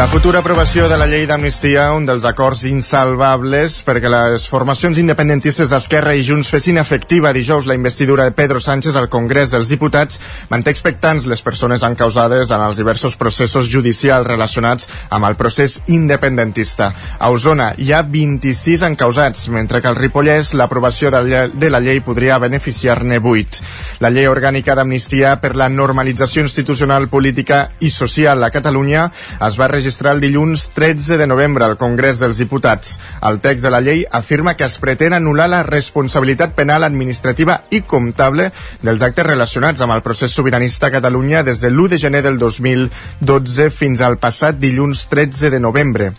La futura aprovació de la llei d'amnistia, un dels acords insalvables perquè les formacions independentistes d'Esquerra i Junts fessin efectiva dijous la investidura de Pedro Sánchez al Congrés dels Diputats, manté expectants les persones encausades en els diversos processos judicials relacionats amb el procés independentista. A Osona hi ha 26 encausats, mentre que al Ripollès l'aprovació de la llei podria beneficiar-ne 8. La llei orgànica d'amnistia per la normalització institucional, política i social a Catalunya es va registrar registrar el dilluns 13 de novembre al Congrés dels Diputats. El text de la llei afirma que es pretén anul·lar la responsabilitat penal administrativa i comptable dels actes relacionats amb el procés sobiranista a Catalunya des de l'1 de gener del 2012 fins al passat dilluns 13 de novembre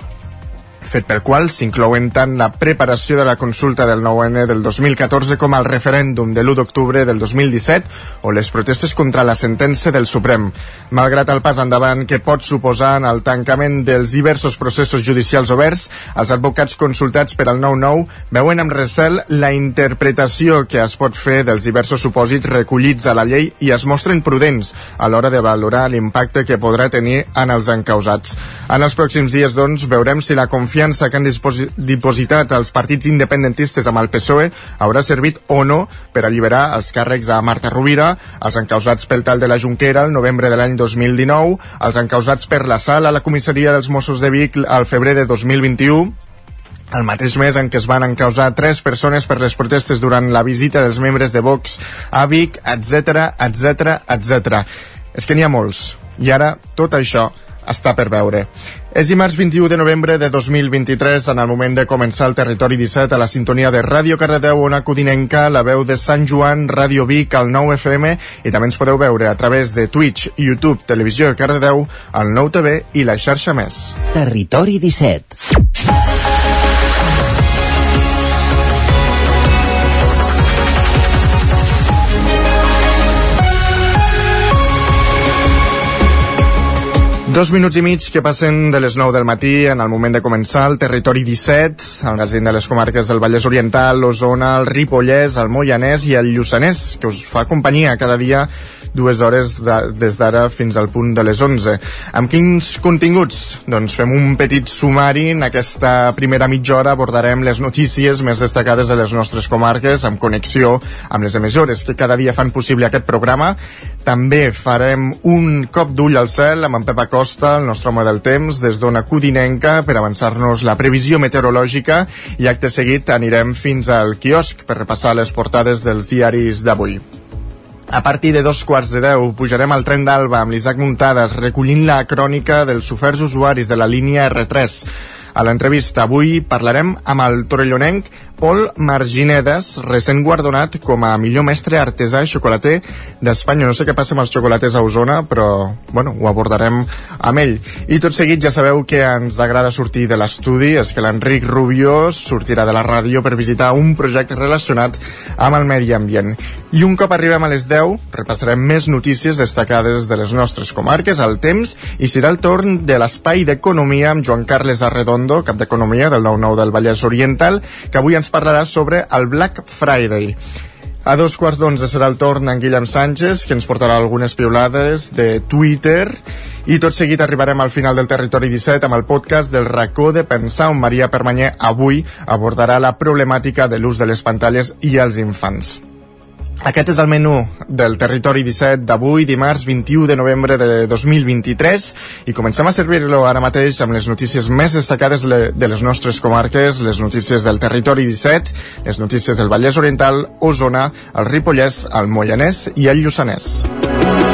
fet pel qual s'inclouen tant la preparació de la consulta del 9-N del 2014 com el referèndum de l'1 d'octubre del 2017 o les protestes contra la sentència del Suprem. Malgrat el pas endavant que pot suposar en el tancament dels diversos processos judicials oberts, els advocats consultats per al 9-9 veuen amb recel la interpretació que es pot fer dels diversos supòsits recollits a la llei i es mostren prudents a l'hora de valorar l'impacte que podrà tenir en els encausats. En els pròxims dies, doncs, veurem si la confiança confiança que han dipositat els partits independentistes amb el PSOE haurà servit o no per alliberar els càrrecs a Marta Rovira, els encausats pel tal de la Junquera el novembre de l'any 2019, els encausats per la sala a la comissaria dels Mossos de Vic al febrer de 2021, el mateix mes en què es van encausar tres persones per les protestes durant la visita dels membres de Vox a Vic, etc etc etc. És que n'hi ha molts. I ara tot això està per veure. És dimarts 21 de novembre de 2023, en el moment de començar el Territori 17 a la sintonia de Ràdio Cardedeu, Ona Codinenca, la veu de Sant Joan, Ràdio Vic, al 9 FM, i també ens podeu veure a través de Twitch, YouTube, Televisió de Cardedeu, el 9 TV i la xarxa més. Territori 17. Dos minuts i mig que passen de les 9 del matí en el moment de començar el Territori 17, el magazín de les comarques del Vallès Oriental, l'Osona, el Ripollès, el Moianès i el Lluçanès, que us fa companyia cada dia dues hores de, des d'ara fins al punt de les 11. Amb quins continguts? Doncs fem un petit sumari. En aquesta primera mitja hora abordarem les notícies més destacades de les nostres comarques amb connexió amb les emissores que cada dia fan possible aquest programa. També farem un cop d'ull al cel amb en Pep Acosta, el nostre home del temps, des d'Ona Codinenca, per avançar-nos la previsió meteorològica i acte seguit anirem fins al quiosc per repassar les portades dels diaris d'avui. A partir de dos quarts de deu pujarem al tren d'Alba amb l'Isaac Muntades recollint la crònica dels oferts usuaris de la línia R3. A l'entrevista avui parlarem amb el torellonenc Pol Marginedes, recent guardonat com a millor mestre artesà i xocolater d'Espanya. No sé què passa amb els xocolaters a Osona, però bueno, ho abordarem amb ell. I tot seguit ja sabeu que ens agrada sortir de l'estudi, és que l'Enric Rubio sortirà de la ràdio per visitar un projecte relacionat amb el medi ambient. I un cop arribem a les 10, repassarem més notícies destacades de les nostres comarques, al temps, i serà el torn de l'espai d'economia amb Joan Carles Arredondo, cap d'economia del 9-9 del Vallès Oriental, que avui ens parlarà sobre el Black Friday. A dos quarts d'onze serà el torn d'en Guillem Sánchez, que ens portarà algunes piulades de Twitter. I tot seguit arribarem al final del Territori 17 amb el podcast del racó de pensar, on Maria Permanyer avui abordarà la problemàtica de l'ús de les pantalles i els infants. Aquest és el menú del Territori 17 d'avui, dimarts 21 de novembre de 2023, i comencem a servir-lo ara mateix amb les notícies més destacades de les nostres comarques, les notícies del Territori 17, les notícies del Vallès Oriental, Osona, el Ripollès, el Moianès i el Lluçanès.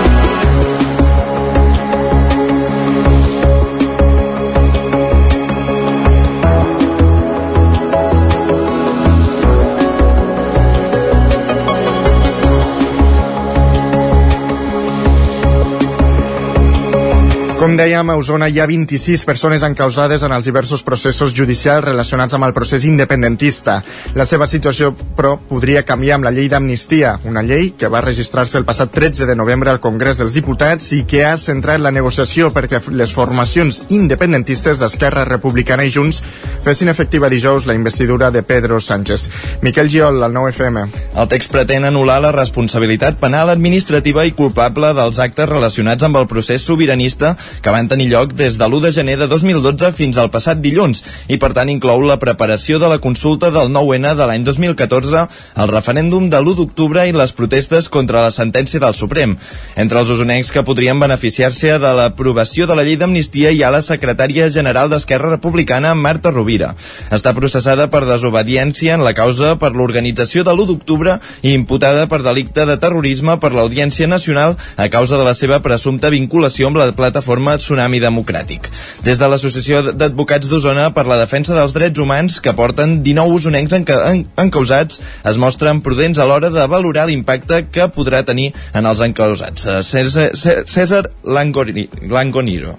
Com dèiem, a Osona hi ha 26 persones encausades en els diversos processos judicials relacionats amb el procés independentista. La seva situació, però, podria canviar amb la llei d'amnistia, una llei que va registrar-se el passat 13 de novembre al Congrés dels Diputats i que ha centrat la negociació perquè les formacions independentistes d'Esquerra Republicana i Junts fessin efectiva dijous la investidura de Pedro Sánchez. Miquel Giol, al 9FM. El text pretén anul·lar la responsabilitat penal administrativa i culpable dels actes relacionats amb el procés sobiranista que van tenir lloc des de l'1 de gener de 2012 fins al passat dilluns i per tant inclou la preparació de la consulta del 9-N de l'any 2014, el referèndum de l'1 d'octubre i les protestes contra la sentència del Suprem. Entre els usonencs que podrien beneficiar-se de l'aprovació de la llei d'amnistia hi ha la secretària general d'Esquerra Republicana, Marta Rovira. Està processada per desobediència en la causa per l'organització de l'1 d'octubre i imputada per delicte de terrorisme per l'Audiència Nacional a causa de la seva presumpta vinculació amb la plataforma plataforma Tsunami Democràtic. Des de l'Associació d'Advocats d'Osona per la Defensa dels Drets Humans, que porten 19 usonencs enca en encausats, es mostren prudents a l'hora de valorar l'impacte que podrà tenir en els encausats. Eh, César, César Langoniro.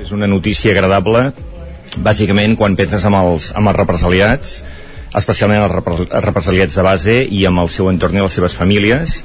És una notícia agradable, bàsicament quan penses amb els, amb els represaliats, especialment els represaliats de base i amb el seu entorn i les seves famílies,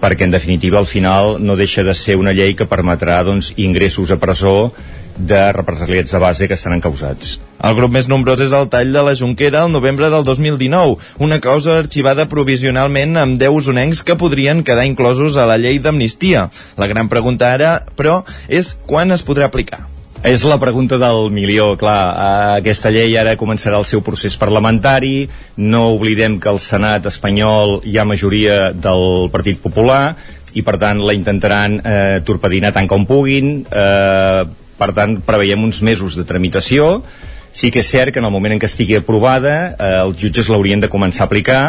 perquè en definitiva al final no deixa de ser una llei que permetrà doncs, ingressos a presó de represaliats de base que estan encausats. El grup més nombrós és el tall de la Junquera al novembre del 2019, una causa arxivada provisionalment amb 10 usonencs que podrien quedar inclosos a la llei d'amnistia. La gran pregunta ara, però, és quan es podrà aplicar. És la pregunta del milió, clar. Eh, aquesta llei ara començarà el seu procés parlamentari, no oblidem que al Senat espanyol hi ha majoria del Partit Popular i per tant la intentaran eh, torpedinar tant com puguin, eh, per tant preveiem uns mesos de tramitació, sí que és cert que en el moment en què estigui aprovada eh, els jutges l'haurien de començar a aplicar,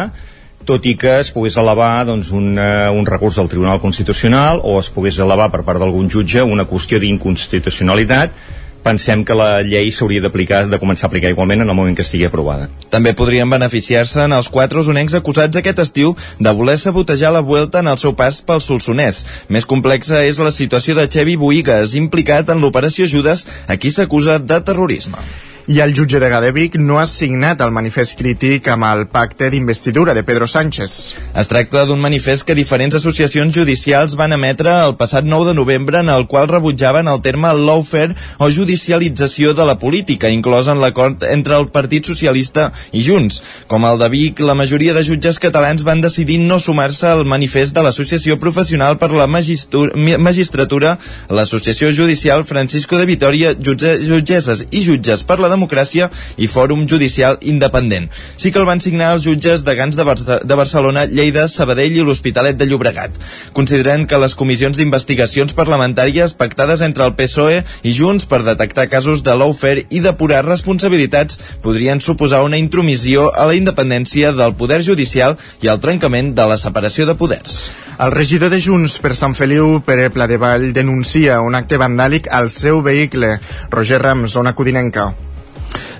tot i que es pogués elevar doncs, un, uh, un recurs del Tribunal Constitucional o es pogués elevar per part d'algun jutge una qüestió d'inconstitucionalitat pensem que la llei s'hauria d'aplicar de començar a aplicar igualment en el moment que estigui aprovada. També podrien beneficiar-se en els quatre usonencs acusats aquest estiu de voler sabotejar la Vuelta en el seu pas pel Solsonès. Més complexa és la situació de Xevi Boigues, implicat en l'operació Judes, a qui s'acusa de terrorisme i el jutge de Gadevic no ha signat el manifest crític amb el pacte d'investidura de Pedro Sánchez. Es tracta d'un manifest que diferents associacions judicials van emetre el passat 9 de novembre en el qual rebutjaven el terme lawfare o judicialització de la política, inclòs en l'acord entre el Partit Socialista i Junts. Com el de Vic, la majoria de jutges catalans van decidir no sumar-se al manifest de l'Associació Professional per la Magistratura, l'Associació Judicial Francisco de Vitoria, jutgesses i jutges per la Democràcia i Fòrum Judicial Independent. Sí que el van signar els jutges de Gans de, Bar de Barcelona, Lleida, Sabadell i l'Hospitalet de Llobregat. Consideren que les comissions d'investigacions parlamentàries pactades entre el PSOE i Junts per detectar casos de lawfare i depurar responsabilitats podrien suposar una intromissió a la independència del poder judicial i al trencament de la separació de poders. El regidor de Junts per Sant Feliu, Pere Pladevall, denuncia un acte vandàlic al seu vehicle. Roger Rams, zona codinenca.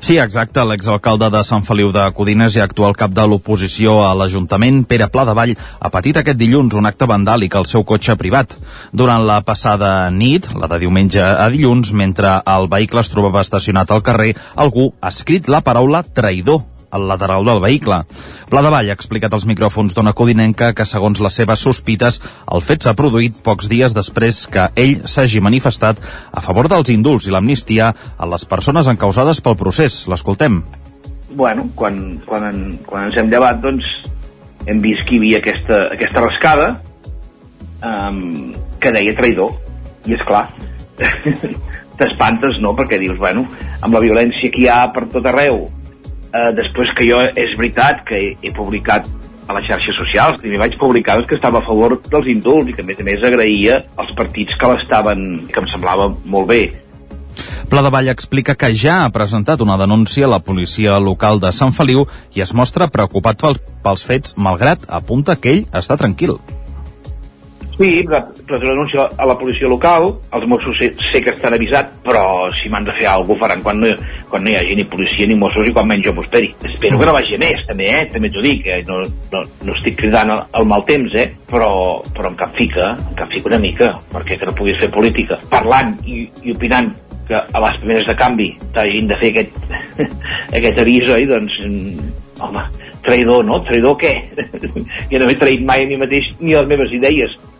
Sí, exacte. L'exalcalde de Sant Feliu de Codines i actual cap de l'oposició a l'Ajuntament, Pere Pla de Vall, ha patit aquest dilluns un acte vandàlic al seu cotxe privat. Durant la passada nit, la de diumenge a dilluns, mentre el vehicle es trobava estacionat al carrer, algú ha escrit la paraula traïdor al lateral del vehicle. Pla de Vall ha explicat als micròfons d'Ona Codinenca que, segons les seves sospites, el fet s'ha produït pocs dies després que ell s'hagi manifestat a favor dels indults i l'amnistia a les persones encausades pel procés. L'escoltem. Bueno, quan, quan, en, quan ens hem llevat, doncs, hem vist que hi havia aquesta, aquesta rascada um, que deia traïdor. I és clar, t'espantes, no?, perquè dius, bueno, amb la violència que hi ha per tot arreu, eh, després que jo, és veritat que he, he publicat a les xarxes socials, i vaig publicar que estava a favor dels indults i que a més a més agraïa als partits que l'estaven, que em semblava molt bé. Pla de Vall explica que ja ha presentat una denúncia a la policia local de Sant Feliu i es mostra preocupat pels fets, malgrat apunta que ell està tranquil. Sí, però, però denuncio a la policia local, els Mossos sé, sé que estan avisats, però si m'han de fer alguna cosa faran quan no, quan no hi hagi ni policia ni Mossos i quan menys jo m'ho esperi. Espero que no vagi més, també, eh? També t'ho dic, eh? no, no, no estic cridant al, al mal temps, eh? Però, però em capfica, em capfica una mica, perquè que no puguis fer política parlant i, i opinant que a les primeres de canvi t'hagin de fer aquest, aquest avís, oi? Doncs, mm, home, traïdor, no? Traïdor què? jo no m'he traït mai a mi mateix ni a les meves idees.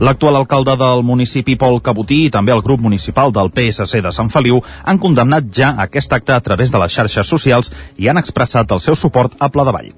L'actual alcalde del municipi, Pol Cabotí, i també el grup municipal del PSC de Sant Feliu han condemnat ja aquest acte a través de les xarxes socials i han expressat el seu suport a Pla de Vall.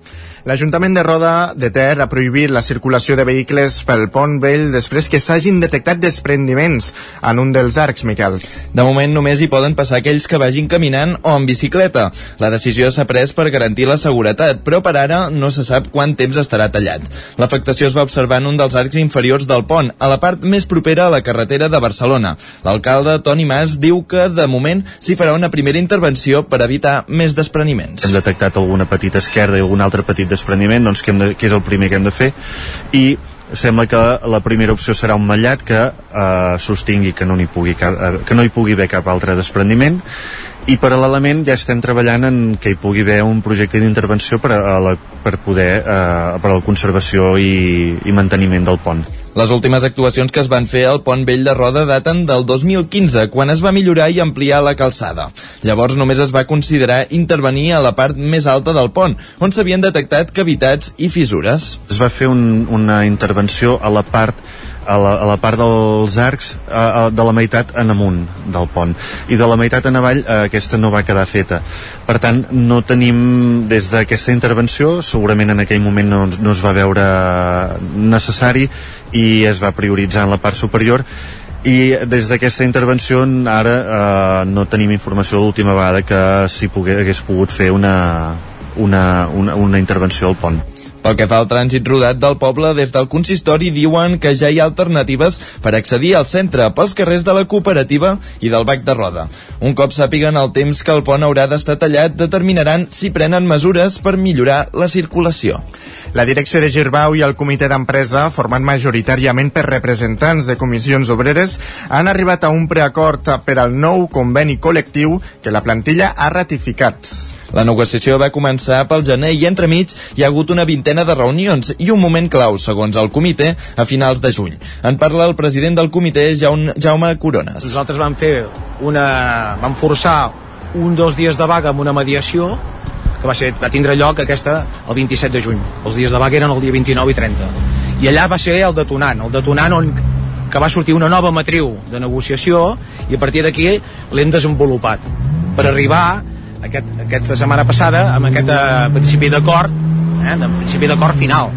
L'Ajuntament de Roda de Ter ha prohibit la circulació de vehicles pel pont vell després que s'hagin detectat desprendiments en un dels arcs, Miquel. De moment només hi poden passar aquells que vagin caminant o en bicicleta. La decisió s'ha pres per garantir la seguretat, però per ara no se sap quant temps estarà tallat. L'afectació es va observar en un dels arcs inferiors del pont, a la part més propera a la carretera de Barcelona. L'alcalde, Toni Mas, diu que de moment s'hi farà una primera intervenció per evitar més despreniments. Hem detectat alguna petita esquerda i algun altre petit despreniment, doncs que, hem de, que és el primer que hem de fer, i sembla que la primera opció serà un mallat que eh, sostingui que no, hi pugui cap, eh, que no hi pugui haver cap altre desprendiment i paral·lelament ja estem treballant en que hi pugui haver un projecte d'intervenció per, a la, per poder eh, per a la conservació i, i manteniment del pont. Les últimes actuacions que es van fer al Pont Vell de Roda daten del 2015, quan es va millorar i ampliar la calçada. Llavors només es va considerar intervenir a la part més alta del pont, on s'havien detectat cavitats i fissures. Es va fer un, una intervenció a la part a la, a la part dels arcs a, a, de la meitat en amunt del pont. I de la meitat en avall eh, aquesta no va quedar feta. Per tant no tenim des d'aquesta intervenció segurament en aquell moment no, no es va veure necessari i es va prioritzar en la part superior. I des d'aquesta intervenció ara eh, no tenim informació l'última vegada que s'hi hagués pogut fer una, una, una, una intervenció al pont. Pel que fa al trànsit rodat del poble, des del consistori diuen que ja hi ha alternatives per accedir al centre pels carrers de la cooperativa i del Bac de Roda. Un cop sàpiguen el temps que el pont haurà d'estar tallat, determinaran si prenen mesures per millorar la circulació. La direcció de Girbau i el comitè d'empresa, format majoritàriament per representants de comissions obreres, han arribat a un preacord per al nou conveni col·lectiu que la plantilla ha ratificat. La negociació va començar pel gener i entremig hi ha hagut una vintena de reunions i un moment clau, segons el comitè, a finals de juny. En parla el president del comitè, Jaume Corones. Nosaltres vam fer una... vam forçar un dos dies de vaga amb una mediació que va, ser, va tindre lloc aquesta el 27 de juny. Els dies de vaga eren el dia 29 i 30. I allà va ser el detonant, el detonant on que va sortir una nova matriu de negociació i a partir d'aquí l'hem desenvolupat per arribar aquest, aquesta setmana passada amb aquest eh, principi d'acord eh, de principi d'acord final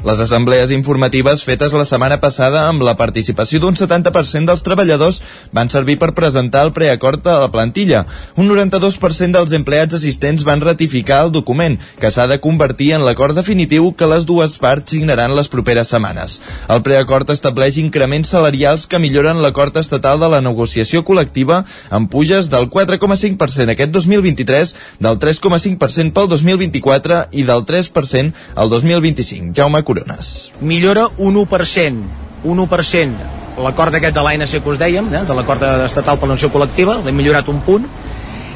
les assemblees informatives fetes la setmana passada amb la participació d'un 70% dels treballadors van servir per presentar el preacord a la plantilla. Un 92% dels empleats assistents van ratificar el document, que s'ha de convertir en l'acord definitiu que les dues parts signaran les properes setmanes. El preacord estableix increments salarials que milloren l'acord estatal de la negociació col·lectiva amb puges del 4,5% aquest 2023, del 3,5% pel 2024 i del 3% al 2025. Jaume corones. Millora un 1%, un 1%, l'acord aquest de l'ANC que us dèiem, eh, de l'acord estatal per l'anunció col·lectiva, l'hem millorat un punt,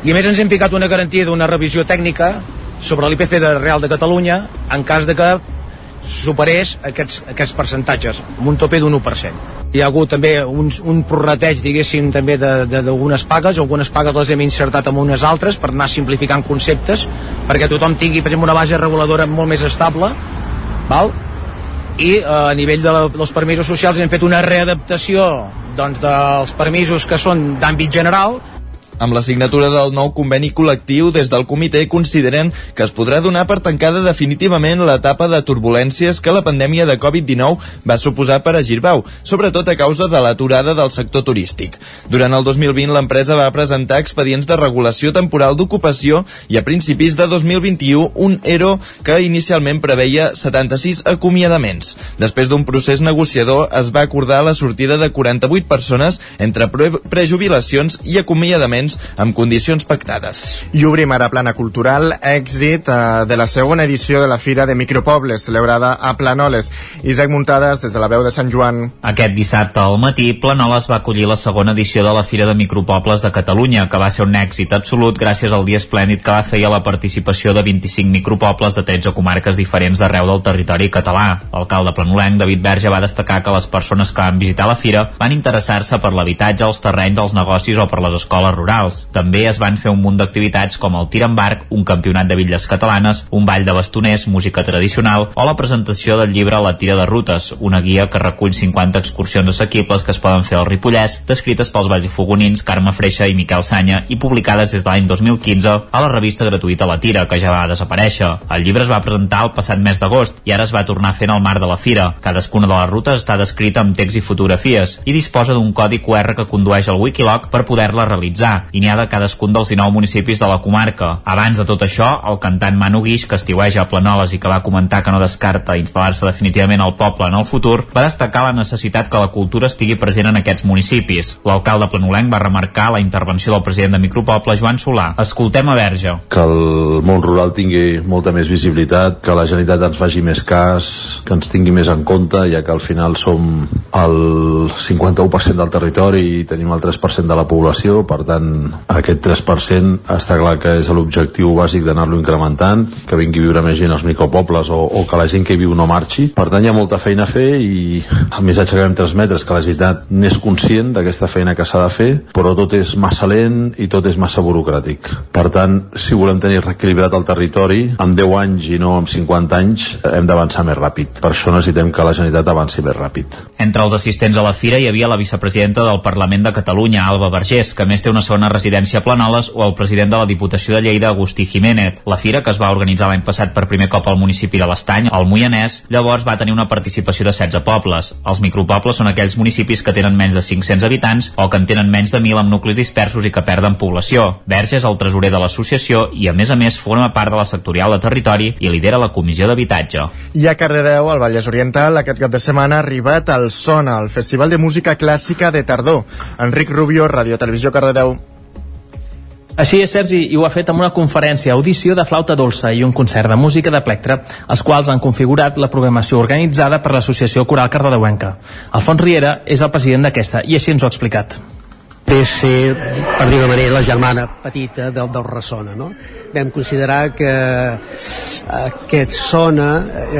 i a més ens hem ficat una garantia d'una revisió tècnica sobre l'IPC de Real de Catalunya en cas de que superés aquests, aquests percentatges, amb un tope d'un 1%. Hi ha hagut també un, un prorrateig, diguéssim, també d'algunes pagues, algunes pagues les hem insertat amb unes altres per anar simplificant conceptes, perquè tothom tingui, per exemple, una base reguladora molt més estable, val? i eh, a nivell de la, dels permisos socials hem fet una readaptació doncs, dels permisos que són d'àmbit general amb la signatura del nou conveni col·lectiu, des del comitè consideren que es podrà donar per tancada definitivament l'etapa de turbulències que la pandèmia de Covid-19 va suposar per a Girbau, sobretot a causa de l'aturada del sector turístic. Durant el 2020 l'empresa va presentar expedients de regulació temporal d'ocupació i a principis de 2021 un ERO que inicialment preveia 76 acomiadaments. Després d'un procés negociador es va acordar la sortida de 48 persones entre prejubilacions i acomiadaments assistents amb condicions pactades. I obrim ara plana cultural, èxit eh, de la segona edició de la Fira de Micropobles, celebrada a Planoles. Isaac Muntades, des de la veu de Sant Joan. Aquest dissabte al matí, Planoles va acollir la segona edició de la Fira de Micropobles de Catalunya, que va ser un èxit absolut gràcies al dia esplèndid que va fer a la participació de 25 micropobles de 13 comarques diferents d'arreu del territori català. L'alcalde planolenc, David Verge, va destacar que les persones que van visitar la fira van interessar-se per l'habitatge, els terrenys, els negocis o per les escoles rurals. També es van fer un munt d'activitats com el tir en barc, un campionat de bitlles catalanes, un ball de bastoners, música tradicional o la presentació del llibre La tira de rutes, una guia que recull 50 excursions assequibles que es poden fer al Ripollès, descrites pels valls i fogonins Carme Freixa i Miquel Sanya i publicades des de l'any 2015 a la revista gratuïta La Tira, que ja va desaparèixer. El llibre es va presentar el passat mes d'agost i ara es va tornar fent al mar de la fira. Cadascuna de les rutes està descrita amb text i fotografies i disposa d'un codi QR que condueix al Wikiloc per poder-la realitzar i n'hi ha de cadascun dels 19 municipis de la comarca. Abans de tot això, el cantant Manu Guix, que estiueja a Planoles i que va comentar que no descarta instal·lar-se definitivament al poble en el futur, va destacar la necessitat que la cultura estigui present en aquests municipis. L'alcalde planolenc va remarcar la intervenció del president de Micropoble, Joan Solà. Escoltem a Verge. Que el món rural tingui molta més visibilitat, que la Generalitat ens faci més cas, que ens tingui més en compte, ja que al final som el 51% del territori i tenim el 3% de la població, per tant, aquest 3% està clar que és l'objectiu bàsic d'anar-lo incrementant, que vingui a viure més gent als micropobles o, o que la gent que hi viu no marxi. Per tant, hi ha molta feina a fer i el missatge que vam transmetre és que la Generalitat n'és conscient d'aquesta feina que s'ha de fer, però tot és massa lent i tot és massa burocràtic. Per tant, si volem tenir reequilibrat el territori, amb 10 anys i no amb 50 anys, hem d'avançar més ràpid. Per això necessitem que la Generalitat avanci més ràpid. Entre els assistents a la fira hi havia la vicepresidenta del Parlament de Catalunya, Alba Vergés, que més té una segona residència a Planoles, o el president de la Diputació de Lleida, Agustí Jiménez. La fira, que es va organitzar l'any passat per primer cop al municipi de l'Estany, al Moianès, llavors va tenir una participació de 16 pobles. Els micropobles són aquells municipis que tenen menys de 500 habitants o que en tenen menys de 1.000 amb nuclis dispersos i que perden població. Verge és el tresorer de l'associació i, a més a més, forma part de la sectorial de territori i lidera la comissió d'habitatge. I a Cardedeu, al Vallès Oriental, aquest cap de setmana ha arribat el Sona, el Festival de Música Clàssica de Tardor. Enric Rubio, Radio Televisió Cardedeu. Així és, Sergi, i ho ha fet amb una conferència, audició de flauta dolça i un concert de música de plectre, els quals han configurat la programació organitzada per l'Associació Coral Cardedeuenca. Alfons Riera és el president d'aquesta i així ens ho ha explicat ve ser, per dir-ho manera, la germana petita del, del Ressona, no? Vam considerar que aquest Sona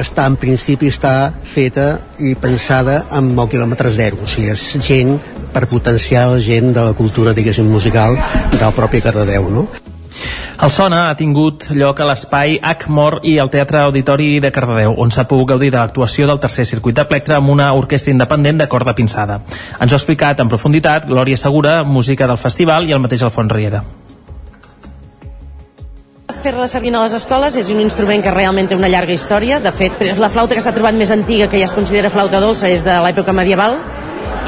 està, en principi, està feta i pensada amb el quilòmetre zero, o sigui, és gent per potenciar la gent de la cultura, diguéssim, musical del propi Cardedeu, no? El Sona ha tingut lloc a l'espai Acmor i al Teatre Auditori de Cardedeu, on s'ha pogut gaudir de l'actuació del tercer circuit de plectre amb una orquestra independent de corda pinçada. Ens ho ha explicat en profunditat Glòria Segura, música del festival, i el mateix Alfons Riera fer-la servir a les escoles és un instrument que realment té una llarga història. De fet, la flauta que s'ha trobat més antiga, que ja es considera flauta dolça, és de l'època medieval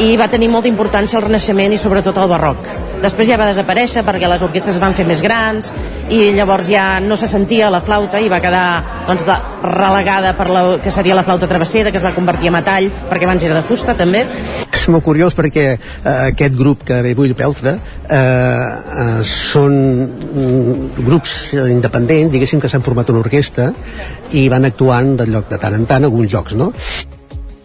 i va tenir molta importància el Renaixement i sobretot el Barroc. Després ja va desaparèixer perquè les orquestres es van fer més grans i llavors ja no se sentia la flauta i va quedar doncs, de, relegada per la, que seria la flauta travessera que es va convertir a metall perquè abans era de fusta també. És molt curiós perquè eh, aquest grup que ve avui Peltre eh, eh, són mm, grups independents, diguéssim que s'han format una orquestra i van actuant de lloc de tant en tant alguns jocs, no?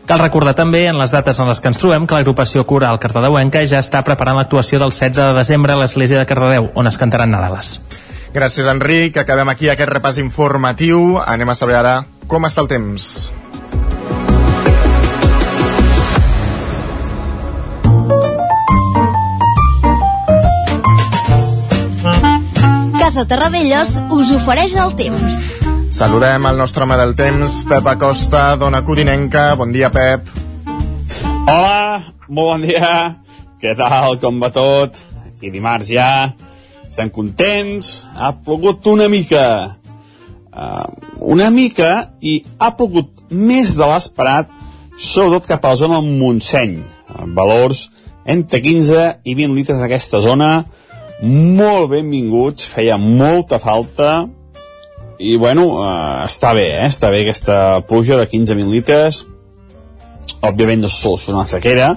Cal recordar també, en les dates en les que ens trobem, que l'agrupació coral cardedeuenca ja està preparant l'actuació del 16 de desembre a l'Església de Cardedeu, on es cantaran Nadales. Gràcies, Enric. Acabem aquí aquest repàs informatiu. Anem a saber ara com està el temps. Casa Terradellos us ofereix el temps. Saludem el nostre home del temps, Pep Acosta, dona Codinenca. Bon dia, Pep. Hola, molt bon dia. Què tal, com va tot? Aquí dimarts ja. Estem contents. Ha plogut una mica. Uh, una mica i ha plogut més de l'esperat, sobretot cap a la zona del Montseny. Valors entre 15 i 20 litres d'aquesta zona. Molt benvinguts, feia molta falta i bueno, uh, està bé, eh? està bé aquesta pluja de 15.000 litres òbviament no soluciona la sequera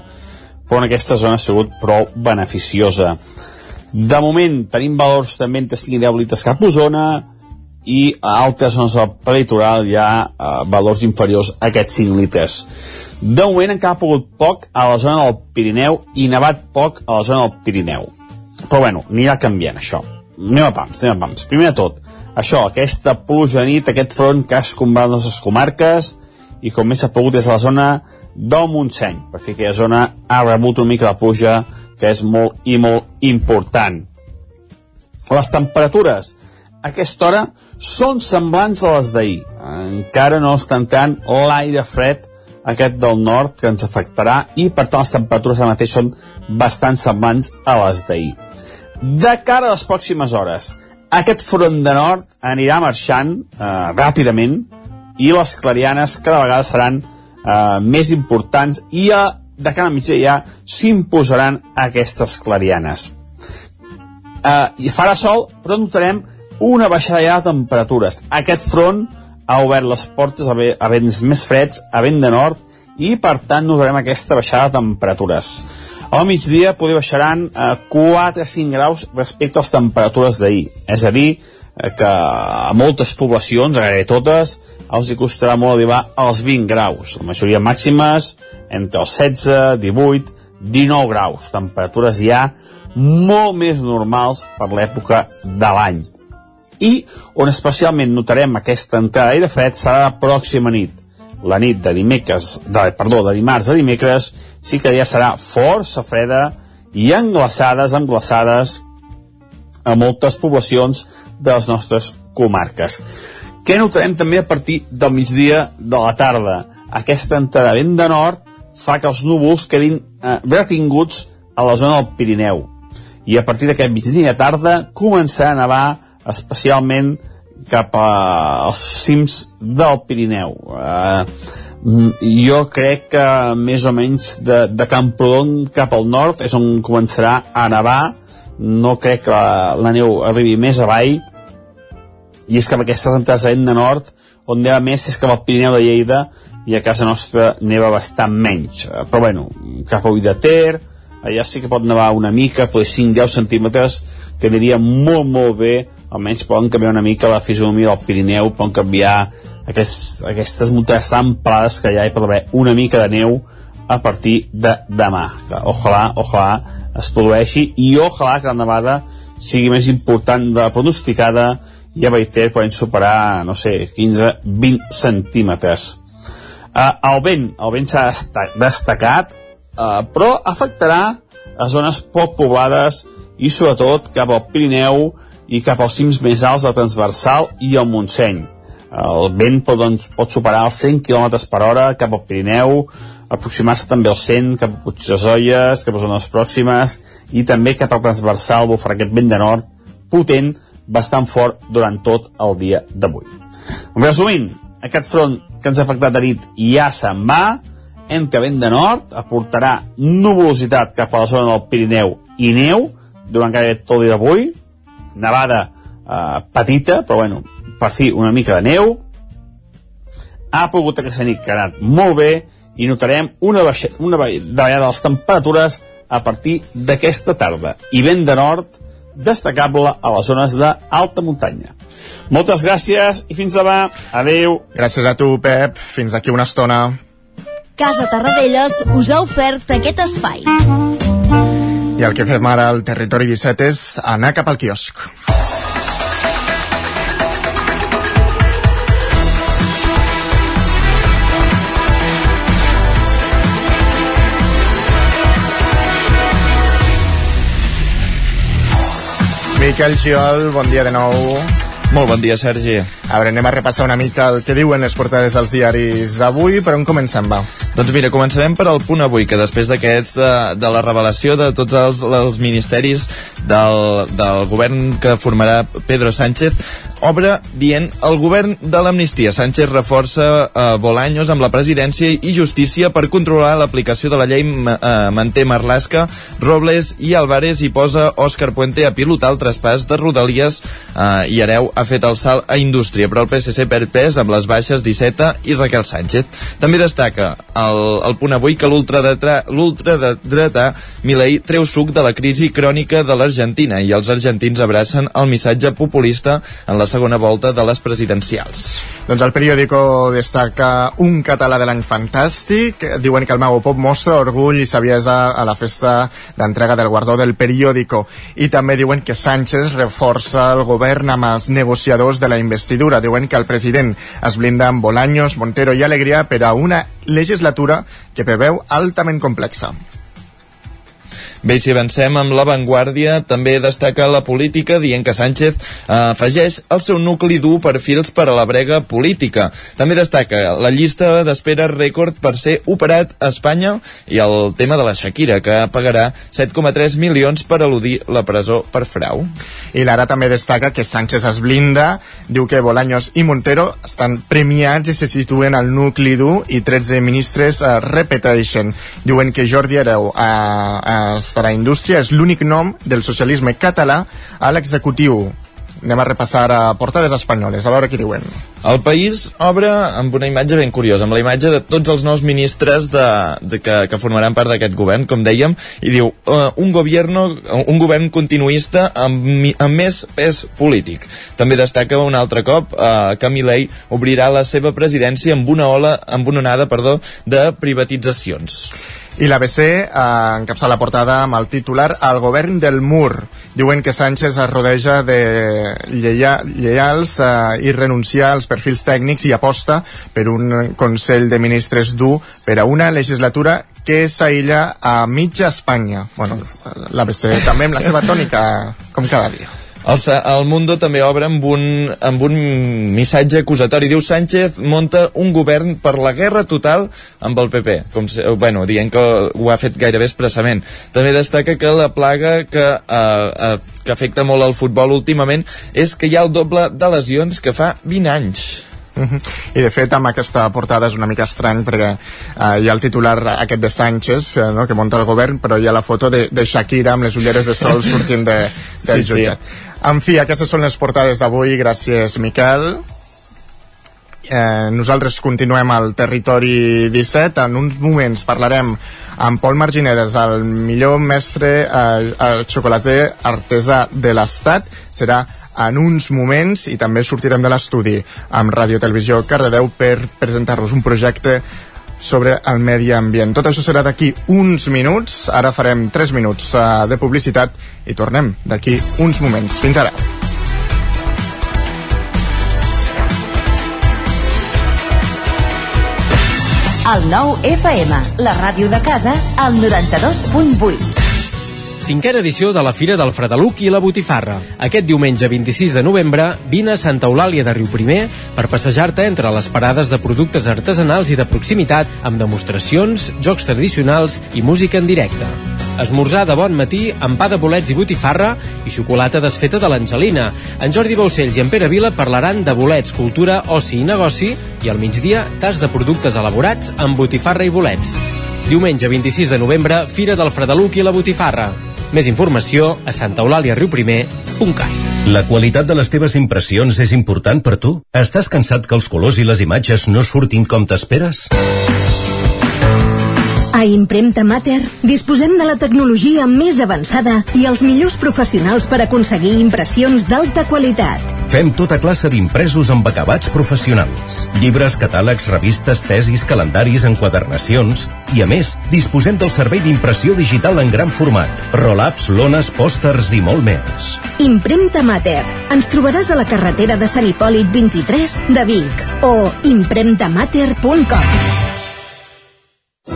però en aquesta zona ha sigut prou beneficiosa De moment tenim valors també entre 5 i 10 litres cap a Osona i a altres zones del peritoral hi ha eh, valors inferiors a aquests 5 litres. De moment encara ha pogut poc a la zona del Pirineu i nevat poc a la zona del Pirineu. Però bueno, anirà canviant això. Anem a pams, anem a pams. Primer de tot, això, aquesta pluja nit, aquest front que ha escombrat les nostres comarques i com més s'ha pogut des de la zona del Montseny. Per fi aquella zona ha rebut una mica de pluja que és molt i molt important. Les temperatures a aquesta hora són semblants a les d'ahir. Encara no està entrant l'aire fred aquest del nord que ens afectarà i per tant les temperatures ara mateix són bastant semblants a les d'ahir. De cara a les pròximes hores, aquest front de nord anirà marxant eh, ràpidament i les clarianes cada vegada seran eh, més importants i a, de cara a ja s'imposaran aquestes clarianes. Eh, I farà sol, però notarem una baixada ja de temperatures. Aquest front ha obert les portes a, a vents més freds, a vent de nord, i per tant notarem aquesta baixada de temperatures. Al migdia poder baixaran eh, 4 5 graus respecte a les temperatures d'ahir. És a dir, eh, que a moltes poblacions, a gairebé totes, els hi costarà molt arribar als 20 graus. La majoria màximes entre els 16, 18, 19 graus. Temperatures ja molt més normals per l'època de l'any. I on especialment notarem aquesta entrada d'aire fred serà la pròxima nit. La nit de dimecres, de, perdó, de dimarts a dimecres sí que ja serà força freda i englaçades, englaçades a moltes poblacions de les nostres comarques. Què notarem també a partir del migdia de la tarda? Aquesta entrada vent de nord fa que els núvols quedin eh, retinguts a la zona del Pirineu. I a partir d'aquest migdia tarda començarà a nevar especialment cap als cims del Pirineu. Eh, jo crec que més o menys de, de Camprodon cap al nord és on començarà a nevar. No crec que la, la neu arribi més avall. I és que amb aquestes entrades de de nord on neva més és cap al Pirineu de Lleida i a casa nostra neva bastant menys. Eh, però bueno, cap a Ull de Ter allà sí que pot nevar una mica potser 5-10 centímetres que aniria molt molt bé almenys poden canviar una mica la fisonomia del Pirineu poden canviar aquests, aquestes muntanyes tan plades que ja hi pot haver una mica de neu a partir de demà ojalà, ojalà es produeixi i ojalà que la nevada sigui més important de la pronosticada i a Baiter poden superar, no sé, 15-20 centímetres. Uh, el vent, el vent s'ha destacat, uh, però afectarà a zones poc poblades i sobretot cap al Pirineu i cap als cims més alts del transversal i al Montseny. El vent pot, doncs, pot superar els 100 km per hora cap al Pirineu, aproximar-se també al 100 cap a Puigdesolles, cap a zones pròximes i també cap al transversal bufarà aquest vent de nord potent, bastant fort durant tot el dia d'avui. Resumint, aquest front que ens ha afectat de nit ja se'n va, entre vent de nord, aportarà nuvolositat cap a la zona del Pirineu i neu durant gairebé tot el dia d'avui, nevada eh, petita, però bueno, per fi una mica de neu, ha pogut aquesta nit que ha anat molt bé i notarem una, baixa, una davallada de les temperatures a partir d'aquesta tarda i vent de nord destacable a les zones d'alta muntanya. Moltes gràcies i fins demà. Adeu. Gràcies a tu, Pep. Fins d'aquí una estona. Casa Tarradellas us ha ofert aquest espai. I el que fem ara al Territori 17 és anar cap al quiosc. Miquel Giol, bon dia de nou. Molt bon dia, Sergi. A veure, anem a repassar una mica el que diuen les portades als diaris avui. Per on comencem, va? Doncs mira, començarem per al punt avui, que després d'aquests de, de la revelació de tots els, els ministeris del, del govern que formarà Pedro Sánchez, obre dient el govern de l'amnistia. Sánchez reforça eh, Bolaños amb la presidència i justícia per controlar l'aplicació de la llei eh, manté Marlaska, Robles i Álvarez i posa Òscar Puente a pilotar el traspàs de Rodalies eh, i Hereu ha fet el salt a Indústria, però el PSC perd pes amb les baixes d'Iceta i Raquel Sánchez. També destaca el, el punt avui que l'ultradretà Milei treu suc de la crisi crònica de l'Argentina i els argentins abracen el missatge populista en la segona volta de les presidencials. Doncs el periòdico destaca un català de l'any fantàstic. Diuen que el Mago Pop mostra orgull i saviesa a la festa d'entrega del guardó del periòdico. I també diuen que Sánchez reforça el govern amb els negociadors de la investidura. Diuen que el president es blinda amb Bolaños, Montero i Alegria per a una legislatura que preveu altament complexa. Bé, si avancem amb l'avantguàrdia, també destaca la política dient que Sánchez eh, afegeix el seu nucli dur perfils per a la brega política. També destaca la llista d'espera rècord per ser operat a Espanya i el tema de la Shakira, que pagarà 7,3 milions per eludir la presó per frau. I l'ara també destaca que Sánchez es blinda, diu que Bolaños i Montero estan premiats i se situen al nucli dur i 13 ministres eh, repeteixen. Diuen que Jordi Hereu eh, eh, a Indústria és l'únic nom del socialisme català a l'executiu. Anem a repassar a portades espanyoles, a veure què diuen. El país obre amb una imatge ben curiosa, amb la imatge de tots els nous ministres de, de que, que formaran part d'aquest govern, com dèiem, i diu uh, un, gobierno, un govern continuista amb, amb més pes polític. També destaca un altre cop uh, que Milei obrirà la seva presidència amb una ola, amb una onada, perdó, de privatitzacions. I l'ABC eh, encapça la portada amb el titular El govern del mur. Diuen que Sánchez es rodeja de lleia, lleials eh, i renuncia als perfils tècnics i aposta per un Consell de Ministres dur per a una legislatura que s'aïlla a mitja Espanya. Bueno, l'ABC també amb la seva tònica, com cada dia. El, el Mundo també obre amb un, amb un missatge acusatori. Diu Sánchez monta un govern per la guerra total amb el PP. Com, bueno, dient que ho ha fet gairebé expressament. També destaca que la plaga que, eh, eh, que afecta molt al futbol últimament és que hi ha el doble de lesions que fa 20 anys. -huh. I de fet amb aquesta portada és una mica estrany perquè uh, hi ha el titular aquest de Sánchez uh, no, que munta el govern però hi ha la foto de, de Shakira amb les ulleres de sol sortint de, del sí, jutjat sí. En fi, aquestes són les portades d'avui. Gràcies Miquel. Eh, nosaltres continuem al territori 17 en uns moments parlarem amb Pol Marginedes el millor mestre eh, xocolater artesà de l'estat. Serà en uns moments i també sortirem de l'estudi amb Ràdio Televisió Cardedeu per presentar-vos un projecte sobre el medi ambient. Tot això serà d'aquí uns minuts. Ara farem 3 minuts uh, de publicitat i tornem d'aquí uns moments. Fins ara. El nou FM, la ràdio de casa, al 92.8. Cinquena edició de la Fira del Fredeluc i la Botifarra. Aquest diumenge 26 de novembre vine a Santa Eulàlia de Riuprimer per passejar-te entre les parades de productes artesanals i de proximitat amb demostracions, jocs tradicionals i música en directe. Esmorzar de bon matí amb pa de bolets i botifarra i xocolata desfeta de l'Angelina. En Jordi Baucells i en Pere Vila parlaran de bolets, cultura, oci i negoci i al migdia tas de productes elaborats amb botifarra i bolets. Diumenge 26 de novembre, Fira del Fredeluc i la Botifarra. Més informació a santaeulàliariuprimer.cat. La qualitat de les teves impressions és important per tu? Estàs cansat que els colors i les imatges no surtin com t'esperes? A Impremta Mater disposem de la tecnologia més avançada i els millors professionals per aconseguir impressions d'alta qualitat. Fem tota classe d'impresos amb acabats professionals. Llibres, catàlegs, revistes, tesis, calendaris, enquadernacions... I a més, disposem del servei d'impressió digital en gran format. Roll-ups, lones, pòsters i molt més. Impremta Mater. Ens trobaràs a la carretera de Sant Hipòlit 23 de Vic o impremtamater.com.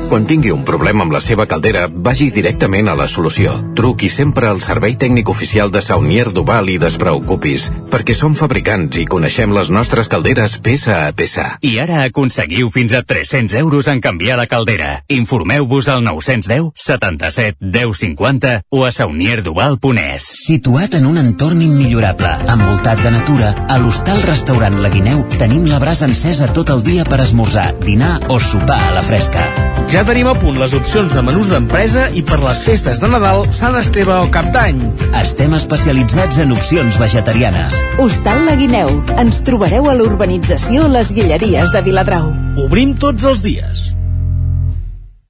Quan tingui un problema amb la seva caldera, vagi directament a la solució. Truqui sempre al servei tècnic oficial de Saunier Duval i despreocupis, perquè som fabricants i coneixem les nostres calderes peça a peça. I ara aconseguiu fins a 300 euros en canviar la caldera. Informeu-vos al 910 77 10 50 o a saunierduval.es. Situat en un entorn immillorable, envoltat de natura, a l'hostal restaurant La Guineu tenim la brasa encesa tot el dia per esmorzar, dinar o sopar a la fresca. Ja tenim a punt les opcions de menús d'empresa i per les festes de Nadal, Sant Esteve o Cap d'Any. Estem especialitzats en opcions vegetarianes. Hostal La Guineu. Ens trobareu a l'urbanització Les Guilleries de Viladrau. Obrim tots els dies.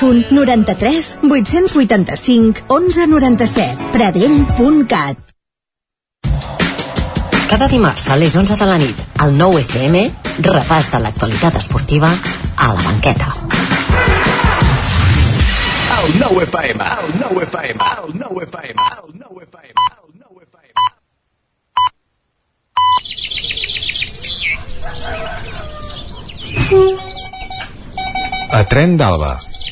93 885 1197. Pradell.cat cada dimarts a les 11 de la nit, al 9 FM, repàs de l'actualitat esportiva a la banqueta. El 9 FM, el 9 FM, el 9 FM, el 9 FM, el 9 FM. A Tren d'Alba.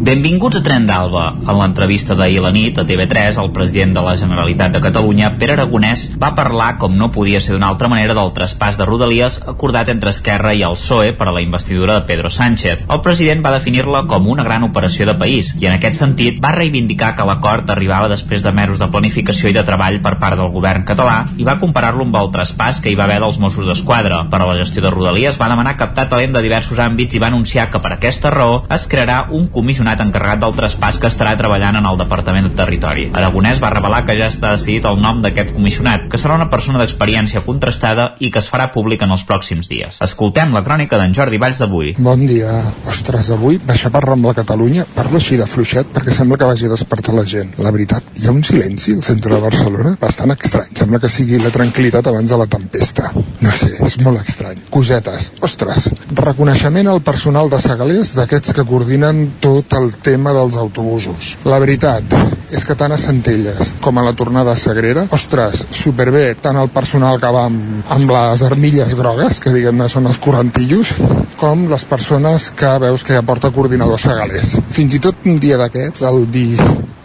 Benvinguts a Tren d'Alba. En l'entrevista d'ahir la nit a TV3, el president de la Generalitat de Catalunya, Pere Aragonès, va parlar, com no podia ser d'una altra manera, del traspàs de Rodalies acordat entre Esquerra i el PSOE per a la investidura de Pedro Sánchez. El president va definir-la com una gran operació de país i, en aquest sentit, va reivindicar que l'acord arribava després de mesos de planificació i de treball per part del govern català i va comparar-lo amb el traspàs que hi va haver dels Mossos d'Esquadra. Per a la gestió de Rodalies va demanar captar talent de diversos àmbits i va anunciar que per aquesta raó es crearà un comissionat comissionat encarregat del traspàs que estarà treballant en el Departament de Territori. Aragonès va revelar que ja està decidit el nom d'aquest comissionat, que serà una persona d'experiència contrastada i que es farà públic en els pròxims dies. Escoltem la crònica d'en Jordi Valls d'avui. Bon dia. Ostres, avui baixar per Rambla Catalunya parlo així de fluixet perquè sembla que vagi a despertar la gent. La veritat, hi ha un silenci al centre de Barcelona bastant estrany. Sembla que sigui la tranquil·litat abans de la tempesta. No sé, és molt estrany. Cosetes. Ostres, reconeixement al personal de Segalers d'aquests que coordinen tot el tema dels autobusos. La veritat és que tant a Centelles com a la tornada a Sagrera, ostres, superbé, tant el personal que va amb, amb les armilles grogues, que diguem-ne són els correntillos, com les persones que veus que ja porta coordinador segalers. Fins i tot un dia d'aquests, el di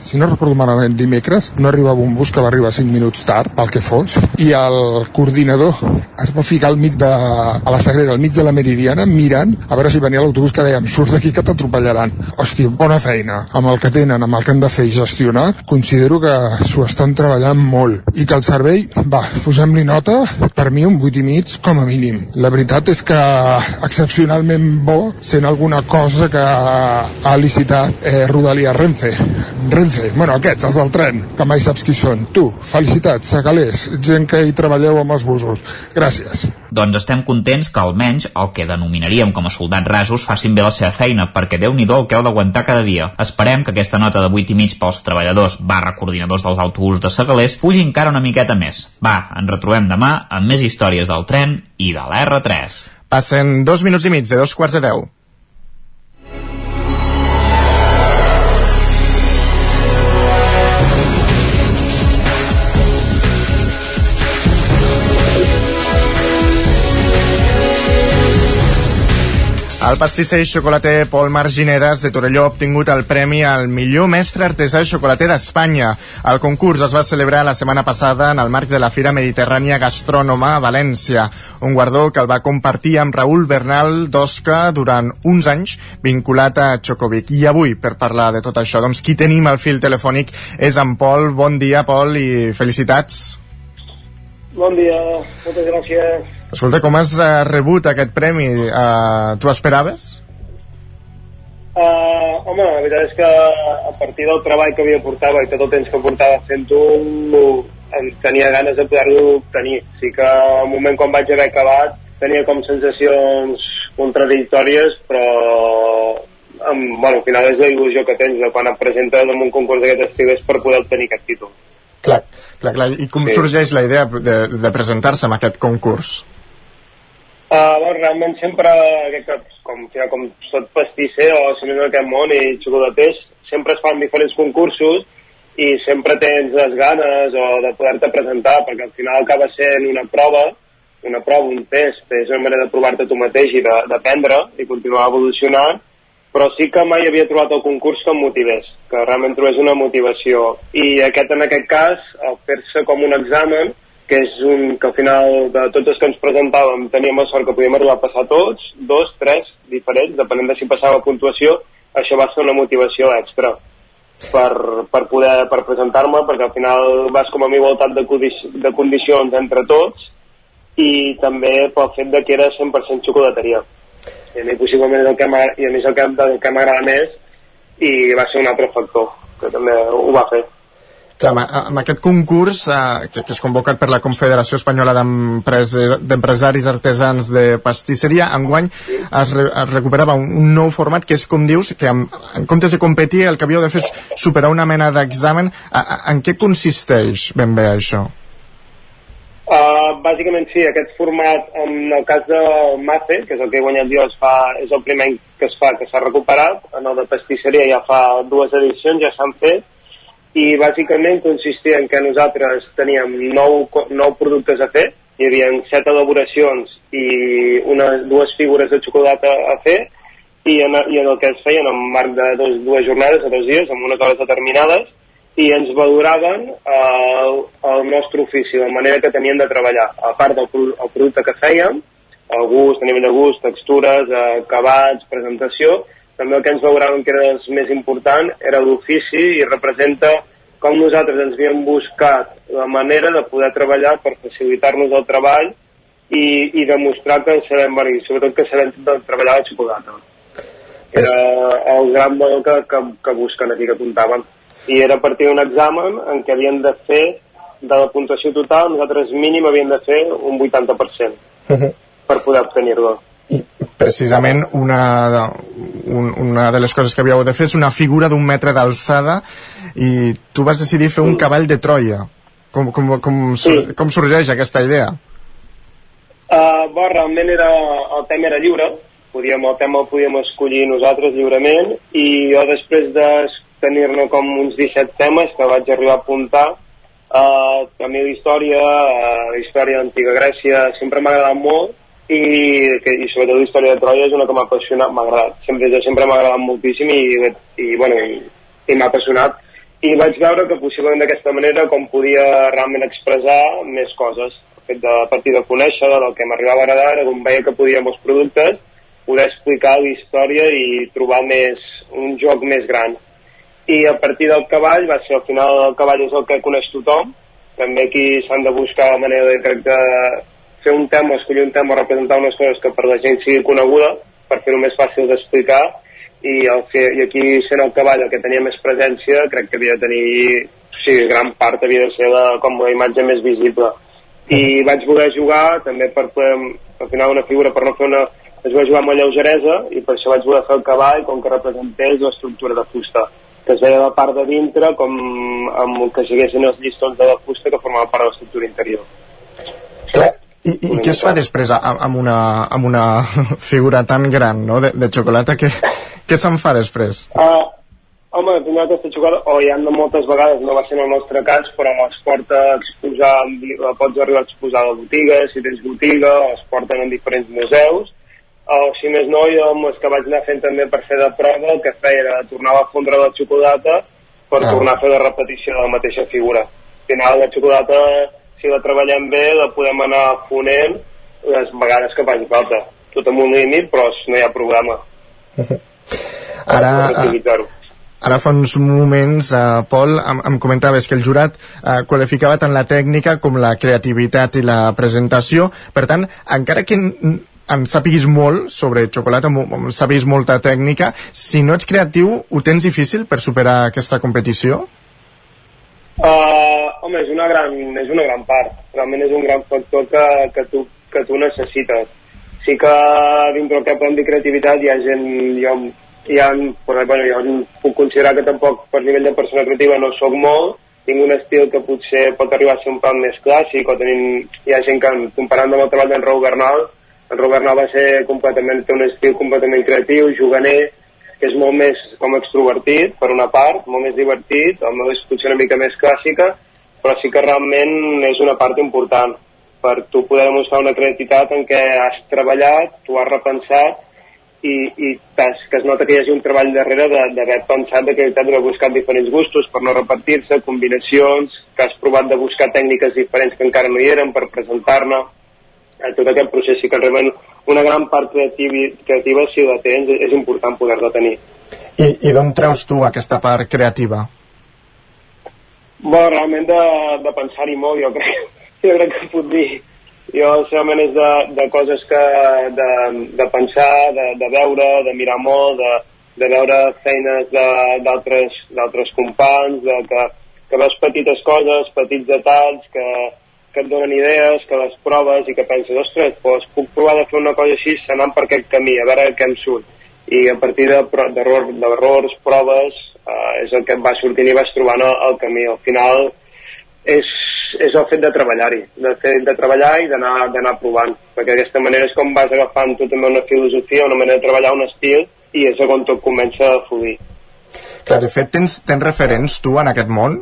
si no recordo malament, dimecres, no arribava un bus que va arribar 5 minuts tard, pel que fos, i el coordinador es va ficar al mig de, a la Sagrera, al mig de la Meridiana, mirant a veure si venia l'autobús que dèiem, surts d'aquí que t'atropellaran. Hòstia, bona feina. Amb el que tenen, amb el que han de fer i gestionar, considero que s'ho estan treballant molt. I que el servei, va, posem-li nota, per mi un 8 i mig com a mínim. La veritat és que excepcionalment bo, sent alguna cosa que ha licitat eh, Rodalia Renfe. Renfe, bueno, aquests, els del tren, que mai saps qui són. Tu, felicitats, segalers, gent que hi treballeu amb els busos. Gràcies. Doncs estem contents que almenys el que denominaríem com a soldats rasos facin bé la seva feina, perquè déu nhi el que heu d'aguantar cada dia. Esperem que aquesta nota de 8 i mig pels treballadors barra coordinadors dels autobusos de Segalers pugi encara una miqueta més. Va, ens retrobem demà amb més històries del tren i de la R3. Passen dos minuts i mig de dos quarts de deu. El pastisser i xocolater Pol Margineres de Torelló ha obtingut el premi al millor mestre artesà i xocolater d'Espanya. El concurs es va celebrar la setmana passada en el marc de la Fira Mediterrània Gastrònoma a València, un guardó que el va compartir amb Raül Bernal d'Osca durant uns anys vinculat a Xocovic. I avui, per parlar de tot això, doncs qui tenim al fil telefònic és en Pol. Bon dia, Pol, i felicitats. Bon dia, moltes gràcies. Escolta, com has uh, rebut aquest premi? Uh, tu esperaves? Uh, home, la veritat és que a partir del treball que havia portava i tot el temps que portava fent-ho tenia ganes de poder-lo obtenir. Sí que al moment quan vaig haver acabat tenia com sensacions contradictòries, però amb, bueno, al final és la il·lusió que tens de quan et presentes en un concurs d'aquest estil és per poder obtenir aquest títol. Clar, clar, clar. I com sí. sorgeix la idea de, de presentar-se en aquest concurs? Uh, bueno, realment sempre, com, com tot pastisser o si no en aquest món i xocolaters, sempre es fan diferents concursos i sempre tens les ganes o de poder-te presentar, perquè al final acaba sent una prova, una prova, un test, és una manera de provar-te tu mateix i d'aprendre i continuar evolucionant, però sí que mai havia trobat el concurs que em motivés, que realment trobés una motivació. I aquest, en aquest cas, al fer-se com un examen, que és un que al final de tots els que ens presentàvem teníem la sort que podíem arribar a passar tots, dos, tres, diferents, depenent de si passava puntuació, això va ser una motivació extra per, per poder per presentar-me, perquè al final vas com a igualtat de, de condicions entre tots i també pel fet de que era 100% xocolateria. I a mi possiblement és el que i a mi és el que, el que m'agrada més i va ser un altre factor que també ho va fer. Clar, amb, aquest concurs eh, que, que és convocat per la Confederació Espanyola d'Empresaris Artesans de Pastisseria, enguany es, re, es recuperava un, un nou format que és, com dius, que en, en comptes de competir el que havíeu de fer és superar una mena d'examen. En què consisteix ben bé això? Uh, bàsicament sí, aquest format en el cas del MACE, que és el que he guanyat jo, es fa, és el primer que es fa, que s'ha recuperat, en el de pastisseria ja fa dues edicions, ja s'han fet, i bàsicament consistia en que nosaltres teníem nou, nou productes a fer, hi havia set elaboracions i una, dues figures de xocolata a fer, i en, i en el que es feien en marc de dos, dues jornades, de dos dies, amb unes hores determinades, i ens valoraven eh, el, el nostre ofici, la manera que tenien de treballar, a part del el producte que fèiem, el gust, a nivell de gust, textures, eh, acabats, presentació, també el que ens valoraven que era el més important era l'ofici i representa com nosaltres ens havíem buscat la manera de poder treballar per facilitar-nos el treball i, i demostrar que sabem, bueno, i sobretot que sabem treballar la xocolata. Era el gran valor que, que, que busquen aquí, que apuntaven. I era a partir d'un examen en què havien de fer, de la puntuació total, nosaltres mínim havíem de fer un 80% per poder obtenir-lo. Precisament una, un, una de les coses que havíeu de fer és una figura d'un metre d'alçada i tu vas decidir fer un cavall de Troia. Com, com, com, sur com sorgeix aquesta idea? Uh, bo, realment era, el tema era lliure, podíem, el tema el podíem escollir nosaltres lliurement i jo després de tenir-ne com uns 17 temes que vaig arribar a apuntar uh, a mi la història, uh, la història d'Antiga Grècia sempre m'ha agradat molt i, que, i sobretot la història de Troia és una que m'ha apassionat, m'ha agradat, sempre, jo sempre m'ha agradat moltíssim i, i, bueno, i, i m'ha apassionat. I vaig veure que possiblement d'aquesta manera com podia realment expressar més coses. El fet de a partir de conèixer del que m'arribava a agradar com veia que podia els productes poder explicar la història i trobar més un joc més gran. I a partir del cavall va ser al final el cavall és el que coneix tothom. També aquí s'han de buscar la manera de, de fer un tema, escollir un tema, representar unes coses que per la gent sigui coneguda per fer-ho més fàcil d'explicar i, el fer, i aquí sent el cavall el que tenia més presència crec que havia de tenir sí, gran part havia de ser la, com la imatge més visible. I vaig voler jugar també per poder, al final una figura per no fer una es va jugar amb lleugeresa i per això vaig voler fer el cavall com que representés l'estructura de fusta que es veia la part de dintre com amb que siguessin els llistons de la fusta que formaven part de l'estructura interior I, i, i què es fa després amb una, amb una figura tan gran no? de, de xocolata? Què, què se'n fa després? Uh, home, primer aquesta xocolata, o hi ha moltes vegades, no va ser en el nostre cas, però es porta a exposar, la pots arribar a exposar a la botiga, si tens botiga, o es porten en diferents museus, o si més no, jo amb els que vaig anar fent també per fer de prova, el que feia era tornar a fondre la xocolata per Ah. tornar a fer la repetició de la mateixa figura. Al final la xocolata, si la treballem bé, la podem anar fonent les vegades que faci falta. Tot amb un límit, però no hi ha problema. Ara, eh. Ara fa uns moments, eh, Pol, em, em comentaves que el jurat eh, qualificava tant la tècnica com la creativitat i la presentació. Per tant, encara que en, en sàpiguis molt sobre xocolata, mo- sàpiguis molta tècnica, si no ets creatiu, ho tens difícil per superar aquesta competició? Uh, home, és una, gran, és una gran part. Realment és un gran factor que, que, tu, que tu necessites. Sí que dintre el que podem dir creativitat hi ha gent... Jo, hi ha, bueno, jo puc considerar que tampoc per nivell de persona creativa no sóc molt, tinc un estil que potser pot arribar a ser un pal més clàssic o tenim, hi ha gent que comparant amb el treball d'en Raúl Bernal en Raúl Bernal va ser completament, té un estil completament creatiu, juganer que és molt més com extrovertit per una part, molt més divertit meu és potser una mica més clàssica però sí que realment és una part important per tu poder demostrar una creativitat en què has treballat, tu has repensat i, i que es nota que hi hagi un treball darrere d'haver pensat de que d'haver buscat diferents gustos per no repetir-se, combinacions, que has provat de buscar tècniques diferents que encara no hi eren per presentar-ne, tot aquest procés sí que realment una gran part creativa, creativa si la tens és important poder-la tenir. I, i d'on treus tu aquesta part creativa? Bueno, realment de, de pensar-hi molt, jo crec, jo crec que puc dir. Jo, segurament, és de, de coses que... de, de pensar, de, de veure, de mirar molt, de, de veure feines d'altres companys, de que, que veus petites coses, petits detalls, que, que et donen idees, que les proves i que penses, ostres, doncs puc provar de fer una cosa així anant per aquest camí, a veure què em surt. I a partir de pro- d'error- d'errors, proves, eh, és el que em va sortint i vas trobant el, el camí. Al final és, és el fet de treballar-hi, de, de treballar i d'anar provant, perquè d'aquesta manera és com vas agafant tu també una filosofia, una manera de treballar, un estil, i és on tot comença a fluir. Clar, de fet, tens, tens referents tu en aquest món?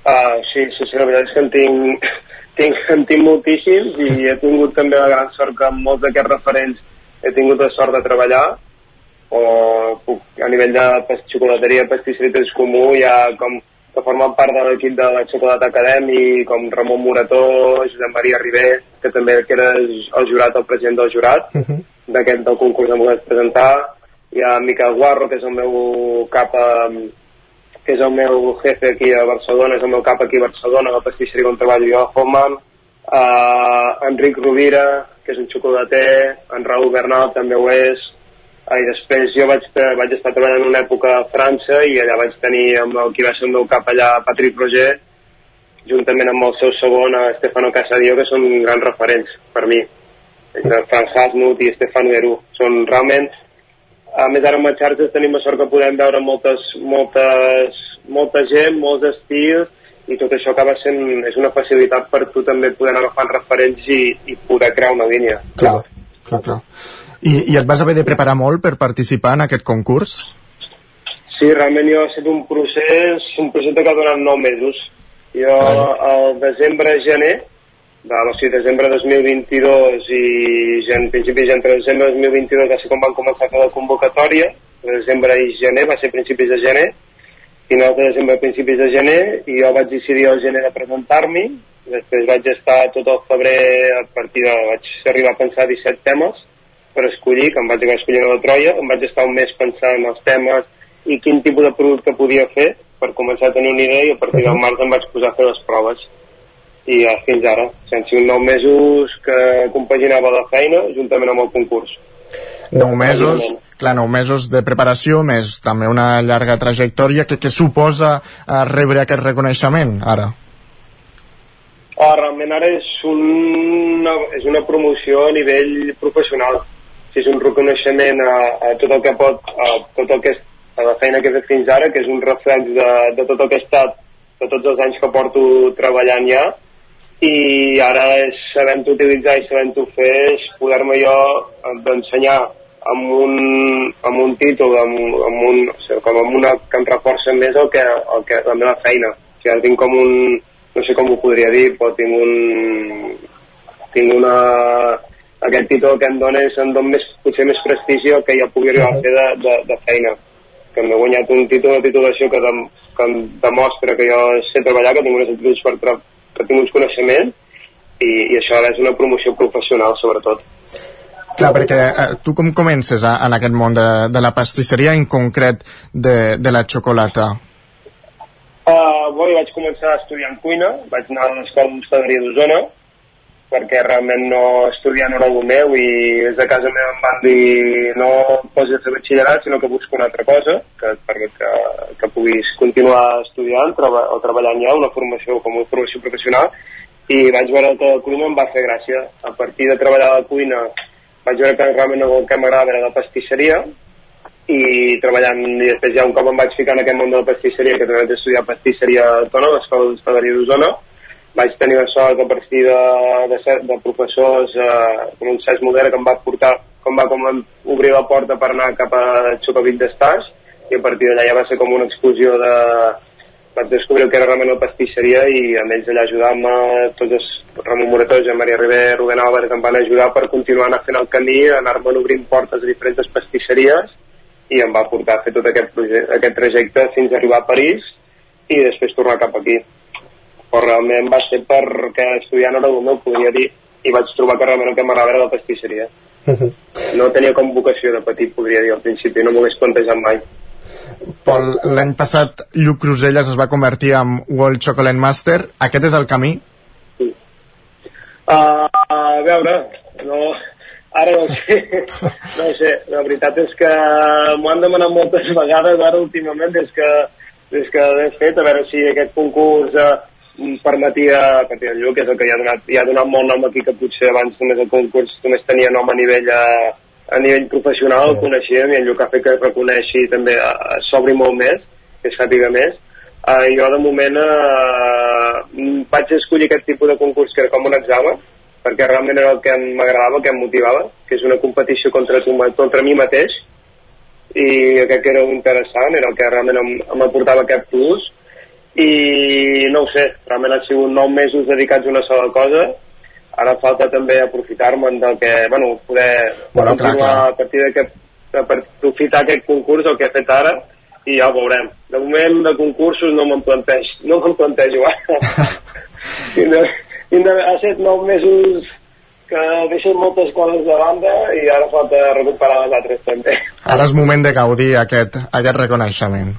Uh, sí, sí, sí, la veritat és que en tinc, tinc, en tinc moltíssims i he tingut també la gran sort que amb molts d'aquests referents he tingut la sort de treballar o puc, a nivell de xocolateria, pastisseria és comú, hi ha com que formen part de l'equip de la Xocolata Academy, com Ramon Morató, Josep Maria Ribé, que també que era el jurat, el president del jurat, d'aquest del concurs em vaig presentar, hi ha Miquel Guarro, que és el meu cap a, que és el meu jefe aquí a Barcelona, és el meu cap aquí a Barcelona, la pastisseria on treballo jo, Hoffman, uh, Enric Rovira, que és un xocolater, en Raúl Bernal també ho és, uh, i després jo vaig, vaig estar treballant una època a França i allà vaig tenir amb el qui va ser el meu cap allà, Patrick Roger, juntament amb el seu segon, eh, Stefano Casadio, que són grans referents per mi. Entre Franz Hasmut i Stefano Herú. Són realment a més ara amb les xarxes tenim la sort que podem veure moltes, moltes, molta gent, molts estils i tot això acaba sent és una facilitat per tu també poder anar agafant referents i, i poder crear una línia. Clar, clar, clar. I, I et vas haver de preparar molt per participar en aquest concurs? Sí, realment jo ha estat un procés, un projecte que ha donat 9 mesos. Jo al desembre-gener, de, o sigui, desembre 2022 i gen, principis entre desembre 2022 va ser quan van començar a fer la convocatòria, desembre i gener, va ser principis de gener, finals de desembre, principis de gener, i jo vaig decidir al gener de presentar-m'hi, després vaig estar tot el febrer, a partir de, vaig arribar a pensar 17 temes per escollir, que em vaig acabar escollint a la Troia, em vaig estar un mes pensant en els temes i quin tipus de producte podia fer per començar a tenir una idea i a partir del març em vaig posar a fer les proves i ja fins ara, sense uns 9 mesos que compaginava la feina juntament amb el concurs. 9 mesos, clar, 9 mesos de preparació, més també una llarga trajectòria. que què suposa eh, rebre aquest reconeixement, ara? Oh, realment ara és una, és una promoció a nivell professional. És un reconeixement a, a tot el que pot, a tot el que és, a la feina que he fet fins ara, que és un reflex de, de tot el que he estat, de tots els anys que porto treballant ja, i ara és sabent-ho utilitzar i sabent-ho fer és poder-me jo d'ensenyar amb un, amb un títol, amb, amb un, o sigui, com amb una que em reforça més el que, el que, la meva feina. O sigui, tinc com un, no sé com ho podria dir, però tinc un, tinc una, aquest títol que em dona és, em dona més, potser més prestigi el que ja pugui arribar a fer de, de, de feina que m'he guanyat un títol de titulació que, dem, que em demostra que jo sé treballar, que tinc unes actituds per que tinc uns coneixements i, i això ara és una promoció professional sobretot. Clar, perquè eh, tu com comences a, en aquest món de, de la pastisseria, en concret de, de la xocolata? Uh, bueno, vaig començar estudiant cuina, vaig anar a l'escola d'hostaleria d'Osona, perquè realment no estudiar no era el meu i des de casa meva em van dir no posis fer batxillerat sinó que busco una altra cosa que, perquè que, que puguis continuar estudiant o treballant ja una formació com una formació professional. I vaig veure que la cuina em va fer gràcia. A partir de treballar a la cuina vaig veure que realment el que m'agradava era la pastisseria i treballant i després ja un cop em vaig ficar en aquest món de la pastisseria que també vaig estudiar pastisseria a Tona, l'escola d'hostaleria d'Osona vaig tenir la sort a partir de, de, ser- de professors eh, un Cesc Modera que em va portar com va com obrir la porta per anar cap a Xocavic d'Estàs i a partir d'allà ja va ser com una exclusió de vaig descobrir que era realment la pastisseria i amb ells allà ajudant-me tots els Ramon Morató, Joan Maria Ribé, Rubén Álvarez em van ajudar per continuar anar fent el camí, anar-me'n obrint portes a diferents pastisseries i em va portar a fer tot aquest, aquest trajecte fins a arribar a París i després tornar cap aquí. Però realment va ser perquè estudiant era el meu, podria dir, i vaig trobar que realment el que m'agradava era la pastisseria. No tenia com vocació de petit, podria dir, al principi, no m'ho hagués plantejat mai. Pol, l'any passat Lluc Cruselles es va convertir en World Chocolate Master. Aquest és el camí? Uh, a veure, no, ara no sé, no sé, la veritat és que m'ho han demanat moltes vegades ara últimament des que, des que l'he fet, a veure si aquest concurs uh, permetia, perquè el Lluc és el que hi ha donat, hi ha donat molt nom aquí, que potser abans només el concurs només tenia nom a nivell, a, a nivell professional, sí. el coneixíem, i el Lluc ha fet que es reconeixi també, s'obri molt més, que sàpiga més, Uh, jo de moment uh, vaig escollir aquest tipus de concurs que era com un examen perquè realment era el que m'agradava, el que em motivava que és una competició contra, tu, contra mi mateix i crec que era interessant, era el que realment em, em aportava aquest plus i no ho sé, realment han sigut 9 mesos dedicats a una sola cosa ara falta també aprofitar-me'n del que, bueno, poder bueno, clar, clar. a partir d'aquest aprofitar aquest concurs, el que he fet ara i ja ho veurem. De moment de concursos no me'n plantejo, no me'n plantejo ara. tindré, tindré, ha set nou mesos que deixen moltes coses de banda i ara falta recuperar les altres també. Ara és moment de gaudir aquest, aquest reconeixement.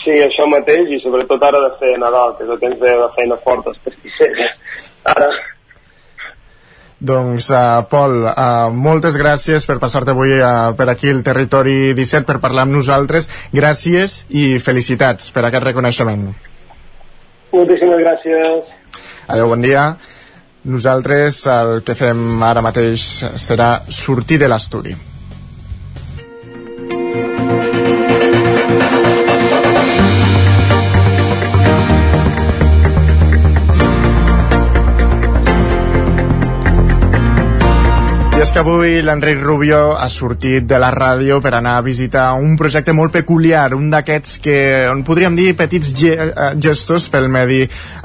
Sí, això mateix, i sobretot ara de fer Nadal, que és el que ens ve de feina forta, els pastissers. Ara, doncs, uh, Pol, uh, moltes gràcies per passar-te avui uh, per aquí el Territori 17 per parlar amb nosaltres. Gràcies i felicitats per aquest reconeixement. Moltíssimes gràcies. Adéu, bon dia. Nosaltres el que fem ara mateix serà sortir de l'estudi. És que avui l'Enric Rubio ha sortit de la ràdio per anar a visitar un projecte molt peculiar, un d'aquests que on podríem dir petits ge eh, gestos pel medi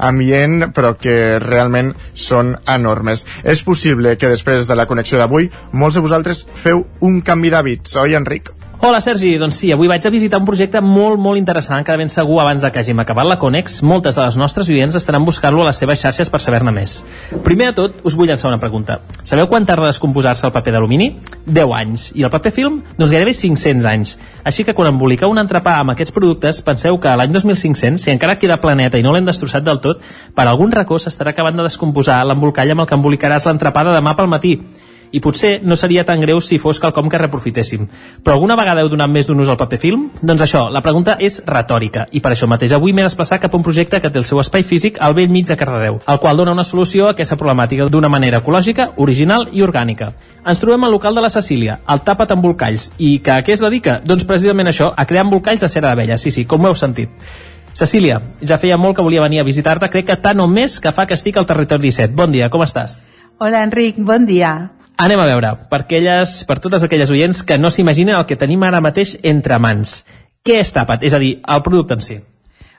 ambient, però que realment són enormes. És possible que després de la connexió d'avui molts de vosaltres feu un canvi d'hàbits, oi Enric? Hola Sergi, doncs sí, avui vaig a visitar un projecte molt, molt interessant que de ben segur abans de que hàgim acabat la Conex, moltes de les nostres oients estaran buscant-lo a les seves xarxes per saber-ne més. Primer de tot, us vull llançar una pregunta. Sabeu quan tarda a descomposar-se el paper d'alumini? 10 anys. I el paper film? Doncs gairebé 500 anys. Així que quan emboliqueu un entrepà amb aquests productes, penseu que l'any 2500, si encara queda planeta i no l'hem destrossat del tot, per algun racó s'estarà acabant de descomposar l'embolcall amb el que embolicaràs l'entrepà de demà pel matí i potser no seria tan greu si fos quelcom que reprofitéssim. Però alguna vegada heu donat més d'un ús al paper film? Doncs això, la pregunta és retòrica, i per això mateix avui m'he desplaçat cap a un projecte que té el seu espai físic al vell mig de Cardedeu, el qual dona una solució a aquesta problemàtica d'una manera ecològica, original i orgànica. Ens trobem al local de la Cecília, el Tapa't amb Volcalls, i que a què es dedica? Doncs precisament això, a crear embolcalls de cera d'abella, sí, sí, com ho heu sentit. Cecília, ja feia molt que volia venir a visitar-te, crec que tant o més que fa que estic al territori 17. Bon dia, com estàs? Hola, Enric, bon dia. Anem a veure, per, aquelles, per totes aquelles oients que no s'imaginen el que tenim ara mateix entre mans. Què és Tapat? És a dir, el producte en si.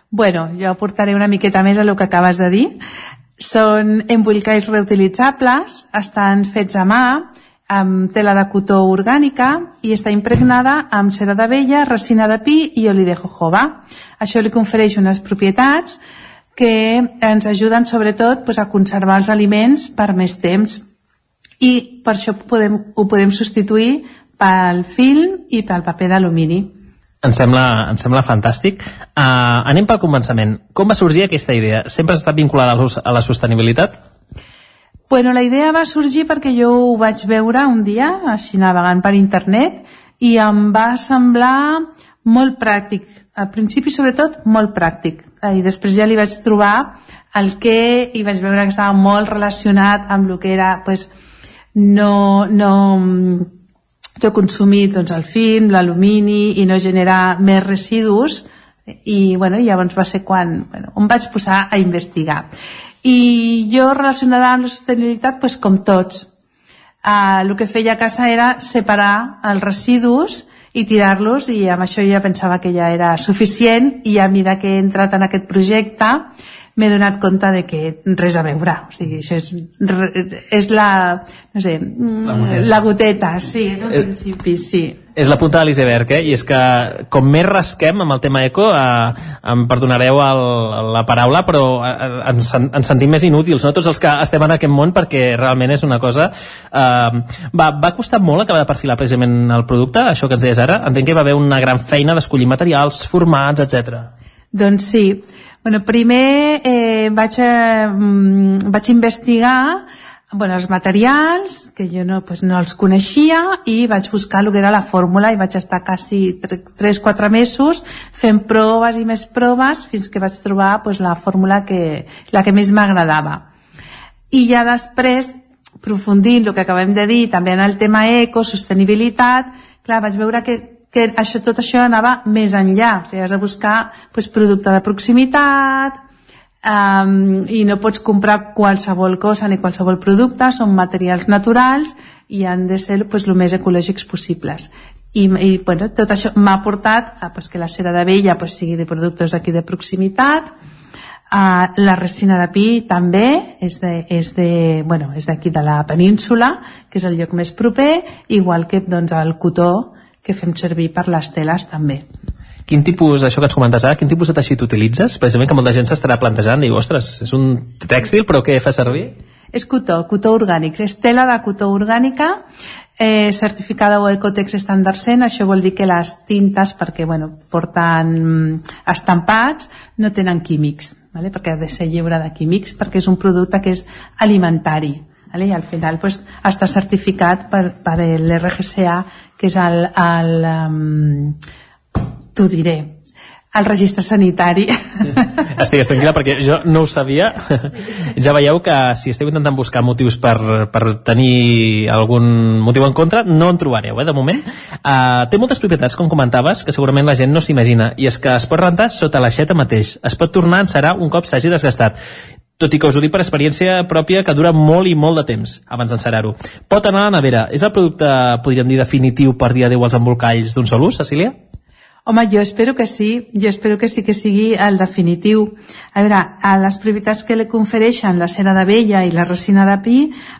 Bueno, jo aportaré una miqueta més a el que acabes de dir. Són embolcalls reutilitzables, estan fets a mà, amb tela de cotó orgànica i està impregnada amb cera d'abella, resina de pi i oli de jojoba. Això li confereix unes propietats que ens ajuden sobretot pues, a conservar els aliments per més temps i per això podem, ho podem substituir pel film i pel paper d'alumini. Em sembla, em sembla fantàstic. Uh, anem pel començament. Com va sorgir aquesta idea? Sempre ha estat vinculada a la sostenibilitat? Bueno, la idea va sorgir perquè jo ho vaig veure un dia, així navegant per internet, i em va semblar molt pràctic. Al principi, sobretot, molt pràctic. I després ja li vaig trobar el que i vaig veure que estava molt relacionat amb el que era pues, no, no, no consumir doncs, el film, l'alumini i no generar més residus. I bueno, llavors va ser quan bueno, em vaig posar a investigar. I jo relacionada amb la sostenibilitat pues, com tots. Uh, el que feia a casa era separar els residus i tirar-los i amb això ja pensava que ja era suficient i a mesura que he entrat en aquest projecte m'he donat compte de que res a veure o sigui, això és, és la no sé, la goteta, la goteta sí, és el principi, sí és la punta de l'iceberg, eh? i és que com més rasquem amb el tema eco, eh, em perdonareu el, la paraula, però eh, ens, ens sentim més inútils, no? tots els que estem en aquest món, perquè realment és una cosa... Eh, va, va costar molt acabar de perfilar precisament el producte, això que ens deies ara? Entenc que hi va haver una gran feina d'escollir materials, formats, etc. Doncs sí. Bueno, primer eh, vaig, eh, vaig investigar bueno, els materials, que jo no, pues, no els coneixia, i vaig buscar el que era la fórmula i vaig estar quasi 3-4 mesos fent proves i més proves fins que vaig trobar pues, la fórmula que, la que més m'agradava. I ja després, aprofundint el que acabem de dir, també en el tema eco, sostenibilitat, clar, vaig veure que que això, tot això anava més enllà, o sigui, has de buscar pues, producte de proximitat, um, i no pots comprar qualsevol cosa ni qualsevol producte, són materials naturals i han de ser pues, el més ecològics possibles. I, i bueno, tot això m'ha portat a pues, que la cera d'abella pues, sigui de productes d'aquí de proximitat. Uh, la resina de pi també és de, és de, bueno, és d'aquí de la península que és el lloc més proper igual que doncs, el cotó que fem servir per les teles també quin tipus, això que ens comentes ara, quin tipus de teixit utilitzes? Precisament que molta gent s'estarà plantejant, diu, ostres, és un tèxtil, però què fa servir? És cotó, cotó orgànic, és tela de cotó orgànica, eh, certificada o Ecotex Standard 100, això vol dir que les tintes, perquè bueno, porten mm, estampats, no tenen químics, ¿vale? perquè ha de ser lliure de químics, perquè és un producte que és alimentari, ¿vale? i al final pues, està certificat per, per l'RGCA, que és el, el, um, t'ho diré el registre sanitari. Estigues tranquil·la perquè jo no ho sabia. ja veieu que si esteu intentant buscar motius per, per tenir algun motiu en contra, no en trobareu, eh, de moment. Uh, té moltes propietats, com comentaves, que segurament la gent no s'imagina, i és que es pot rentar sota l'aixeta mateix. Es pot tornar a encerar un cop s'hagi desgastat tot i que us ho dic per experiència pròpia que dura molt i molt de temps abans d'encerar-ho. Pot anar a la nevera. És el producte, podríem dir, definitiu per dia adeu als embolcalls d'un sol ús, Cecília? Home, jo espero que sí, jo espero que sí que sigui el definitiu. A veure, a les propietats que li confereixen la cera d'abella i la resina de pi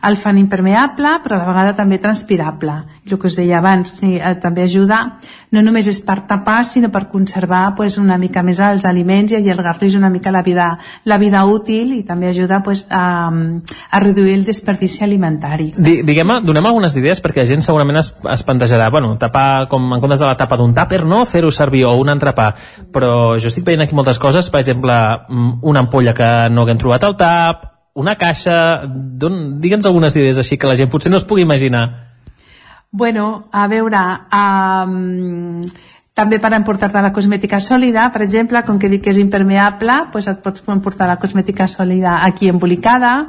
el fan impermeable, però a la vegada també transpirable. El que us deia abans, eh, també ajuda, no només és per tapar, sinó per conservar pues, una mica més els aliments i allargar-los una mica la vida, la vida útil i també ajuda pues, a, a reduir el desperdici alimentari. Diguem, donem algunes idees perquè la gent segurament es, es plantejarà, bueno, tapar com en comptes de la tapa d'un tàper, no? Fer-ho servir o un entrepà, però jo estic veient aquí moltes coses, per exemple, mm, una ampolla que no haguem trobat al tap, una caixa, digue'ns algunes idees així que la gent potser no es pugui imaginar. Bueno, a veure, um, també per emportar-te la cosmètica sòlida, per exemple, com que dic que és impermeable, pues et pots emportar la cosmètica sòlida aquí embolicada,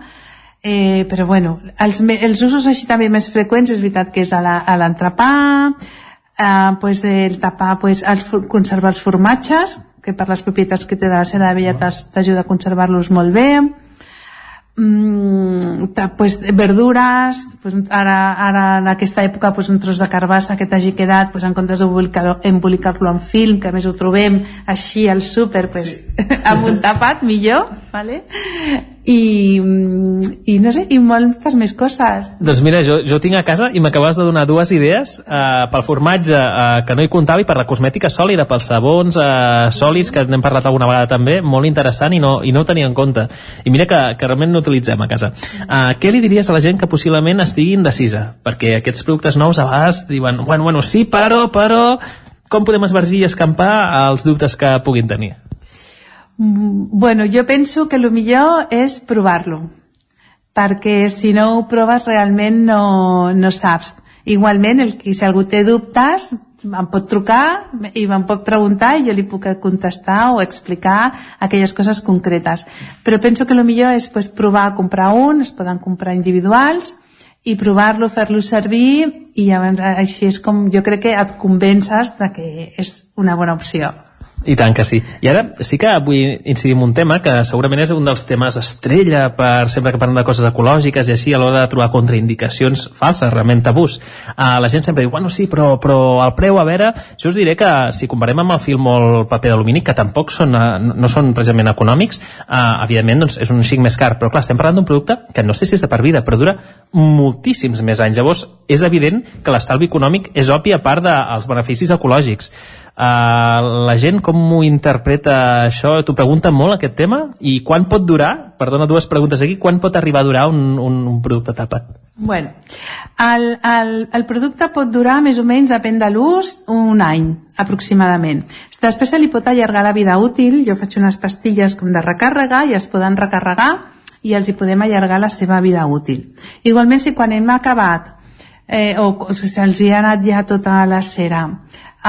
eh, però bueno, els, els usos així també més freqüents és veritat que és a l'entrepà, eh, pues el tapar, pues, el, conservar els formatges, que per les propietats que té de la cera d'abella t'ajuda a conservar-los molt bé, mm, pues, verdures pues, ara, ara en aquesta època pues, un tros de carbassa que t'hagi quedat pues, en comptes d'embolicar-lo en film que a més ho trobem així al súper pues, sí. amb un tapat millor vale? I, i no sé, i moltes més coses. Doncs mira, jo, jo tinc a casa i m'acabes de donar dues idees eh, pel formatge eh, que no hi comptava i per la cosmètica sòlida, pels sabons eh, sòlids que n'hem parlat alguna vegada també, molt interessant i no, i no ho tenia en compte. I mira que, que realment no utilitzem a casa. Eh, què li diries a la gent que possiblement estigui indecisa? Perquè aquests productes nous a vegades diuen, bueno, bueno, sí, però, però... Com podem esvergir i escampar els dubtes que puguin tenir? Mm, bueno, jo penso que el millor és provar-lo, perquè si no ho proves realment no, no saps. Igualment, el, si algú té dubtes, em pot trucar i em pot preguntar i jo li puc contestar o explicar aquelles coses concretes. Però penso que el millor és pues, provar a comprar un, es poden comprar individuals, i provar-lo, fer-lo servir i llavors, així és com jo crec que et convences de que és una bona opció. I tant que sí. I ara sí que vull incidir en un tema que segurament és un dels temes estrella per sempre que parlem de coses ecològiques i així a l'hora de trobar contraindicacions falses, realment tabús. Uh, la gent sempre diu, bueno, sí, però, però el preu, a veure, jo us diré que si comparem amb el film o el paper d'alumini, que tampoc són, uh, no són precisament econòmics, uh, evidentment doncs, és un xic més car, però clar, estem parlant d'un producte que no sé si és de per vida, però dura moltíssims més anys. Llavors, és evident que l'estalvi econòmic és obvi a part dels beneficis ecològics. Uh, la gent com ho interpreta això? T'ho pregunten molt aquest tema? I quan pot durar, perdona dues preguntes aquí, quan pot arribar a durar un, un, un producte tapat? Bueno, el, el, el producte pot durar més o menys, depèn de l'ús, un any aproximadament. Després se li pot allargar la vida útil, jo faig unes pastilles com de recàrrega i es poden recarregar i els hi podem allargar la seva vida útil. Igualment, si quan hem acabat eh, o, o si se'ls hi ha anat ja tota la cera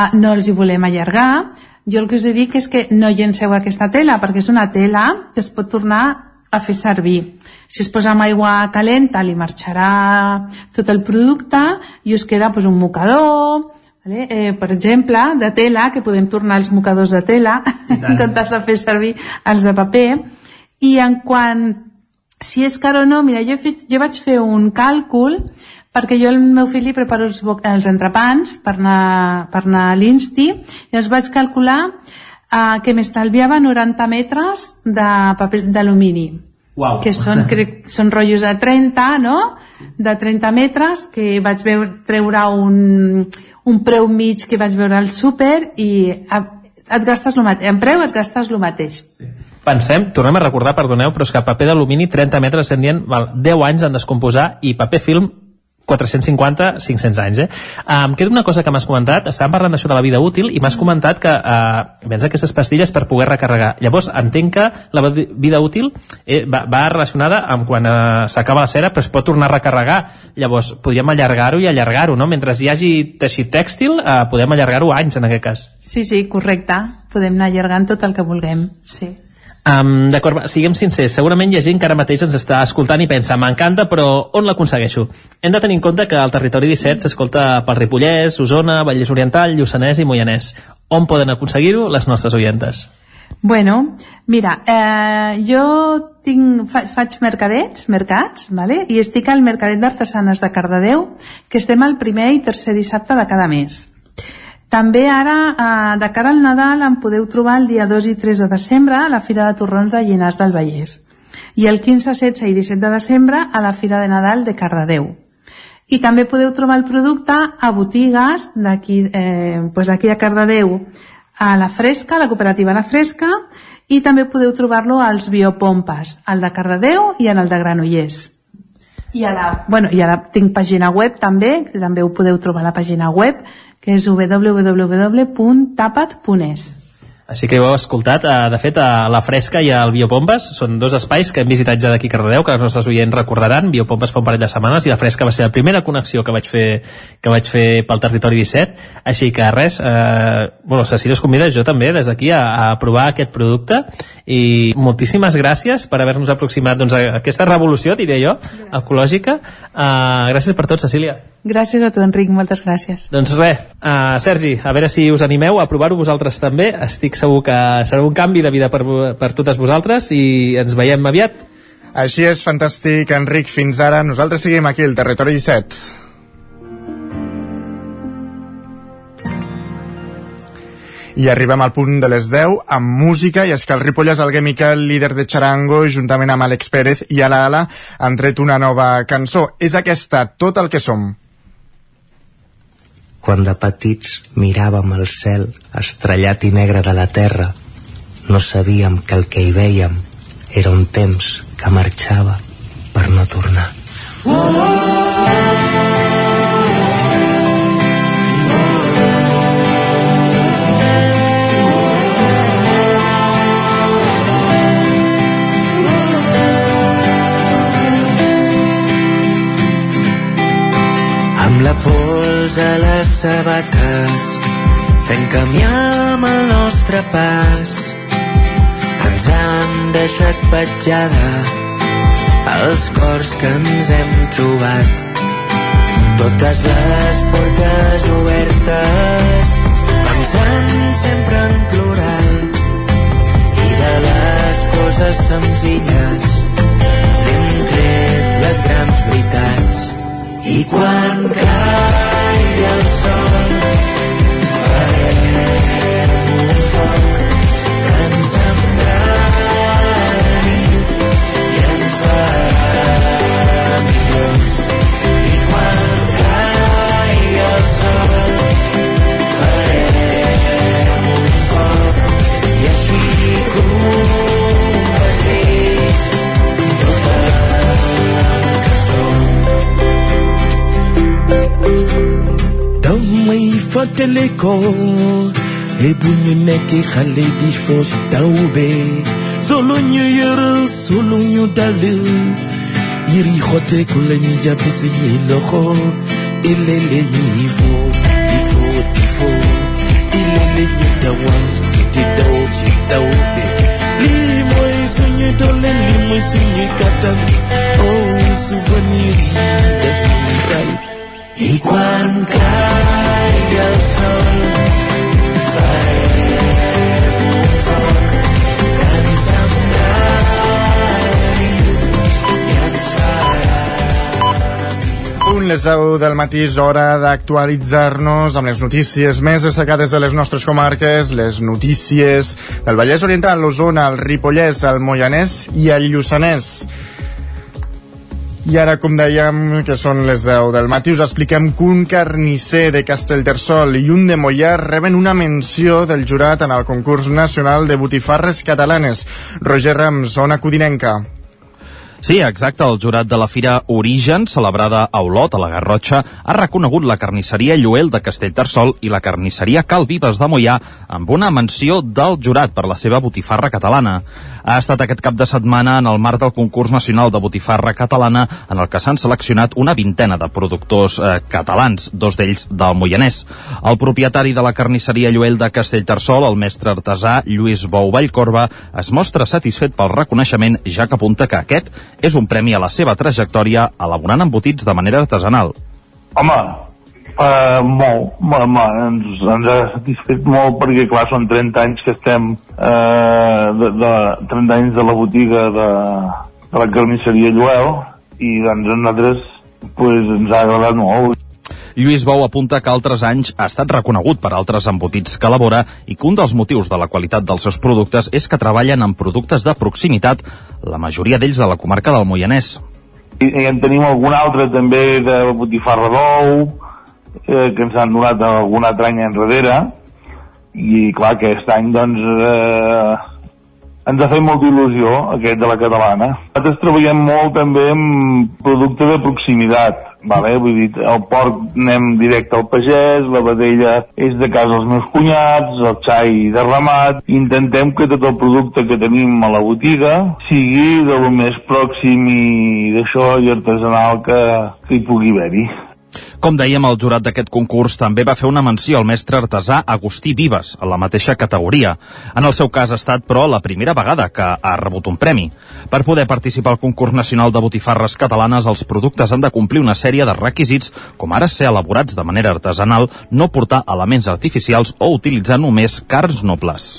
uh, no els hi volem allargar, jo el que us he dit és que no llenceu aquesta tela, perquè és una tela que es pot tornar a fer servir. Si es posa amb aigua calenta li marxarà tot el producte i us queda pues, un mocador, vale? eh, per exemple, de tela, que podem tornar els mocadors de tela en comptes de fer servir els de paper. I en quant si és car o no, mira, jo, fet, jo vaig fer un càlcul perquè jo el meu fill li preparo els, els entrepans per anar, per anar a l'Insti i els vaig calcular eh, que m'estalviava 90 metres de paper d'alumini wow. que són, crec, són rotllos de 30 no? de 30 metres que vaig veure, treure un, un preu mig que vaig veure al súper i et gastes el mateix, en preu et gastes el mateix sí pensem, tornem a recordar, perdoneu, però és que paper d'alumini 30 metres estem dient val, 10 anys en descomposar i paper film 450, 500 anys, eh? Em queda una cosa que m'has comentat, estàvem parlant d'això de la vida útil i m'has comentat que eh, vens aquestes pastilles per poder recarregar. Llavors, entenc que la vida útil eh, va, va relacionada amb quan eh, s'acaba la cera, però es pot tornar a recarregar. Llavors, podríem allargar-ho i allargar-ho, no? Mentre hi hagi teixit tèxtil, eh, podem allargar-ho anys, en aquest cas. Sí, sí, correcte. Podem anar allargant tot el que vulguem, sí. Um, D'acord, siguem sincers, segurament hi ha gent que ara mateix ens està escoltant i pensa m'encanta, però on l'aconsegueixo? Hem de tenir en compte que el territori 17 s'escolta pel Ripollès, Osona, Vallès Oriental, Lluçanès i Moianès. On poden aconseguir-ho les nostres oientes? Bueno, mira, eh, jo tinc, fa, faig mercadets, mercats, vale? i estic al Mercadet d'Artesanes de Cardedeu, que estem el primer i tercer dissabte de cada mes. També ara, eh, de cara al Nadal, em podeu trobar el dia 2 i 3 de desembre a la Fira de Torrons de Llinars del Vallès i el 15, 16 i 17 de desembre a la Fira de Nadal de Cardedeu. I també podeu trobar el producte a botigues d'aquí eh, pues aquí a Cardedeu, a la Fresca, a la cooperativa La Fresca, i també podeu trobar-lo als biopompes, al de Cardedeu i en el de Granollers. I ara, bueno, i ara tinc pàgina web també, també ho podeu trobar a la pàgina web, que és www.tapat.es. Així que ho heu escoltat. Eh, de fet, a La Fresca i al Biopompes són dos espais que hem visitat ja d'aquí a Cardedeu, que els nostres oients recordaran. Biopompes fa un parell de setmanes i La Fresca va ser la primera connexió que vaig fer, que vaig fer pel territori 17. Així que res, eh, bueno, Cecília us convida jo també des d'aquí a, a provar aquest producte i moltíssimes gràcies per haver-nos aproximat doncs, a aquesta revolució, diré jo, ecològica. Eh, gràcies per tot, Cecília. Gràcies a tu, Enric, moltes gràcies. Doncs res, uh, Sergi, a veure si us animeu a provar-ho vosaltres també. Estic segur que serà un canvi de vida per, per totes vosaltres i ens veiem aviat. Així és, fantàstic, Enric. Fins ara, nosaltres seguim aquí, al Territori 17. I arribem al punt de les 10 amb música i és que el Ripollès Alguer Miquel, líder de Charango, juntament amb Àlex Pérez i Ala Ala, han tret una nova cançó. És aquesta, Tot el que som. Quan de petits miràvem el cel estrellat i negre de la terra, no sabíem que el que hi veiem era un temps que marxava per no tornar. Oh, oh, oh. la pols a les sabates fent canviar el nostre pas. Ens han deixat petjada els cors que ens hem trobat. Totes les portes obertes pensant sempre en plural. Coses senzilles i hem tret les grans veritats. I quan caigui el sol fateleko ebunyu neke xale fos tawbe soluñu yërël soluñu dal yiri xoteku lañu jàpp si ñi loxo ilele ñi fo ifo ifo. Ilele ñi dawal ti daw ci tawbe lii mooy suñu doole oh souvenir yi def Y quan caigui el sol i Un les 10 del matí és hora d'actualitzar-nos amb les notícies més destacades de les nostres comarques, les notícies del Vallès Oriental, l'Osona, el Ripollès, el Moianès i el Lluçanès. I ara, com dèiem, que són les 10 del matí, us expliquem que un carnisser de Castellterçol i un de Mollà reben una menció del jurat en el concurs nacional de botifarres catalanes. Roger Rams, zona codinenca. Sí, exacte. El jurat de la Fira Origen, celebrada a Olot, a la Garrotxa, ha reconegut la carnisseria Lluel de Castellterçol i la carnisseria Cal Vives de Mollà amb una menció del jurat per la seva botifarra catalana. Ha estat aquest cap de setmana en el marc del concurs nacional de botifarra catalana en el que s'han seleccionat una vintena de productors eh, catalans, dos d'ells del Moianès. El propietari de la carnisseria Lluel de Castellterçol, el mestre artesà Lluís Bou Vallcorba, es mostra satisfet pel reconeixement, ja que apunta que aquest és un premi a la seva trajectòria elaborant embotits de manera artesanal. Home, uh, molt, molt, molt, ens, ens ha satisfet molt perquè, clar, són 30 anys que estem, uh, de, de, 30 anys de la botiga de, de la carnisseria Lluel i doncs a nosaltres pues, ens ha agradat molt. Lluís Bou apunta que altres anys ha estat reconegut per altres embotits que elabora i que un dels motius de la qualitat dels seus productes és que treballen amb productes de proximitat, la majoria d'ells de la comarca del Moianès. I, i en tenim algun altre també de botifarra d'ou, eh, que ens han donat algun altre any enrere, i clar, aquest any doncs eh, ens ha fet molta il·lusió aquest de la catalana. Nosaltres treballem molt també amb producte de proximitat, vale? vull dir, el porc anem directe al pagès, la vedella és de casa dels meus cunyats, el xai de ramat, intentem que tot el producte que tenim a la botiga sigui de lo més pròxim i d'això i artesanal que, que hi pugui haver-hi. Com dèiem, el jurat d'aquest concurs també va fer una menció al mestre artesà Agustí Vives, a la mateixa categoria. En el seu cas ha estat, però, la primera vegada que ha rebut un premi. Per poder participar al concurs nacional de botifarres catalanes, els productes han de complir una sèrie de requisits, com ara ser elaborats de manera artesanal, no portar elements artificials o utilitzar només carns nobles.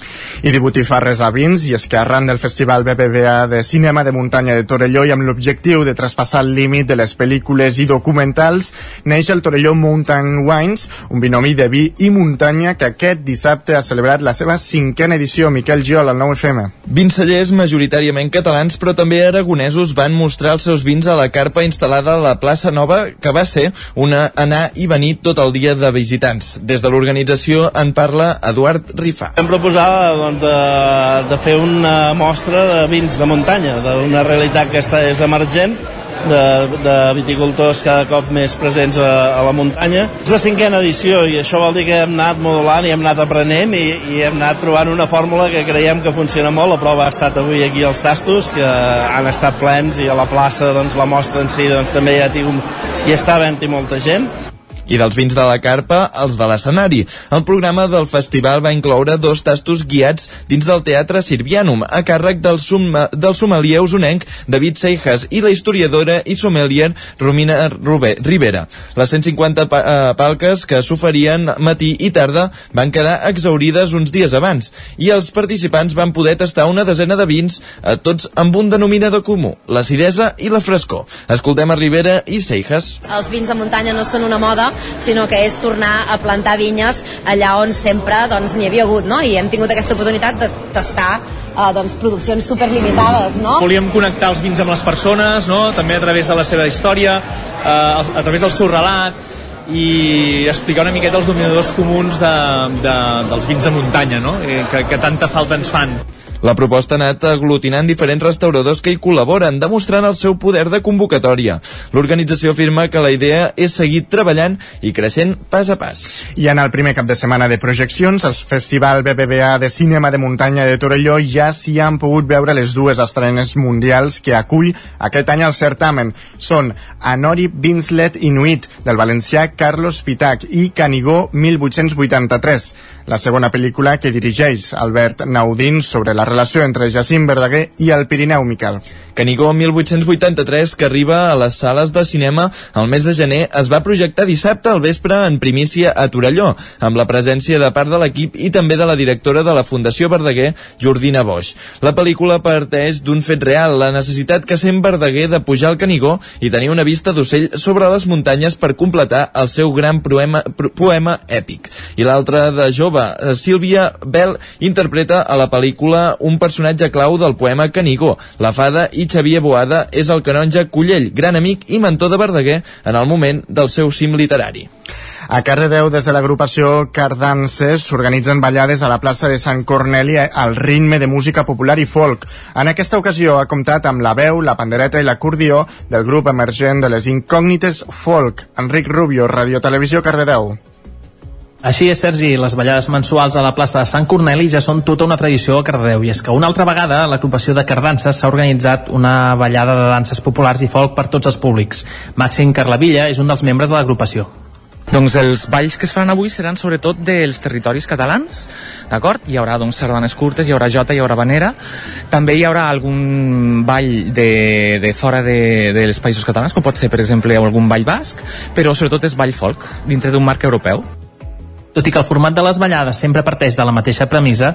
I de botifarres a vins, i és que arran del Festival BBVA de Cinema de Muntanya de Torelló i amb l'objectiu de traspassar el límit de les pel·lícules i documentals, neix el Torelló Mountain Wines, un binomi de vi i muntanya que aquest dissabte ha celebrat la seva cinquena edició. Miquel Giol, al 9FM. Vins cellers majoritàriament catalans, però també aragonesos van mostrar els seus vins a la carpa instal·lada a la plaça Nova, que va ser una anar i venir tot el dia de visitants. Des de l'organització en parla Eduard Rifà. Vam proposar doncs, de, de fer una mostra de vins de muntanya, d'una realitat que està, és emergent, de, de viticultors cada cop més presents a, a la muntanya. És la cinquena edició i això vol dir que hem anat modulant i hem anat aprenent i, i hem anat trobant una fórmula que creiem que funciona molt. La prova ha estat avui aquí als Tastos, que han estat plens i a la plaça doncs, la mostra en si doncs, també hi, ha tingut, hi està havent-hi molta gent I dels vins de la carpa, els de l'escenari. El programa del festival va incloure dos tastos guiats dins del Teatre Sirvianum, a càrrec del, sum, del sommelier usonenc David Seijas i la historiadora i sommelier Romina Rube, Rivera. Les 150 pa, eh, palques que s'oferien matí i tarda van quedar exaurides uns dies abans i els participants van poder tastar una desena de vins, eh, tots amb un denominador comú, l'acidesa i la frescor. Escoltem a Rivera i Seijas. Els vins de muntanya no són una moda, sinó que és tornar a plantar vinyes allà on sempre doncs, havia hagut, no? I hem tingut aquesta oportunitat de tastar uh, doncs, produccions superlimitades, no? Volíem connectar els vins amb les persones, no? també a través de la seva història, uh, a través del seu relat, i explicar una miqueta els dominadors comuns de, de, dels vins de muntanya, no? Eh, que, que tanta falta ens fan. La proposta ha anat aglutinant diferents restauradors que hi col·laboren, demostrant el seu poder de convocatòria. L'organització afirma que la idea és seguir treballant i creixent pas a pas. I en el primer cap de setmana de projeccions, el Festival BBVA de Cinema de Muntanya de Torelló ja s'hi han pogut veure les dues estrenes mundials que acull aquest any el certamen. Són Anori Binslet Inuit, del valencià Carlos Pitac, i Canigó 1883, la segona pel·lícula que dirigeix Albert Naudín sobre la relació entre Jacint Verdaguer i el Pirineu Miquel. Canigó 1883, que arriba a les sales de cinema al mes de gener, es va projectar dissabte al vespre en primícia a Torelló, amb la presència de part de l'equip i també de la directora de la Fundació Verdaguer, Jordina Boix. La pel·lícula parteix d'un fet real, la necessitat que sent Verdaguer de pujar al Canigó i tenir una vista d'ocell sobre les muntanyes per completar el seu gran poema, poema èpic. I l'altra de jove, Sílvia Bell, interpreta a la pel·lícula un personatge clau del poema Canigó, la fada Xavier Boada és el canonge Cullell, gran amic i mentor de Verdaguer en el moment del seu cim literari. A Cardedeu, des de l'agrupació Cardances, s'organitzen ballades a la plaça de Sant Corneli al ritme de música popular i folk. En aquesta ocasió ha comptat amb la veu, la pandereta i l'acordió del grup emergent de les incògnites folk. Enric Rubio, Radio Televisió Cardedeu. Així és, Sergi, les ballades mensuals a la plaça de Sant Corneli ja són tota una tradició a Cardedeu, i és que una altra vegada l'agrupació de Cardances s'ha organitzat una ballada de danses populars i folk per tots els públics. Màxim Carlavilla és un dels membres de l'agrupació. Doncs els balls que es faran avui seran sobretot dels territoris catalans, d'acord? Hi haurà doncs sardanes curtes, hi haurà jota, hi haurà vanera. També hi haurà algun ball de, de fora de, dels països catalans, com pot ser, per exemple, algun ball basc, però sobretot és ball folk, dintre d'un marc europeu. Tot i que el format de les ballades sempre parteix de la mateixa premissa,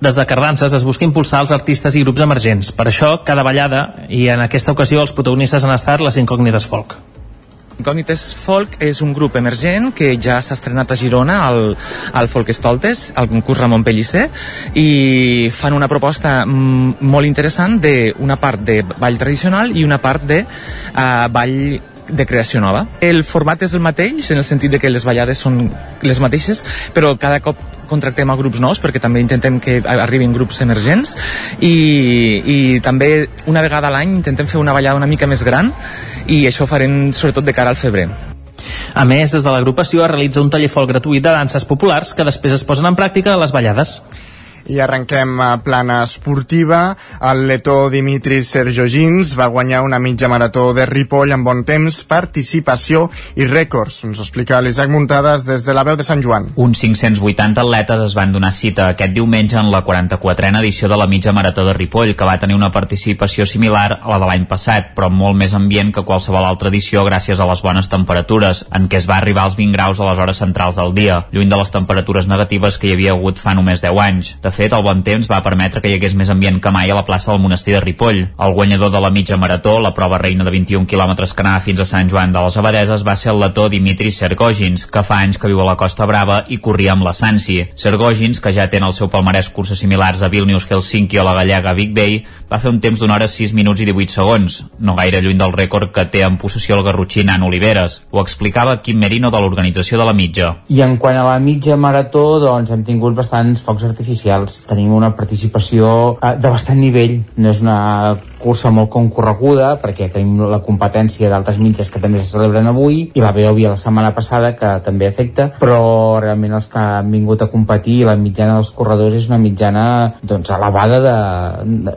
des de Cardances es busca impulsar els artistes i grups emergents. Per això, cada ballada, i en aquesta ocasió els protagonistes han estat les incògnites folk. Incògnites Folk és un grup emergent que ja s'ha estrenat a Girona al, al Folk Stoltes, al concurs Ramon Pellicer, i fan una proposta mm, molt interessant d'una part de ball tradicional i una part de uh, ball de creació nova. El format és el mateix, en el sentit de que les ballades són les mateixes, però cada cop contractem a grups nous perquè també intentem que arribin grups emergents i, i també una vegada a l'any intentem fer una ballada una mica més gran i això ho farem sobretot de cara al febrer. A més, des de l'agrupació es realitza un taller gratuït de danses populars que després es posen en pràctica a les ballades. I arrenquem a plana esportiva. El letó Dimitris Serjogins va guanyar una mitja marató de Ripoll amb bon temps, participació i rècords. Ens ho explica l'Isaac Muntades des de la veu de Sant Joan. Uns 580 atletes es van donar cita aquest diumenge en la 44a edició de la mitja marató de Ripoll, que va tenir una participació similar a la de l'any passat, però molt més ambient que qualsevol altra edició gràcies a les bones temperatures, en què es va arribar als 20 graus a les hores centrals del dia, lluny de les temperatures negatives que hi havia hagut fa només 10 anys. De fet, el bon temps va permetre que hi hagués més ambient que mai a la plaça del monestir de Ripoll. El guanyador de la mitja marató, la prova reina de 21 quilòmetres que anava fins a Sant Joan de les Abadeses, va ser el letó Dimitri Sergogins, que fa anys que viu a la Costa Brava i corria amb la Sansi. Sergogins, que ja té en el seu palmarès curses similars a Vilnius, Helsinki o la gallega Big Bay, va fer un temps d'una hora 6 minuts i 18 segons, no gaire lluny del rècord que té en possessió el garrotxí Nan Oliveres. Ho explicava Quim Merino de l'organització de la mitja. I en quant a la mitja marató, doncs hem tingut bastants focs artificials. Tenim una participació eh, de bastant nivell. No és una cursa molt concorreguda perquè tenim la competència d'altres mitges que també se celebren avui i la Beòvia la setmana passada que també afecta però realment els que han vingut a competir la mitjana dels corredors és una mitjana doncs, elevada de,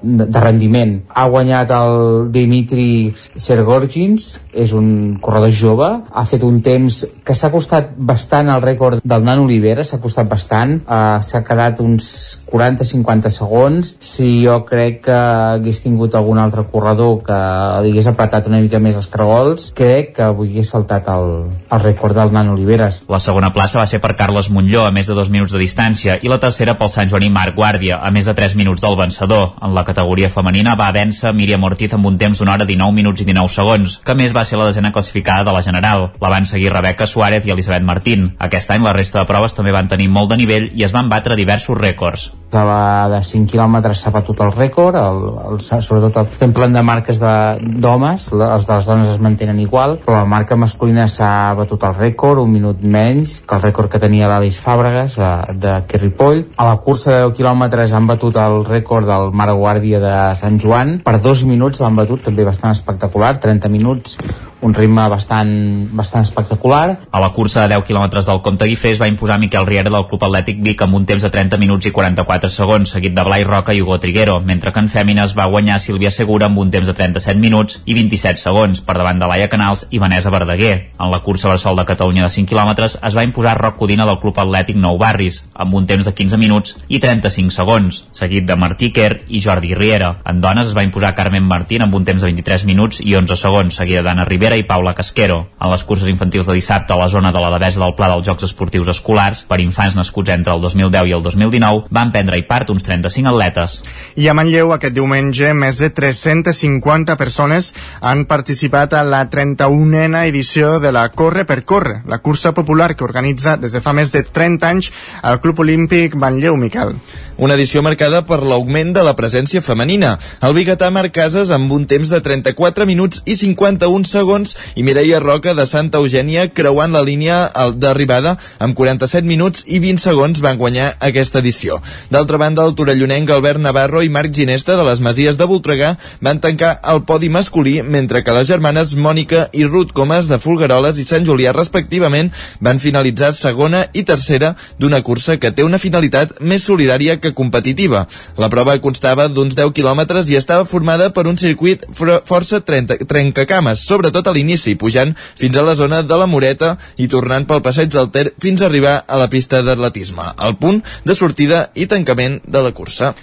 de, de rendiment. Ha guanyat el Dimitri Sergorgins és un corredor jove. Ha fet un temps que s'ha costat bastant al rècord del Nan Olivera s'ha costat bastant. Uh, s'ha quedat uns 40-50 segons. Si jo crec que hagués tingut algun altre corredor que li hagués apretat una mica més els cargols crec que avui hagués saltat el, el rècord del Nan Oliveres La segona plaça va ser per Carles Montlló a més de dos minuts de distància i la tercera pel Sant Joaní Marc Guàrdia a més de 3 minuts del vencedor. En la categoria femenina va vèncer Míriam Ortiz amb un temps d'una hora 19 minuts i 19 segons, que més va ser la desena classificada de la General. La van seguir Rebeca Suárez i Elisabet Martín. Aquest any la resta de proves també van tenir molt de nivell i es van batre diversos rècords. de la de 5 quilòmetres s'ha batut el rècord el, el, sobretot el temple de marques d'homes, els de les dones es mantenen igual, però la marca masculina s'ha batut el rècord, un minut menys que el rècord que tenia l'Aleix Fàbregas de, de Ripoll. A la cursa de 10 quilòmetres han batut el rècord del Mare Guàrdia de Sant Joan, per dos minuts l'han batut, també bastant espectacular, 30 minuts, un ritme bastant, bastant espectacular. A la cursa de 10 quilòmetres del Comte Guifré es va imposar Miquel Riera del Club Atlètic Vic amb un temps de 30 minuts i 44 segons, seguit de Blai Roca i Hugo Triguero, mentre que en Fèmines va guanyar Sílvia Segura amb un temps de 37 minuts i 27 segons, per davant de Laia Canals i Vanessa Verdaguer. En la cursa Bressol de Catalunya de 5 quilòmetres es va imposar Roc Codina del Club Atlètic Nou Barris, amb un temps de 15 minuts i 35 segons, seguit de Martí Quer i Jordi Riera. En dones es va imposar Carmen Martín amb un temps de 23 minuts i 11 segons, seguida d'Anna Rivera i Paula Casquero. En les curses infantils de dissabte a la zona de la Devesa del Pla dels Jocs Esportius Escolars, per infants nascuts entre el 2010 i el 2019, van prendre-hi part uns 35 atletes. I a Manlleu, aquest diumenge, més de 350 persones han participat a la 31a edició de la Corre per Corre, la cursa popular que organitza des de fa més de 30 anys el Club Olímpic Manlleu, Miquel. Una edició marcada per l'augment de la presència femenina. El biguetà Marc Casas amb un temps de 34 minuts i 51 segons i Mireia Roca de Santa Eugènia creuant la línia d'arribada amb 47 minuts i 20 segons van guanyar aquesta edició. D'altra banda, el torellonenc Albert Navarro i Marc Ginesta de les Masies de Voltregà van tancar el podi masculí, mentre que les germanes Mònica i Ruth Comas de Folgueroles i Sant Julià, respectivament, van finalitzar segona i tercera d'una cursa que té una finalitat més solidària que competitiva. La prova constava d'uns 10 quilòmetres i estava formada per un circuit força trencacames, sobretot a l'inici, pujant fins a la zona de la Moreta i tornant pel passeig del Ter fins a arribar a la pista d'atletisme, al punt de sortida i tancament de la cursa.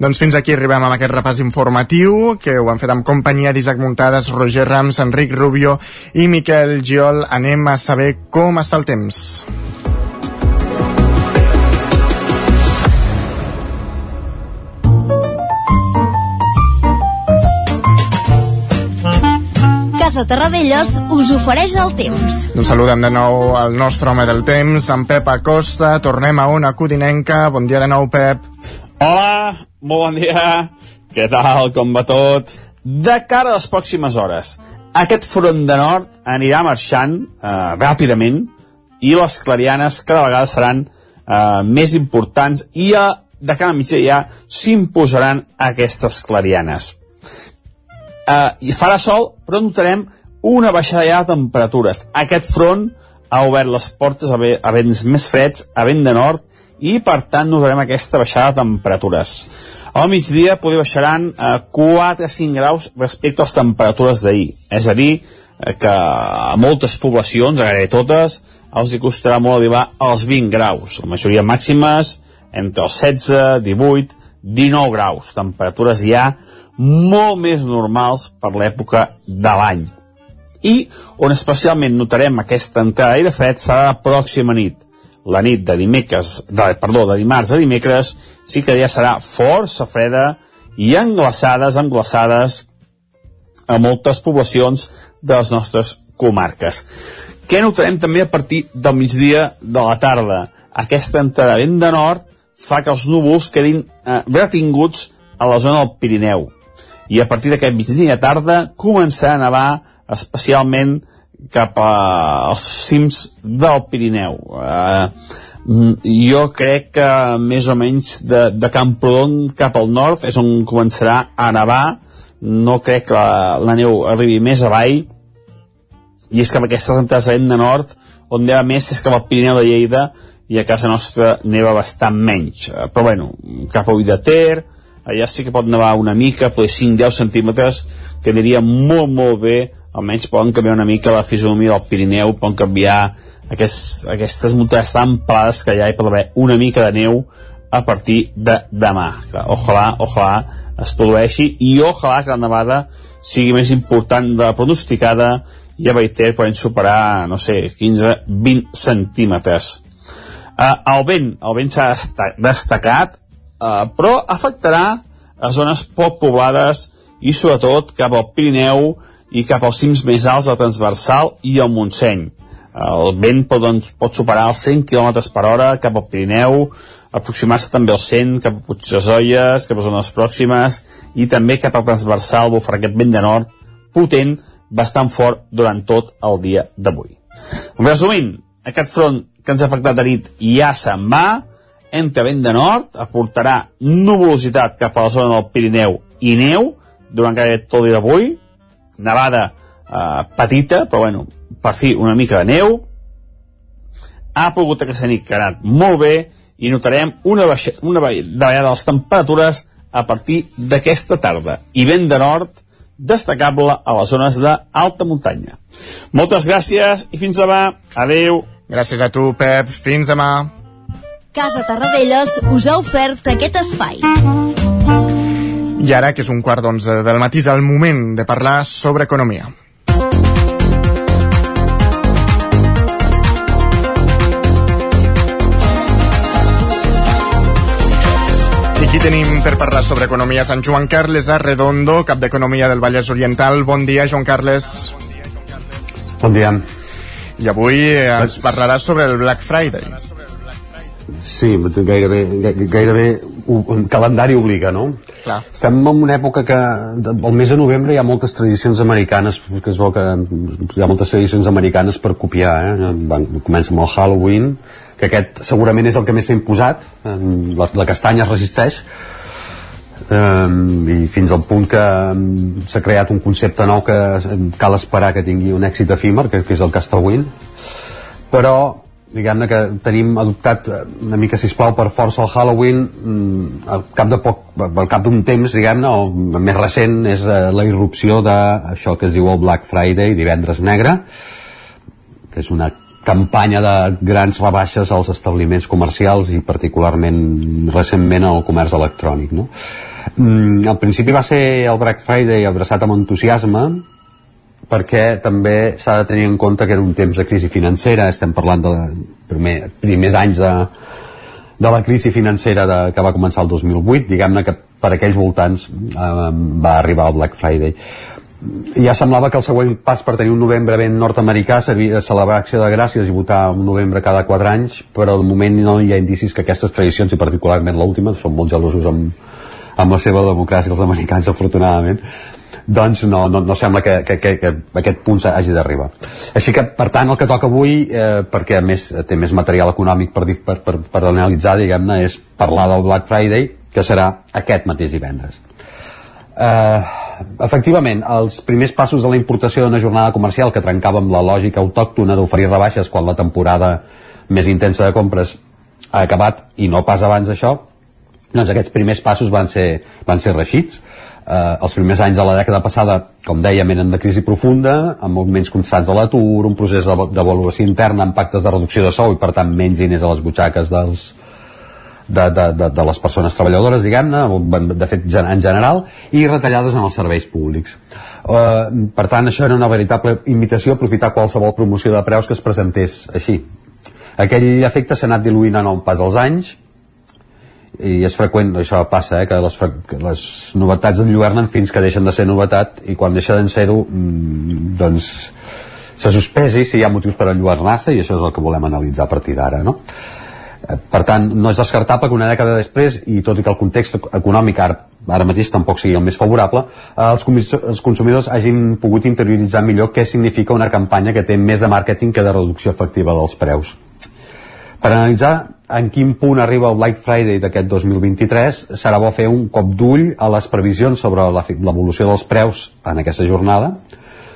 Doncs fins aquí arribem amb aquest repàs informatiu, que ho han fet amb companyia d'Isaac Muntades, Roger Rams, Enric Rubio i Miquel Giol. Anem a saber com està el temps. Casa Terradellos us ofereix el temps. Doncs saludem de nou el nostre home del temps, en Pep Acosta. Tornem a una codinenca. Bon dia de nou, Pep. Hola, molt bon dia. Què tal, com va tot? De cara a les pròximes hores, aquest front de nord anirà marxant eh, ràpidament i les clarianes cada vegada seran eh, més importants i a, de cara a migdia s'imposaran aquestes clarianes. Eh, farà sol, però notarem una baixada de temperatures. Aquest front ha obert les portes a, a vents més freds, a vent de nord, i per tant notarem aquesta baixada de temperatures. Al migdia poder baixaran a 4 a 5 graus respecte a les temperatures d'ahir. És a dir, eh, que a moltes poblacions, a gairebé totes, els hi costarà molt arribar als 20 graus. La majoria màximes entre els 16, 18, 19 graus. Temperatures ja molt més normals per l'època de l'any. I on especialment notarem aquesta entrada d'aire fred serà la pròxima nit. La nit de dimecres, de, perdó, de dimarts a dimecres sí que ja serà força freda i amb glaçades, amb glaçades a moltes poblacions de les nostres comarques. Què notarem també a partir del migdia de la tarda? Aquesta entrada vent de nord fa que els núvols quedin eh, retinguts a la zona del Pirineu. I a partir d'aquest migdia tarda començarà a nevar especialment cap als cims del Pirineu. Eh, mm, jo crec que més o menys de, de Camprodon cap al nord és on començarà a nevar. No crec que la, la neu arribi més avall. I és que amb aquestes entrades de de nord on neva més és cap al Pirineu de Lleida i a casa nostra neva bastant menys. Eh, però bueno, cap a Ull de Ter allà sí que pot nevar una mica però 5-10 centímetres que aniria molt molt bé. Almenys poden canviar una mica la fisonomia del Pirineu poden canviar aquests, aquestes muntanyes tan pelades que hi pot haver una mica de neu a partir de demà. Ojalà, ojalà es produeixi i ojalà que la nevada sigui més important de la pronosticada. I a Baiter poden superar, no sé, 15-20 centímetres. Uh, el vent, el vent s'ha desta destacat, uh, però afectarà a zones poc poblades i sobretot cap al Pirineu i cap als cims més alts del transversal i al Montseny. Uh, el vent pot, doncs, pot superar els 100 km per hora cap al Pirineu, aproximar-se també al 100 cap a Puigdesolles, cap a zones pròximes i també cap al transversal bufarà aquest vent de nord potent, bastant fort durant tot el dia d'avui. Resumint, aquest front que ens ha afectat de nit ja se'n va, entre vent de nord, aportarà nuvolositat cap a la zona del Pirineu i neu durant gairebé tot el dia d'avui, nevada eh, petita, però bueno, per fi una mica de neu, ha plogut aquesta nit que ha anat molt bé i notarem una, baixa, una davallada de les temperatures a partir d'aquesta tarda i vent de nord destacable a les zones d'alta muntanya. Moltes gràcies i fins demà. Adeu. Gràcies a tu, Pep. Fins demà. Casa Tarradellas us ha ofert aquest espai. I ara, que és un quart d'onze del matí, és el moment de parlar sobre economia. I aquí tenim per parlar sobre economia Sant Joan Carles Arredondo, cap d'Economia del Vallès Oriental. Bon dia, Joan Carles. Bon dia. I avui eh, ens parlaràs sobre el Black Friday. Sí, gairebé, gai- gairebé ho- un calendari obliga, no? Clar. Estem en una època que al mes de novembre hi ha moltes tradicions americanes, que es veu que hi ha moltes tradicions americanes per copiar, eh? Van, comença amb el Halloween, que aquest segurament és el que més s'ha imposat, la, la castanya es resisteix, um, i fins al punt que um, s'ha creat un concepte nou que cal esperar que tingui un èxit efímer, que, que és el Castawin, però diguem-ne que tenim adoptat eh, una mica, sisplau, per força el Halloween mm, al cap de poc, al cap d'un temps, diguem-ne, o més recent és eh, la irrupció d'això que es diu el Black Friday, divendres negre, que és una campanya de grans rebaixes als establiments comercials i particularment recentment al comerç electrònic. No? Mm, al principi va ser el Black Friday abraçat amb entusiasme perquè també s'ha de tenir en compte que era un temps de crisi financera, estem parlant de primer, primers anys de, de la crisi financera de, que va començar el 2008, diguem-ne que per aquells voltants eh, va arribar el Black Friday. Ja semblava que el següent pas per tenir un novembre ben nord-americà seria celebrar Acció de Gràcies i votar un novembre cada 4 anys, però de moment no hi ha indicis que aquestes tradicions, i particularment l'última, són molt gelosos amb, amb la seva democràcia els americans, afortunadament, doncs no, no, no sembla que, que, que, que aquest punt hagi d'arribar. Així que, per tant, el que toca avui, eh, perquè a més té més material econòmic per, per, per, per analitzar, diguem-ne, és parlar del Black Friday, que serà aquest mateix divendres. Eh, efectivament, els primers passos de la importació d'una jornada comercial que trencava amb la lògica autòctona d'oferir rebaixes quan la temporada més intensa de compres ha acabat i no pas abans d'això, doncs aquests primers passos van ser, van ser reixits. Eh, els primers anys de la dècada passada, com dèiem, eren de crisi profunda, amb augments constants de l'atur, un procés valoració interna amb pactes de reducció de sou i, per tant, menys diners a les butxaques dels, de, de, de, de les persones treballadores, diguem-ne, de fet en general, i retallades en els serveis públics. Uh, per tant, això era una veritable invitació a aprofitar qualsevol promoció de preus que es presentés així. Aquell efecte s'ha anat diluint en el pas dels anys, i és freqüent, això passa, eh, que les, que les novetats enlluernen fins que deixen de ser novetat i quan deixa de ser-ho mm, doncs se sospesi si hi ha motius per enlluernar-se i això és el que volem analitzar a partir d'ara no? Eh, per tant, no és descartable que una dècada després, i tot i que el context econòmic ara, ara mateix tampoc sigui el més favorable, eh, els, els consumidors hagin pogut interioritzar millor què significa una campanya que té més de màrqueting que de reducció efectiva dels preus. Per analitzar en quin punt arriba el Black Friday d'aquest 2023, serà bo fer un cop d'ull a les previsions sobre l'evolució dels preus en aquesta jornada,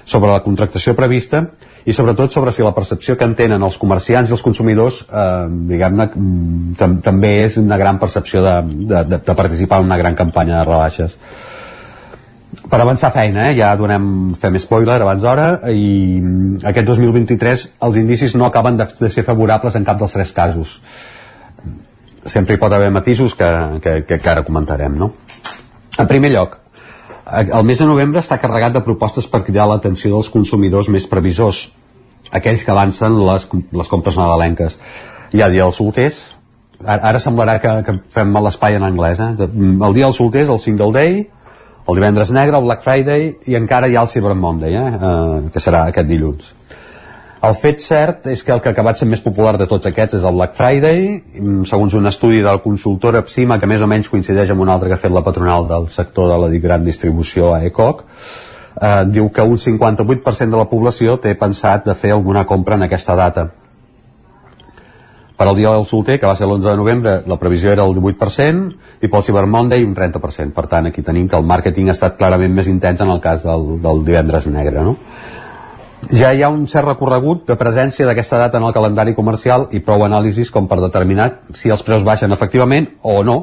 sobre la contractació prevista i sobretot sobre si la percepció que en tenen els comerciants i els consumidors eh, diguem-ne mm, tam també és una gran percepció de, de, de, de participar en una gran campanya de rebaixes per avançar feina, eh? ja donem, fem spoiler abans d'hora i mm, aquest 2023 els indicis no acaben de, de ser favorables en cap dels tres casos sempre hi pot haver matisos que, que, que, que ara comentarem no? en primer lloc el mes de novembre està carregat de propostes per cridar l'atenció dels consumidors més previsors aquells que avancen les, les compres nadalenques hi ha dia dels solters ara, ara semblarà que, que fem l'espai en anglès eh? el dia dels solters, el single day el divendres negre, el Black Friday i encara hi ha el Cyber Monday eh? Eh, que serà aquest dilluns el fet cert és que el que ha acabat sent més popular de tots aquests és el Black Friday, mm, segons un estudi de la consultora que més o menys coincideix amb un altre que ha fet la patronal del sector de la gran distribució a ECOC, eh, diu que un 58% de la població té pensat de fer alguna compra en aquesta data. Per al dia del solter, que va ser l'11 de novembre, la previsió era el 18%, i pel Cyber Monday un 30%. Per tant, aquí tenim que el màrqueting ha estat clarament més intens en el cas del, del divendres negre, no? Ja hi ha un cert recorregut de presència d'aquesta data en el calendari comercial i prou anàlisis com per determinar si els preus baixen efectivament o no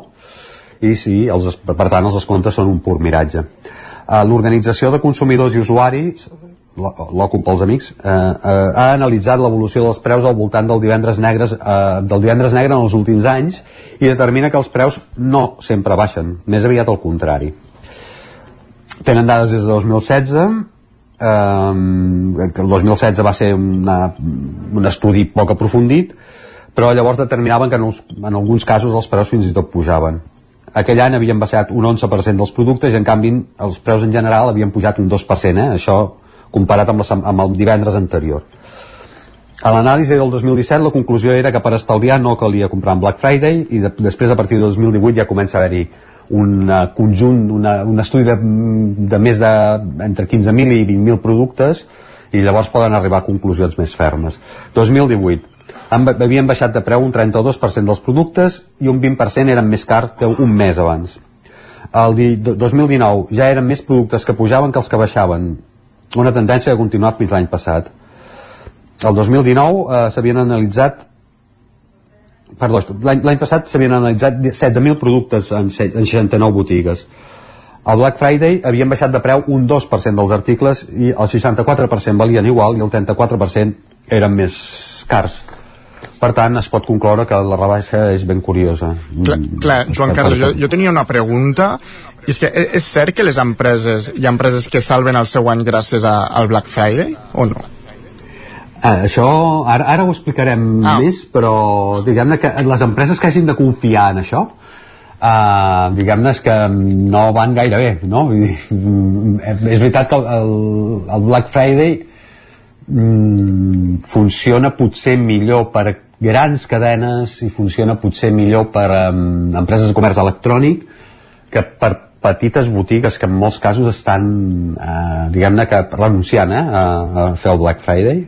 i si, els, per tant, els descomptes són un pur miratge. Eh, L'Organització de Consumidors i Usuaris, l'OCUP pels amics, eh, eh, ha analitzat l'evolució dels preus al voltant del divendres, negres, eh, del divendres negre en els últims anys i determina que els preus no sempre baixen, més aviat al contrari. Tenen dades des de 2016, eh, que el 2016 va ser una, un estudi poc aprofundit, però llavors determinaven que en, els, en alguns casos els preus fins i tot pujaven. Aquell any havien baixat un 11% dels productes i en canvi els preus en general havien pujat un 2%, eh? això comparat amb, la, amb el divendres anterior. A l'anàlisi del 2017 la conclusió era que per estalviar no calia comprar en Black Friday i de, després a partir del 2018 ja comença a haver-hi un eh, conjunt, una, un estudi de, de més de entre 15.000 i 20.000 productes i llavors poden arribar a conclusions més fermes. 2018 han, havien baixat de preu un 32% dels productes i un 20% eren més cars que un mes abans. El di- do- 2019 ja eren més productes que pujaven que els que baixaven, una tendència que ha continuat fins l'any passat. El 2019 eh, s'havien analitzat perdó, l'any passat s'havien analitzat 16.000 productes en, se- en 69 botigues. El Black Friday havien baixat de preu un 2% dels articles i el 64% valien igual i el 34% eren més cars. Per tant, es pot concloure que la rebaixa és ben curiosa. Clar, clar Joan Carles, jo, jo tenia una pregunta i és que e- és cert que les empreses hi ha empreses que salven el seu any gràcies a, al Black Friday o no? Ah, això ara, ara ho explicarem ah. més, però diguem-ne que les empreses que hagin de confiar en això uh, diguem-ne que no van gaire bé, no? Vull dir, mm, és veritat que el, el Black Friday mm, funciona potser millor per grans cadenes i funciona potser millor per um, empreses de comerç electrònic que per petites botigues que en molts casos estan eh, diguem-ne que renunciant eh, a, a fer el Black Friday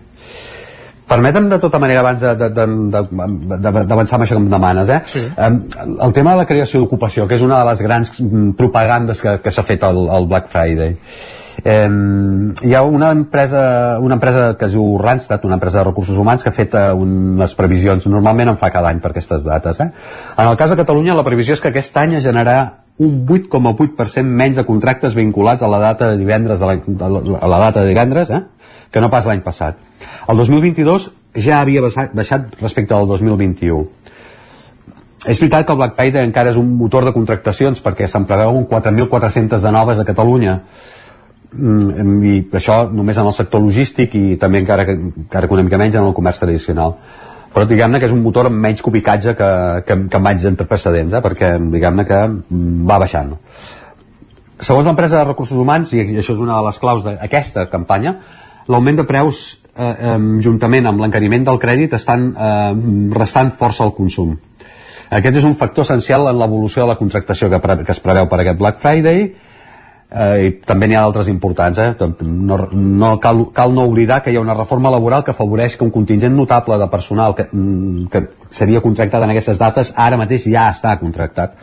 Permetem de tota manera abans d'avançar amb això que em demanes eh? sí. el tema de la creació d'ocupació que és una de les grans mm, propagandes que, que s'ha fet al, Black Friday Eh, hi ha una empresa, una empresa que es diu Randstad, una empresa de recursos humans que ha fet eh, unes previsions, normalment en fa cada any per aquestes dates. Eh? En el cas de Catalunya la previsió és que aquest any es generarà un 8,8% menys de contractes vinculats a la data de divendres a la, a la data de divendres eh? Que no pas l'any passat. El 2022 ja havia baixat, respecte al 2021. És veritat que el Black Friday encara és un motor de contractacions perquè se'n preveuen 4.400 de noves a Catalunya mm, i això només en el sector logístic i també encara, encara una mica menys en el comerç tradicional però diguem-ne que és un motor amb menys copicatge que, que, que en entre precedents eh? perquè diguem-ne que va baixant segons l'empresa de recursos humans i això és una de les claus d'aquesta campanya l'augment de preus eh, eh, juntament amb l'encariment del crèdit estan eh, restant força al consum aquest és un factor essencial en l'evolució de la contractació que, que es preveu per aquest Black Friday eh, i també n'hi ha d'altres importants eh? no, no cal, cal no oblidar que hi ha una reforma laboral que afavoreix que un contingent notable de personal que, mm, que, seria contractat en aquestes dates, ara mateix ja està contractat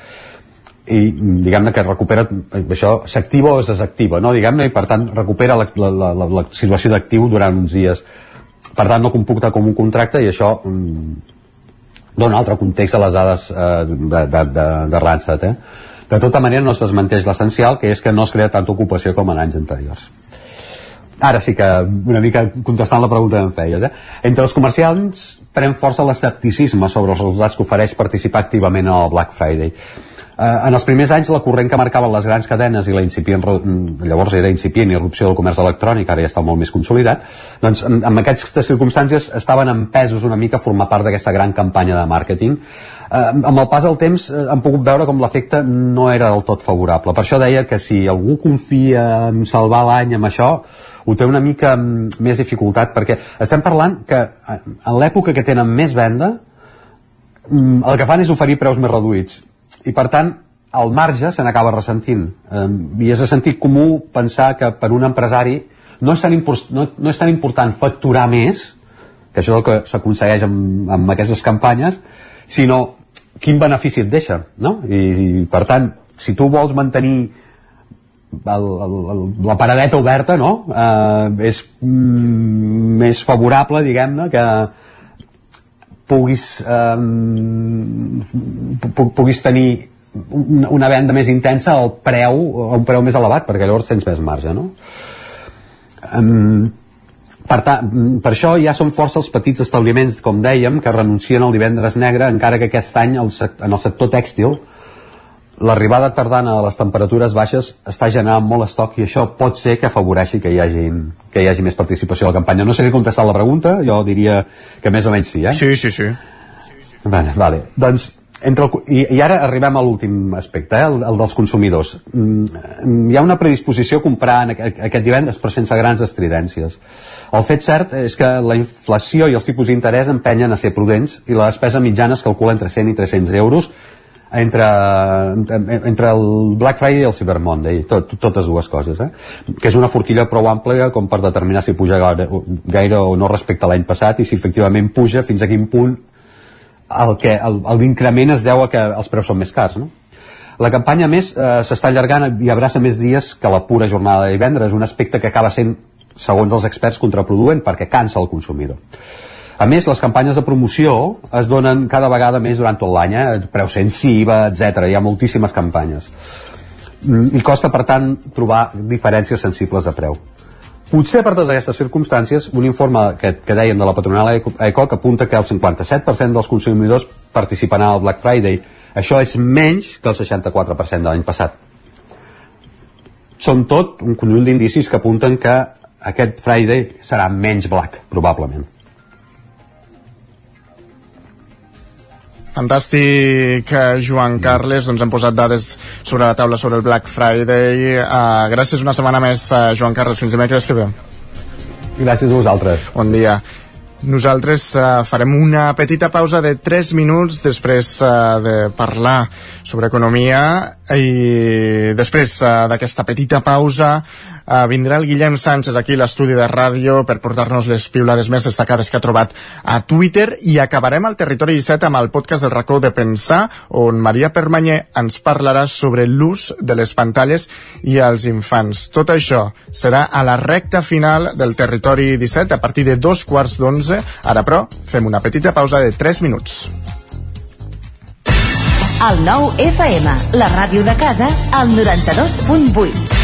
i diguem-ne que recupera això s'activa o es desactiva no? diguem-ne i per tant recupera la, la, la, la situació d'actiu durant uns dies per tant no computa com un contracte i això mm, dona altre context a les dades eh, de, de, de, de Randstad eh? de tota manera no es desmenteix l'essencial que és que no es crea tanta ocupació com en anys anteriors ara sí que una mica contestant la pregunta que em feies eh? entre els comerciants pren força l'escepticisme sobre els resultats que ofereix participar activament al Black Friday en els primers anys la corrent que marcaven les grans cadenes i la incipient, mm, llavors era incipient irrupció del comerç electrònic, ara ja està molt més consolidat, doncs en, en aquestes circumstàncies estaven empesos una mica a formar part d'aquesta gran campanya de màrqueting. Eh, amb el pas del temps eh, hem pogut veure com l'efecte no era del tot favorable. Per això deia que si algú confia en salvar l'any amb això, ho té una mica mm, més dificultat, perquè estem parlant que eh, en l'època que tenen més venda, mm, el que fan és oferir preus més reduïts i per tant el marge se n'acaba ressentint eh, i és de sentit comú pensar que per un empresari no és tan, no, no és tan important facturar més que això és el que s'aconsegueix amb, amb aquestes campanyes sinó quin benefici et deixa no? I, i per tant si tu vols mantenir el, el, el, la paradeta oberta no? eh, és mm, més favorable diguem-ne que puguis, eh, puguis tenir una, venda més intensa al preu, a un preu més elevat, perquè llavors tens més marge, no? Um, per, ta, per això ja són força els petits establiments, com dèiem, que renuncien al divendres negre, encara que aquest any el, en el sector tèxtil l'arribada tardana de les temperatures baixes està generant molt estoc i això pot ser que afavoreixi que hi hagi, que hi hagi més participació a la campanya. No sé si he contestat la pregunta, jo diria que més o menys sí, eh? Sí, sí, sí. Vale, vale. Doncs, entre el, i, i ara arribem a l'últim aspecte, eh, el, el dels consumidors. Mm, hi ha una predisposició a comprar en aquest, aquest divendres, però sense grans estridències. El fet cert és que la inflació i els tipus d'interès empenyen a ser prudents i la despesa mitjana es calcula entre 100 i 300 euros entre, entre el Black Friday i el Cyber Monday, tot, totes dues coses, eh? que és una forquilla prou àmplia com per determinar si puja gaire, gaire o no respecte a l'any passat i si efectivament puja, fins a quin punt que l'increment es deu a que els preus són més cars. No? La campanya, més, eh, s'està allargant i abraça més dies que la pura jornada de divendres, un aspecte que acaba sent, segons els experts, contraproduent perquè cansa el consumidor. A més, les campanyes de promoció es donen cada vegada més durant tot l'any, eh? preu sensiva, etc. Hi ha moltíssimes campanyes. Mm, I costa, per tant, trobar diferències sensibles de preu. Potser per totes aquestes circumstàncies, un informe que, que dèiem de la patronal ECO que apunta que el 57% dels consumidors participaran al Black Friday. Això és menys que el 64% de l'any passat. Són tot un conjunt d'indicis que apunten que aquest Friday serà menys black, probablement. Fantàstic, eh, Joan Carles. Doncs hem posat dades sobre la taula sobre el Black Friday. Uh, gràcies una setmana més, uh, Joan Carles. Fins dimecres que ve. Gràcies a vosaltres. Bon dia. Nosaltres uh, farem una petita pausa de 3 minuts després uh, de parlar sobre economia i després uh, d'aquesta petita pausa Uh, vindrà el Guillem Sánchez aquí a l'estudi de ràdio per portar-nos les piulades més destacades que ha trobat a Twitter i acabarem al Territori 17 amb el podcast del racó de Pensar on Maria Permanyer ens parlarà sobre l'ús de les pantalles i els infants. Tot això serà a la recta final del Territori 17 a partir de dos quarts d'onze. Ara, però, fem una petita pausa de 3 minuts. El nou FM, la ràdio de casa, al 92.8.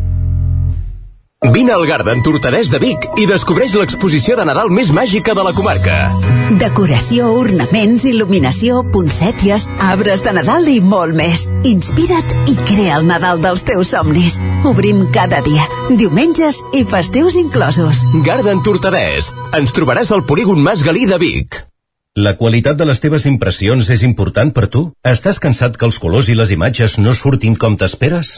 Vine al Garden Tortadès de Vic i descobreix l'exposició de Nadal més màgica de la comarca. Decoració, ornaments, il·luminació, poncèties, arbres de Nadal i molt més. Inspira't i crea el Nadal dels teus somnis. Obrim cada dia, diumenges i festius inclosos. Garden Tortadès. Ens trobaràs al polígon Mas Galí de Vic. La qualitat de les teves impressions és important per tu? Estàs cansat que els colors i les imatges no surtin com t'esperes?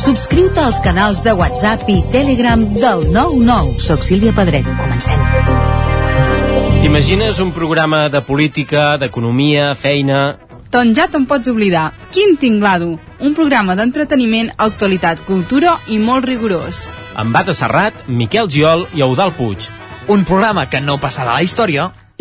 Subscriu-te als canals de WhatsApp i Telegram del 99. Soc Sílvia Pedret. Comencem. T'imagines un programa de política, d'economia, feina... Doncs ja te'n pots oblidar. Quin tinglado! Un programa d'entreteniment, actualitat, cultura i molt rigorós. Amb Bata Serrat, Miquel Giol i Eudal Puig. Un programa que no passarà a la història,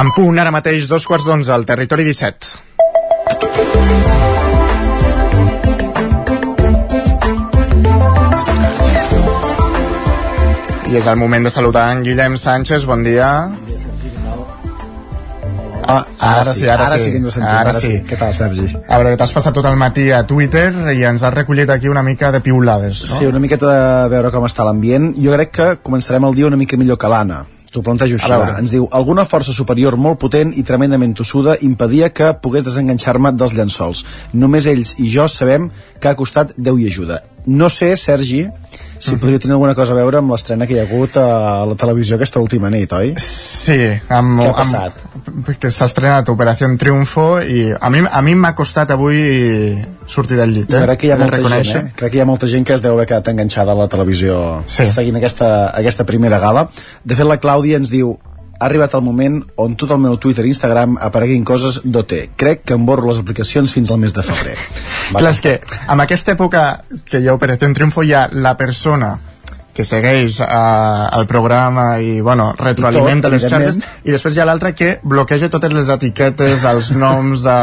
En punt, ara mateix, dos quarts d'onze, al territori 17. I és el moment de saludar en Guillem Sánchez, bon dia. Ah, ara, sí, ara, ara sí, sí que ens sentim, ara, ara sí. sí. Què tal, Sergi? A veure, t'has passat tot el matí a Twitter i ens has recollit aquí una mica de piulades, no? Sí, una miqueta de veure com està l'ambient. Jo crec que començarem el dia una mica millor que l'Anna. T'ho plantejo així. Ens diu, alguna força superior molt potent i tremendament tossuda impedia que pogués desenganxar-me dels llençols. Només ells i jo sabem que ha costat Déu i ajuda. No sé, Sergi, si podria tenir alguna cosa a veure amb l'estrena que hi ha hagut a la televisió aquesta última nit, oi? Sí, amb, Què ha passat? amb, que s'ha estrenat Operació Triunfo i a mi a mi m'ha costat avui sortir del llit, eh? crec que hi ha molta gent, eh? Crec que hi ha molta gent que es deu haver quedat enganxada a la televisió Sí. seguint aquesta, aquesta primera gala. De fet, la Clàudia ens diu ha arribat el moment on tot el meu Twitter i Instagram apareguin coses d'OT. Crec que em borro les aplicacions fins al mes de febrer. Clar, és que amb aquesta època que hi ha Operació Triunfo hi ha la persona que segueix eh, el programa i, bueno, retroalimenta I tot, les xarxes i després hi ha l'altre que bloqueja totes les etiquetes, els noms de...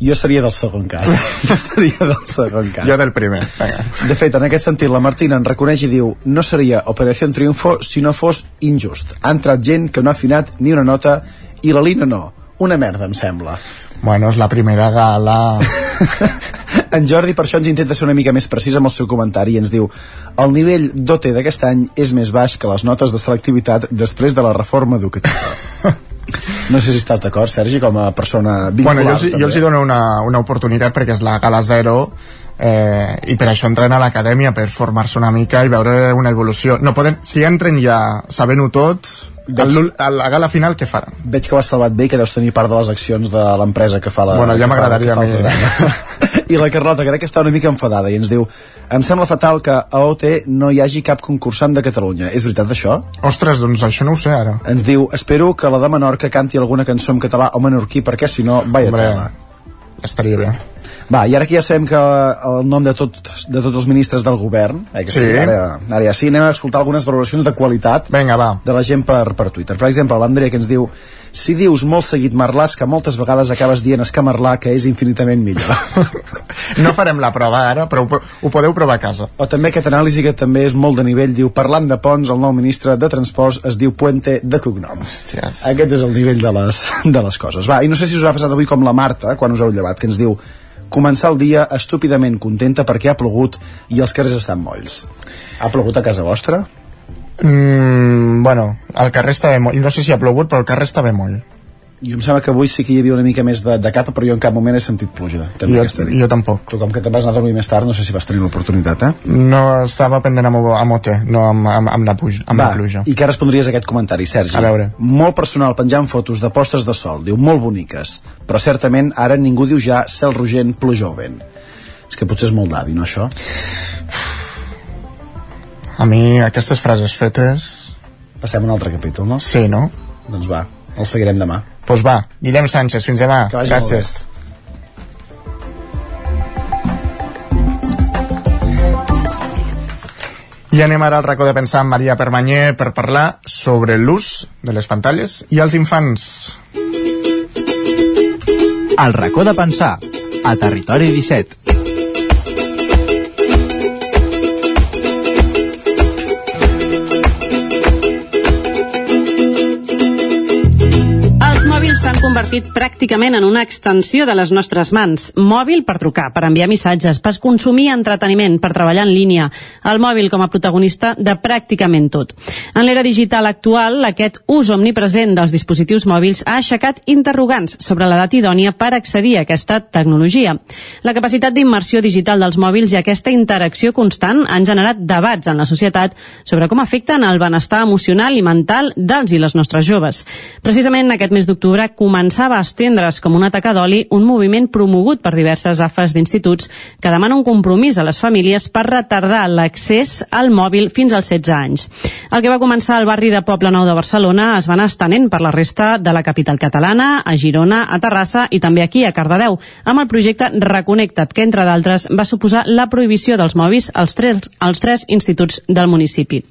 Jo seria del segon cas. jo seria del segon cas. Jo del primer. Vinga. De fet, en aquest sentit, la Martina en reconeix i diu no seria Operació Triunfo si no fos injust. Ha entrat gent que no ha afinat ni una nota i la Lina no. Una merda, em sembla. Bueno, és la primera gala... En Jordi per això ens intenta ser una mica més precís amb el seu comentari i ens diu el nivell d'OT d'aquest any és més baix que les notes de selectivitat després de la reforma educativa. No sé si estàs d'acord, Sergi, com a persona vinculada. Bueno, jo, els- jo els hi dono una, una oportunitat perquè és la gala zero eh, i per això entren a l'acadèmia per formar-se una mica i veure una evolució no poden, si entren ja sabent-ho tot l'ul- a la gala final què faran? Veig que ho has salvat bé i que deus tenir part de les accions de l'empresa que fa la... Bueno, ja m'agradaria a mi. I la Carlota crec que està una mica enfadada i ens diu em sembla fatal que a OT no hi hagi cap concursant de Catalunya. És veritat això? Ostres, doncs això no ho sé ara. Ens diu, espero que la de Menorca canti alguna cançó en català o menorquí perquè si no, vaya Hombre, tela. Estaria bé. Va, i ara que ja sabem que el nom de, tot, de tots els ministres del govern, eh, que sí. Sí. ara, ara ja sí, anem a escoltar algunes valoracions de qualitat Vinga, va. de la gent per, per Twitter. Per exemple, l'Andrea que ens diu si dius molt seguit Marlàs, que moltes vegades acabes dient escamarlà, que és infinitament millor. No farem la prova ara, però ho, ho podeu provar a casa. o també aquest anàlisi que també és molt de nivell, diu, parlant de ponts, el nou ministre de Transports es diu Puente de cognom. Hòsties. Aquest és el nivell de les, de les coses. Va, i no sé si us ha passat avui com la Marta, quan us heu llevat, que ens diu començar el dia estúpidament contenta perquè ha plogut i els carrers estan molls. Ha plogut a casa vostra? Mm, bueno, al carrer està bé molt. No sé si ha plogut, però el carrer està bé molt. Jo em sembla que avui sí que hi havia una mica més de, de capa, però jo en cap moment he sentit pluja. També Jo, jo tampoc. Tu com que te'n vas anar a dormir més tard, no sé si vas tenir l'oportunitat, eh? No estava pendent amb, amb OT, no amb, amb, amb, la, puja, amb Va, la pluja. i què respondries a aquest comentari, Sergi? A veure. Molt personal penjant fotos de postes de sol, diu, molt boniques, però certament ara ningú diu ja cel rogent, pluja o vent. És que potser és molt d'avi, no, això? A mi aquestes frases fetes... Passem a un altre capítol, no? Sí, no? Doncs va, el seguirem demà. Doncs pues va, Guillem Sánchez, fins demà. Gràcies. I anem ara al racó de pensar amb Maria Permanyer per parlar sobre l'ús de les pantalles i els infants. El racó de pensar, a Territori 17. Convertit pràcticament en una extensió de les nostres mans. Mòbil per trucar, per enviar missatges, per consumir entreteniment, per treballar en línia. El mòbil com a protagonista de pràcticament tot. En l'era digital actual, aquest ús omnipresent dels dispositius mòbils ha aixecat interrogants sobre l'edat idònia per accedir a aquesta tecnologia. La capacitat d'immersió digital dels mòbils i aquesta interacció constant han generat debats en la societat sobre com afecten el benestar emocional i mental dels i les nostres joves. Precisament aquest mes d'octubre començava a estendre's com una taca d'oli un moviment promogut per diverses AFAs d'instituts que demana un compromís a les famílies per retardar l'accés al mòbil fins als 16 anys. El que va començar al barri de Poble Nou de Barcelona es va anar estenent per la resta de la capital catalana, a Girona, a Terrassa i també aquí a Cardedeu, amb el projecte Reconnecta't, que entre d'altres va suposar la prohibició dels mòbils als tres, als tres instituts del municipi.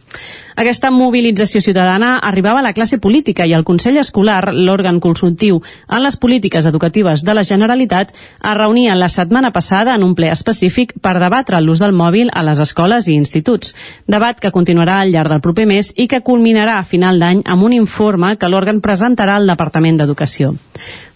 Aquesta mobilització ciutadana arribava a la classe política i el Consell Escolar, l'òrgan consultiu en les polítiques educatives de la Generalitat, es reunia la setmana passada en un ple específic per debatre l'ús del mòbil a les escoles i instituts. Debat que continuarà al llarg del proper mes i que culminarà a final d'any amb un informe que l'òrgan presentarà al Departament d'Educació.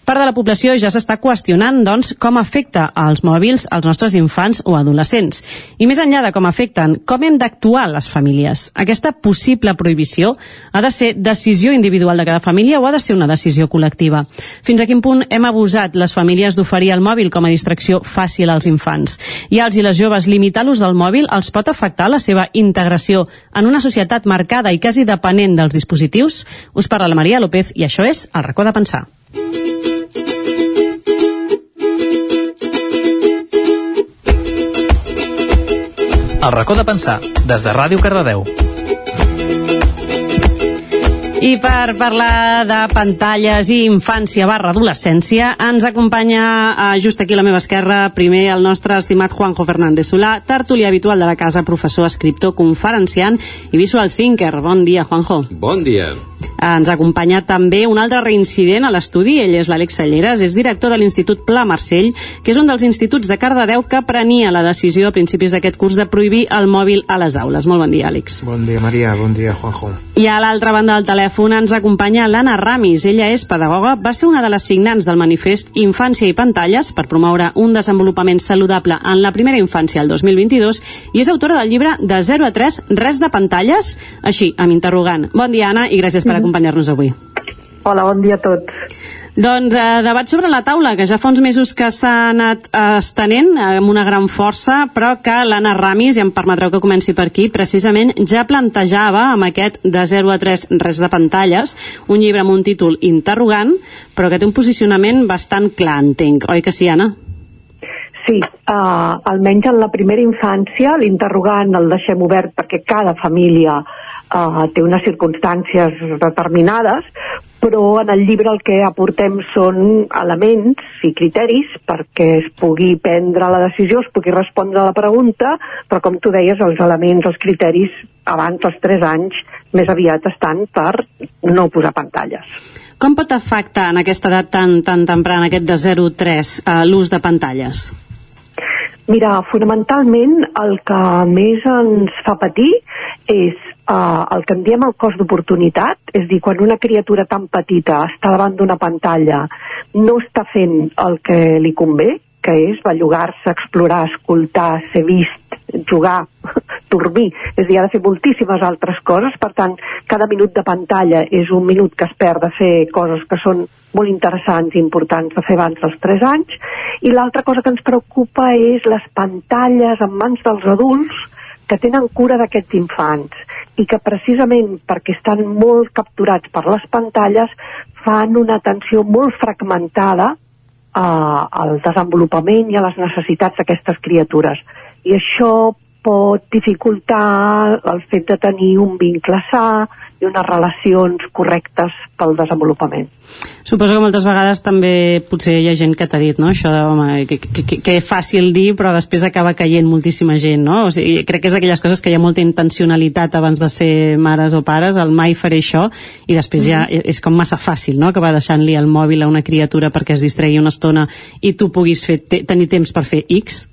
Part de la població ja s'està qüestionant, doncs, com afecta als mòbils als nostres infants o adolescents. I més enllà de com afecten, com hem d'actuar les famílies? Aquesta possible prohibició ha de ser decisió individual de cada família o ha de ser una decisió col·lectiva? Fins a quin punt hem abusat les famílies d'oferir el mòbil com a distracció fàcil als infants? I als i les joves limitar l'ús del mòbil els pot afectar la seva integració en una societat marcada i quasi depenent dels dispositius? Us parla la Maria López i això és El racó de pensar. El racó de pensar, des de Ràdio Cardedeu. I per parlar de pantalles i infància barra adolescència, ens acompanya eh, just aquí a la meva esquerra, primer el nostre estimat Juanjo Fernández Solà, tertulià habitual de la casa, professor, escriptor, conferenciant i visual thinker. Bon dia, Juanjo. Bon dia. Ens acompanya també un altre reincident a l'estudi, ell és l'Àlex Salleres, és director de l'Institut Pla Marcell, que és un dels instituts de Cardedeu que prenia la decisió a principis d'aquest curs de prohibir el mòbil a les aules. Molt bon dia, Àlex. Bon dia, Maria. Bon dia, Juanjo. I a l'altra banda del telèfon ens acompanya l'Anna Ramis. Ella és pedagoga, va ser una de les signants del manifest Infància i Pantalles per promoure un desenvolupament saludable en la primera infància el 2022 i és autora del llibre De 0 a 3, res de pantalles, així, amb interrogant. Bon dia, Anna, i gràcies per acompanyar-nos avui. Hola, bon dia a tots. Doncs eh, debat sobre la taula, que ja fa uns mesos que s'ha anat eh, estenent eh, amb una gran força, però que l'Anna Ramis, i em permetreu que comenci per aquí, precisament ja plantejava amb aquest de 0 a 3 res de pantalles, un llibre amb un títol interrogant, però que té un posicionament bastant clar, entenc. Oi que sí, Anna? Sí, uh, almenys en la primera infància l'interrogant el deixem obert perquè cada família uh, té unes circumstàncies determinades, però en el llibre el que aportem són elements i criteris perquè es pugui prendre la decisió, es pugui respondre a la pregunta, però com tu deies, els elements, els criteris abans dels 3 anys més aviat estan per no posar pantalles. Com pot afectar en aquesta edat tan, tan temprana, aquest de 0-3, uh, l'ús de pantalles? Mira, fonamentalment el que més ens fa patir és uh, el que en diem el cost d'oportunitat, és dir, quan una criatura tan petita està davant d'una pantalla, no està fent el que li convé, que és bellugar-se, explorar, escoltar, ser vist, jugar, dormir, és a dir, ha de fer moltíssimes altres coses, per tant, cada minut de pantalla és un minut que es perd de fer coses que són molt interessants i importants de fer abans dels 3 anys, i l'altra cosa que ens preocupa és les pantalles en mans dels adults que tenen cura d'aquests infants i que precisament perquè estan molt capturats per les pantalles fan una atenció molt fragmentada eh, al desenvolupament i a les necessitats d'aquestes criatures. I això pot dificultar el fet de tenir un vincle sa i unes relacions correctes pel desenvolupament. Suposo que moltes vegades també potser hi ha gent que t'ha dit, no?, això de, home, que, que, que, fàcil dir, però després acaba caient moltíssima gent, no? O sigui, crec que és d'aquelles coses que hi ha molta intencionalitat abans de ser mares o pares, el mai faré això, i després ja Mm-hmm. és com massa fàcil, no?, acabar deixant-li el mòbil a una criatura perquè es distregui una estona i tu puguis fer, te, tenir temps per fer X.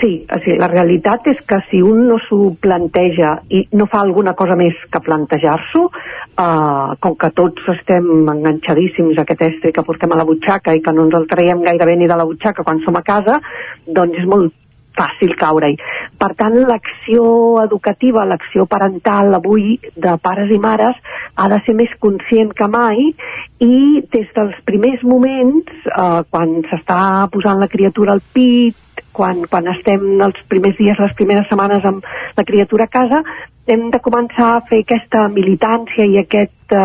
Sí, o sigui, la realitat és que si un no s'ho planteja i no fa alguna cosa més que plantejar-s'ho, eh, com que tots estem enganxadíssims a aquest estri que portem a la butxaca i que no ens el traiem gairebé ni de la butxaca quan som a casa, doncs és molt fàcil caure-hi. Per tant, l'acció educativa, l'acció parental avui de pares i mares ha de ser més conscient que mai i des dels primers moments, eh, quan s'està posant la criatura al pit, quan, quan estem els primers dies, les primeres setmanes amb la criatura a casa, hem de començar a fer aquesta militància i aquesta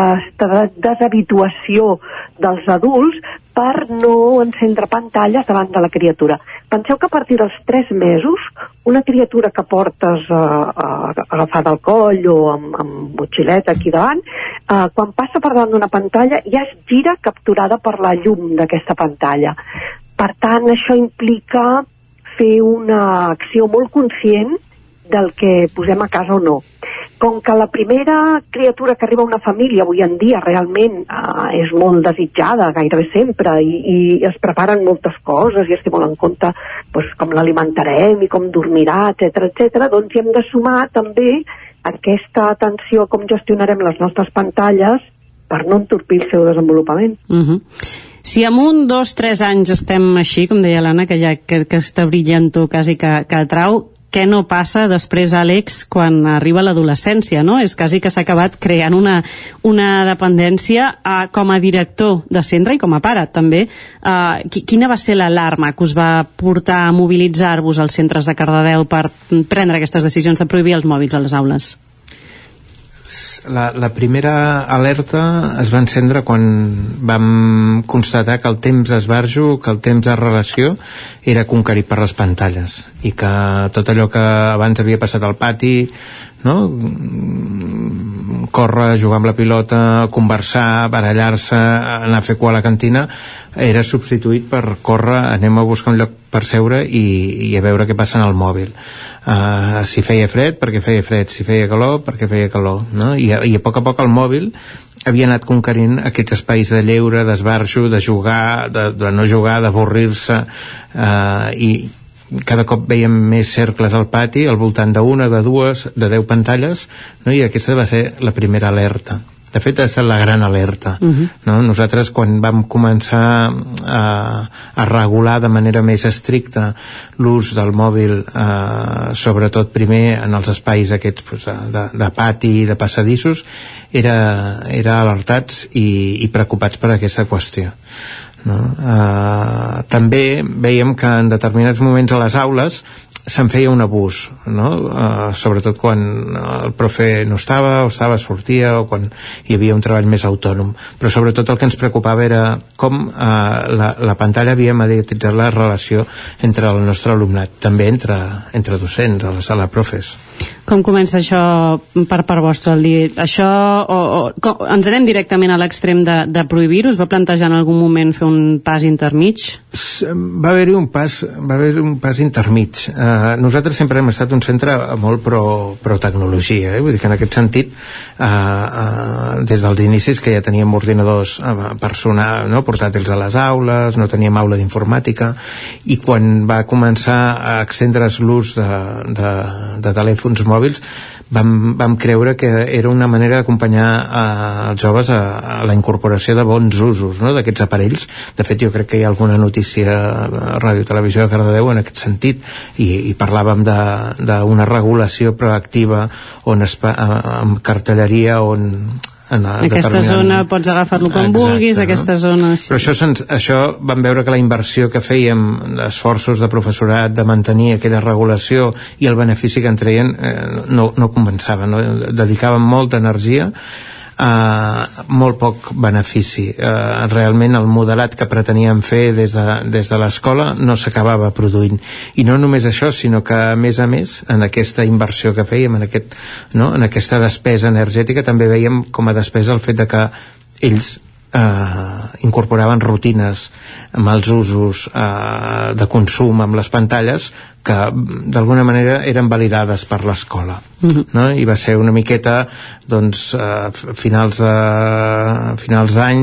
deshabituació dels adults per no encendre pantalles davant de la criatura. Penseu que a partir dels 3 mesos, una criatura que portes eh, eh, agafada al coll o amb, amb motxileta aquí davant, eh, quan passa per davant d'una pantalla ja es gira capturada per la llum d'aquesta pantalla. Per tant, això implica fer una acció molt conscient del que posem a casa o no. Com que la primera criatura que arriba a una família avui en dia realment eh, és molt desitjada, gairebé sempre, i, i es preparen moltes coses i es té molt en compte doncs, com l'alimentarem i com dormirà, etc etc. doncs hi hem de sumar també aquesta atenció a com gestionarem les nostres pantalles per no entorpir el seu desenvolupament. Uh -huh. Si amb un, dos, tres anys estem així, com deia l'Anna, que ja que, que està brillant tu quasi que, que atrau, què no passa després, Àlex, quan arriba l'adolescència, no? És quasi que s'ha acabat creant una, una dependència a, com a director de centre i com a pare, també. Uh, quina va ser l'alarma que us va portar a mobilitzar-vos als centres de Cardedeu per prendre aquestes decisions de prohibir els mòbils a les aules? La, la primera alerta es va encendre quan vam constatar que el temps d'esbarjo, que el temps de relació era conquerit per les pantalles i que tot allò que abans havia passat al pati no? córrer, jugar amb la pilota, conversar, barallar-se, anar a fer cua a la cantina, era substituït per córrer, anem a buscar un lloc per seure i, i a veure què passa en el mòbil. Uh, si feia fred, perquè feia fred, si feia calor, perquè feia calor, no? I, i a poc a poc el mòbil havia anat conquerint aquests espais de lleure, d'esbarjo, de jugar, de, de no jugar, d'avorrir-se, uh, i, cada cop veiem més cercles al pati al voltant d'una, de dues, de deu pantalles no? i aquesta va ser la primera alerta de fet ha estat la gran alerta uh -huh. no? nosaltres quan vam començar a, a regular de manera més estricta l'ús del mòbil eh, sobretot primer en els espais aquests pues, de, de pati i de passadissos era, era alertats i, i preocupats per aquesta qüestió no? Uh, també veiem que en determinats moments a les aules se'n feia un abús no? uh, sobretot quan el profe no estava o estava, sortia o quan hi havia un treball més autònom però sobretot el que ens preocupava era com uh, la, la pantalla havia mediatitzat la relació entre el nostre alumnat també entre, entre docents a la sala profes com comença això per part vostra el dir això o, o com, ens anem directament a l'extrem de, de prohibir us va plantejar en algun moment fer un pas intermig? va haver-hi un pas va haver un pas intermig uh, nosaltres sempre hem estat un centre molt pro, pro tecnologia eh? vull dir que en aquest sentit uh, uh, des dels inicis que ja teníem ordinadors uh, personal, no? portàtils a les aules no teníem aula d'informàtica i quan va començar a extendre's l'ús de, de, de telèfons mòbils vam, vam creure que era una manera d'acompanyar eh, els joves a, a la incorporació de bons usos no? d'aquests aparells. De fet, jo crec que hi ha alguna notícia a Ràdio Televisió de Cardedeu en aquest sentit i, i parlàvem d'una regulació proactiva on es, amb cartelleria on en aquesta zona pots agafar-lo com Exacte, vulguis, no? aquesta zona... Així. Però això, se'ns, això vam veure que la inversió que fèiem d'esforços de professorat de mantenir aquella regulació i el benefici que en treien eh, no, no compensava, no? dedicàvem molta energia eh, molt poc benefici. Eh, realment el modelat que preteníem fer des de, des de l'escola no s'acabava produint. I no només això, sinó que a més a més, en aquesta inversió que fèiem, en, aquest, no? en aquesta despesa energètica, també veiem com a despesa el fet de que ells eh, incorporaven rutines amb els usos eh, de consum amb les pantalles que d'alguna manera eren validades per l'escola uh mhm. -huh. no? i va ser una miqueta doncs eh, finals de finals d'any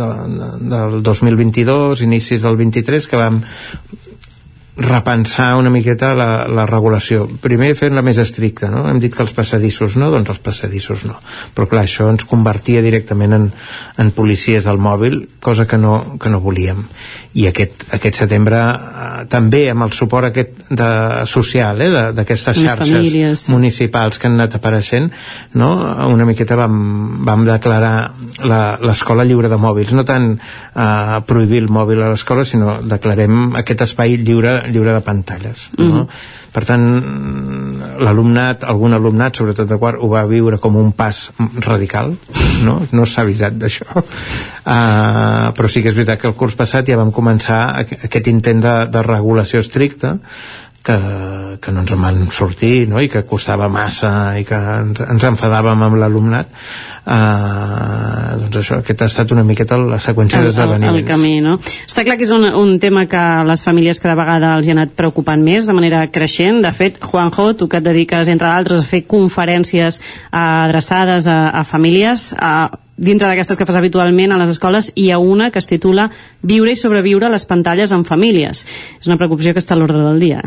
de, de, del 2022 inicis del 23 que vam repensar una miqueta la, la regulació. Primer fent-la més estricta, no? Hem dit que els passadissos no, doncs els passadissos no. Però clar, això ens convertia directament en, en policies del mòbil, cosa que no, que no volíem. I aquest, aquest setembre eh, també amb el suport aquest de, social, eh, d'aquestes xarxes famílies. municipals que han anat apareixent, no? una miqueta vam, vam declarar l'escola lliure de mòbils, no tant eh, prohibir el mòbil a l'escola, sinó declarem aquest espai lliure lliure de pantalles mm. no? per tant l'alumnat, algun alumnat sobretot de quart, ho va viure com un pas radical no, no s'ha avisat d'això uh, però sí que és veritat que el curs passat ja vam començar aquest intent de, de regulació estricta que, que no ens en van sortir no? i que costava massa i que ens, ens enfadàvem amb l'alumnat eh, doncs això, aquest ha estat una miqueta la seqüència d'esdeveniments. El, el camí, no? Està clar que és un, un tema que les famílies cada vegada els hi ha anat preocupant més de manera creixent. De fet, Juanjo, tu que et dediques, entre d'altres, a fer conferències eh, adreçades a, a famílies, eh, dintre d'aquestes que fas habitualment a les escoles hi ha una que es titula Viure i sobreviure a les pantalles en famílies. És una preocupació que està a l'ordre del dia.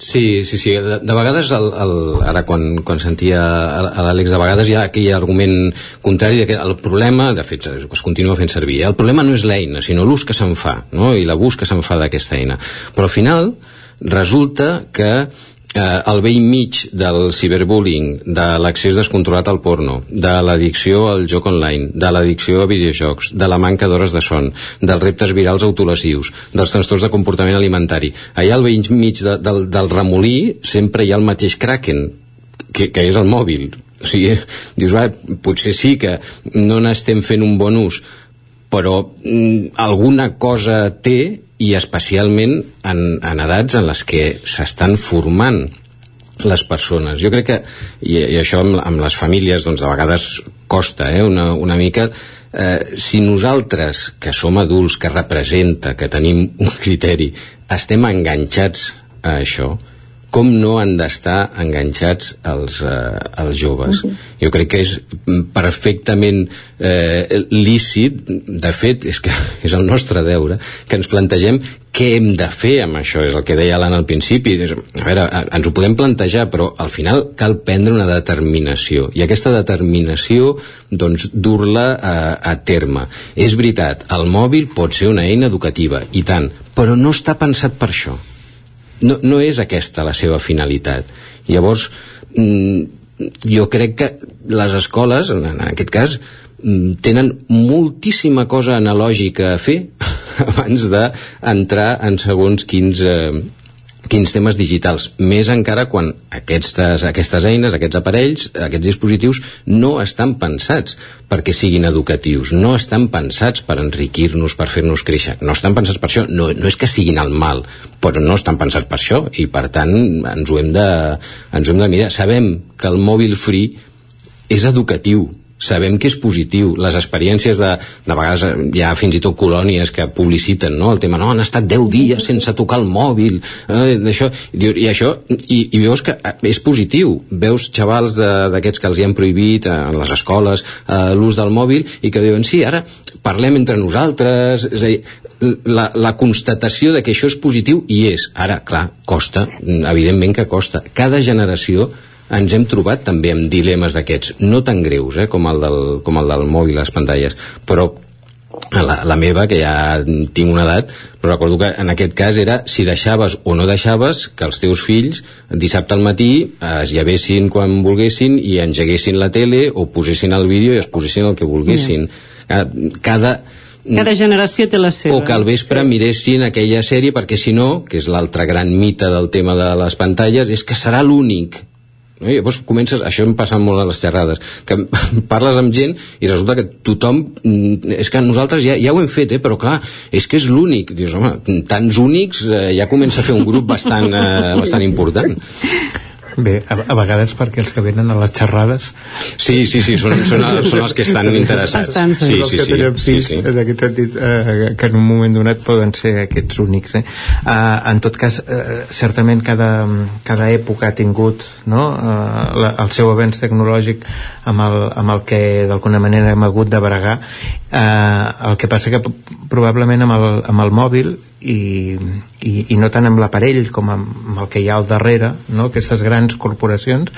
Sí, sí, sí. De, de vegades, el, el, ara quan, quan sentia a l'Àlex, de vegades hi ha aquell argument contrari de que el problema, de fet, es continua fent servir, eh? el problema no és l'eina, sinó l'ús que se'n fa, no? i l'abús que se'n fa d'aquesta eina. Però al final resulta que eh, al vell mig del ciberbullying, de l'accés descontrolat al porno, de l'addicció al joc online, de l'addicció a videojocs, de la manca d'hores de son, dels reptes virals autolesius, dels trastorns de comportament alimentari. Allà al vell mig de, del, del remolí sempre hi ha el mateix kraken, que, que és el mòbil. O sigui, dius, va, potser sí que no n'estem fent un bon ús, però mm, alguna cosa té i especialment en, en edats en les que s'estan formant les persones. Jo crec que, i, i això amb, amb les famílies doncs de vegades costa eh, una, una mica, eh, si nosaltres, que som adults, que representa, que tenim un criteri, estem enganxats a això, com no han d'estar enganxats els, eh, els joves. Uh -huh. Jo crec que és perfectament eh, lícit, de fet, és que és el nostre deure, que ens plantegem què hem de fer amb això, és el que deia l'Anna al principi. A veure, ens ho podem plantejar, però al final cal prendre una determinació, i aquesta determinació, doncs, dur-la a, a terme. És veritat, el mòbil pot ser una eina educativa, i tant, però no està pensat per això no, no és aquesta la seva finalitat. Llavors, mm, jo crec que les escoles, en, aquest cas, mm, tenen moltíssima cosa analògica a fer abans d'entrar en segons quins eh, quins temes digitals, més encara quan aquestes, aquestes eines, aquests aparells, aquests dispositius no estan pensats perquè siguin educatius, no estan pensats per enriquir-nos, per fer-nos créixer, no estan pensats per això, no, no és que siguin el mal, però no estan pensats per això i per tant ens ho hem de, ens ho hem de mirar. Sabem que el mòbil free és educatiu, sabem que és positiu. Les experiències de, de vegades hi ha fins i tot colònies que publiciten no? el tema, no, han estat 10 dies sense tocar el mòbil, eh, això, i, i això, i, i veus que eh, és positiu. Veus xavals d'aquests que els hi han prohibit eh, en les escoles eh, l'ús del mòbil i que diuen, sí, ara parlem entre nosaltres, és a dir, la, la constatació de que això és positiu i és, ara, clar, costa, evidentment que costa. Cada generació ens hem trobat també amb dilemes d'aquests, no tan greus eh, com, el del, com el del mòbil, les pantalles, però la, la meva, que ja tinc una edat, però recordo que en aquest cas era si deixaves o no deixaves que els teus fills dissabte al matí es llevessin quan volguessin i engeguessin la tele o posessin el vídeo i es posessin el que volguessin. Yeah. Cada, cada generació té la seva. O que al vespre miressin aquella sèrie perquè si no, que és l'altre gran mite del tema de les pantalles, és que serà l'únic no? I llavors comences, això em passa molt a les xerrades, que parles amb gent i resulta que tothom, mm, és que nosaltres ja, ja ho hem fet, eh, però clar, és que és l'únic. Dius, home, tants únics eh, ja comença a fer un grup bastant, eh, bastant important. Bé, a, a vegades perquè els que venen a les xerrades... Sí, sí, sí, són, són, són els que estan interessats. Estan, sí, sí, sí, sí, fills, sí, sí. en aquest sentit, eh, que en un moment donat poden ser aquests únics. Eh? Eh, en tot cas, eh, certament cada, cada època ha tingut no, eh, la, el seu avenç tecnològic amb el, amb el que d'alguna manera hem hagut de bregar. Eh, el que passa que probablement amb el, amb el mòbil i, i, i no tant amb l'aparell com amb, el que hi ha al darrere no? aquestes grans corporacions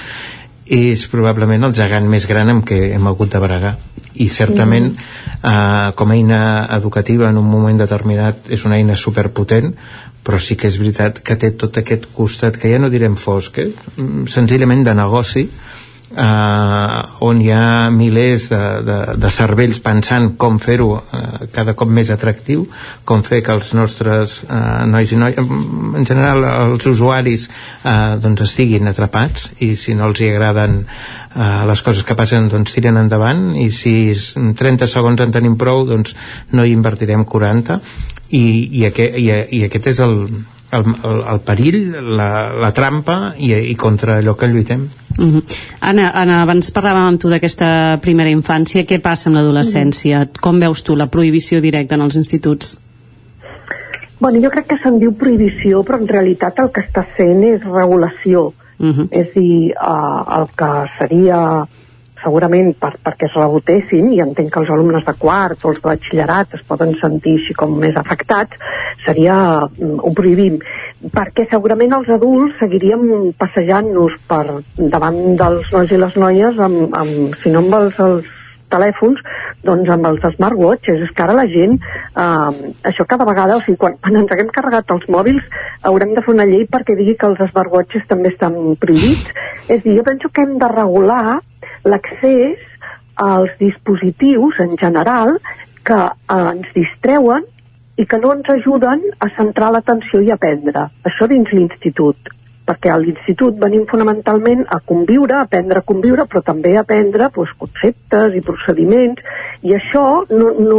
és probablement el gegant més gran amb què hem hagut de bregar i certament mm. eh, com a eina educativa en un moment determinat és una eina superpotent però sí que és veritat que té tot aquest costat que ja no direm fosc eh? senzillament de negoci eh, on hi ha milers de, de, de cervells pensant com fer-ho eh, cada cop més atractiu, com fer que els nostres eh, nois i noies, en general els usuaris eh, doncs estiguin atrapats i si no els hi agraden eh, les coses que passen doncs tiren endavant i si 30 segons en tenim prou doncs no hi invertirem 40 i, i, aquest, i, i aquest és el, el, el, el perill, la, la trampa i, i contra allò que lluitem. Uh -huh. Anna, Anna, abans parlàvem amb tu d'aquesta primera infància. Què passa amb l'adolescència? Uh -huh. Com veus tu la prohibició directa en els instituts? Bueno, jo crec que se'n diu prohibició, però en realitat el que està fent és regulació. Uh -huh. És a dir, uh, el que seria segurament per, perquè es rebotessin, i entenc que els alumnes de quart o els de batxillerat es poden sentir així com més afectats, seria um, un prohibim perquè segurament els adults seguiríem passejant-nos per davant dels nois i les noies amb, amb si no amb els, els telèfons, doncs amb els smartwatches. És que ara la gent, eh, això cada vegada, o sigui, quan, quan ens haguem carregat els mòbils, haurem de fer una llei perquè digui que els smartwatches també estan prohibits. És dir, jo penso que hem de regular l'accés als dispositius en general que eh, ens distreuen i que no ens ajuden a centrar l'atenció i aprendre. Això dins l'institut perquè a l'institut venim fonamentalment a conviure, a aprendre a conviure, però també a aprendre doncs, conceptes i procediments, i això no, no,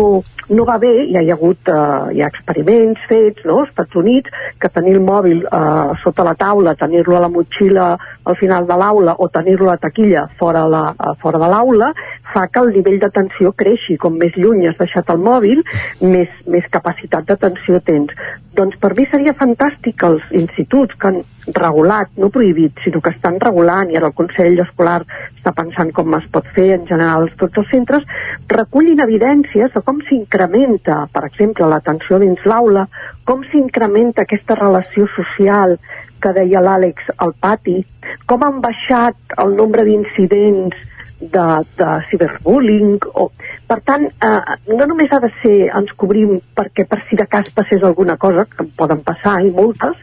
no va bé, hi ha hagut eh, hi ha experiments fets no, als Estats Units, que tenir el mòbil eh, sota la taula, tenir-lo a la motxilla al final de l'aula o tenir-lo a la taquilla fora, la, uh, fora de l'aula, fa que el nivell d'atenció creixi. Com més lluny has deixat el mòbil, més, més capacitat d'atenció tens. Doncs per mi seria fantàstic que els instituts que han regulat, no prohibit, sinó que estan regulant, i ara el Consell Escolar està pensant com es pot fer en general tots els centres, recullin evidències de com s'incrementa, per exemple, l'atenció dins l'aula, com s'incrementa aquesta relació social que deia l'Àlex al pati, com han baixat el nombre d'incidents de, de ciberbullying o... per tant, eh, no només ha de ser ens cobrim perquè per si de cas passés alguna cosa que poden passar i moltes,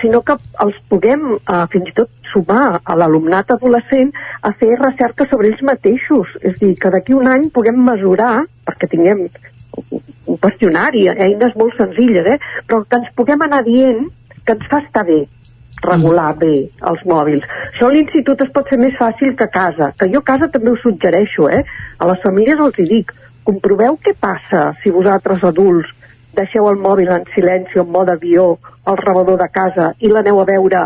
sinó que els puguem eh, fins i tot sumar a l'alumnat adolescent a fer recerca sobre ells mateixos, és dir, que d'aquí un any puguem mesurar, perquè tinguem un qüestionari, eines molt senzilles, eh? però que ens puguem anar dient que ens fa estar bé, regular mm. bé els mòbils. Això a l'institut es pot fer més fàcil que a casa, que jo a casa també ho suggereixo, eh? A les famílies els hi dic, comproveu què passa si vosaltres adults deixeu el mòbil en silenci o en mode avió al rebedor de casa i l'aneu a veure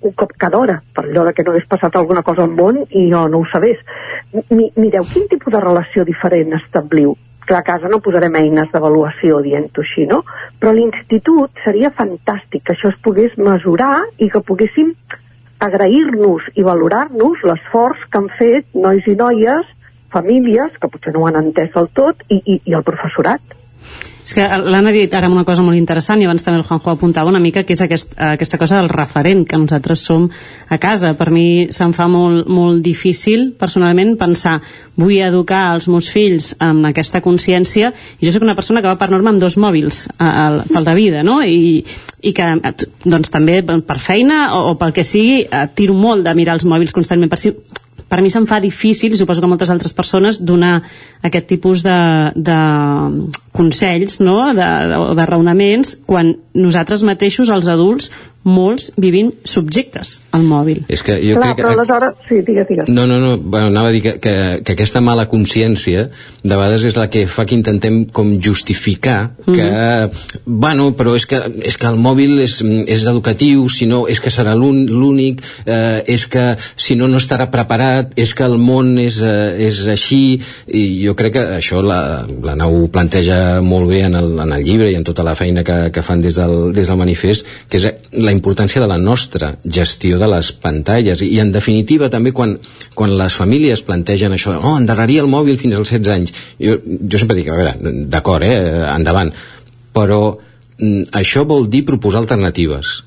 un cop cada hora, per allò de que no hagués passat alguna cosa al món i jo no ho sabés. Mi, mireu quin tipus de relació diferent establiu Clar, a casa no posarem eines d'avaluació, dient-ho així, no? Però l'institut seria fantàstic que això es pogués mesurar i que poguéssim agrair-nos i valorar-nos l'esforç que han fet nois i noies, famílies, que potser no ho han entès del tot, i, i, i el professorat. És que l'Anna ha dit ara una cosa molt interessant i abans també el Juanjo apuntava una mica que és aquest, aquesta cosa del referent que nosaltres som a casa. Per mi se'm fa molt, molt difícil personalment pensar vull educar els meus fills amb aquesta consciència i jo sóc una persona que va per norma amb dos mòbils a, a, pel de vida no? I, i que doncs també per feina o, o pel que sigui eh, tiro molt de mirar els mòbils constantment per si per mi se'm fa difícil, suposo que moltes altres persones, donar aquest tipus de, de consells no? de, de, o de raonaments quan nosaltres mateixos, els adults, molts vivint subjectes al mòbil. És que jo Clar, crec que... però aleshores... Sí, digues, digues. No, no, no, bueno, anava a dir que, que, que aquesta mala consciència de vegades és la que fa que intentem com justificar que, Mhm. bueno, però és que, és que el mòbil és, és educatiu, si no és que serà l'ún- l'únic, eh, és que si no no estarà preparat, és que el món és, eh, és així, i jo crec que això la, la Nau ho molt bé en el, en el llibre i en tota la feina que, que fan des del, des del manifest, que és la importància de la nostra gestió de les pantalles. I, i en definitiva també quan, quan les famílies plantegen això, oh, endarrerir el mòbil fins als 16 anys jo, jo sempre dic, a veure, d'acord, eh, endavant però mm, això vol dir proposar alternatives.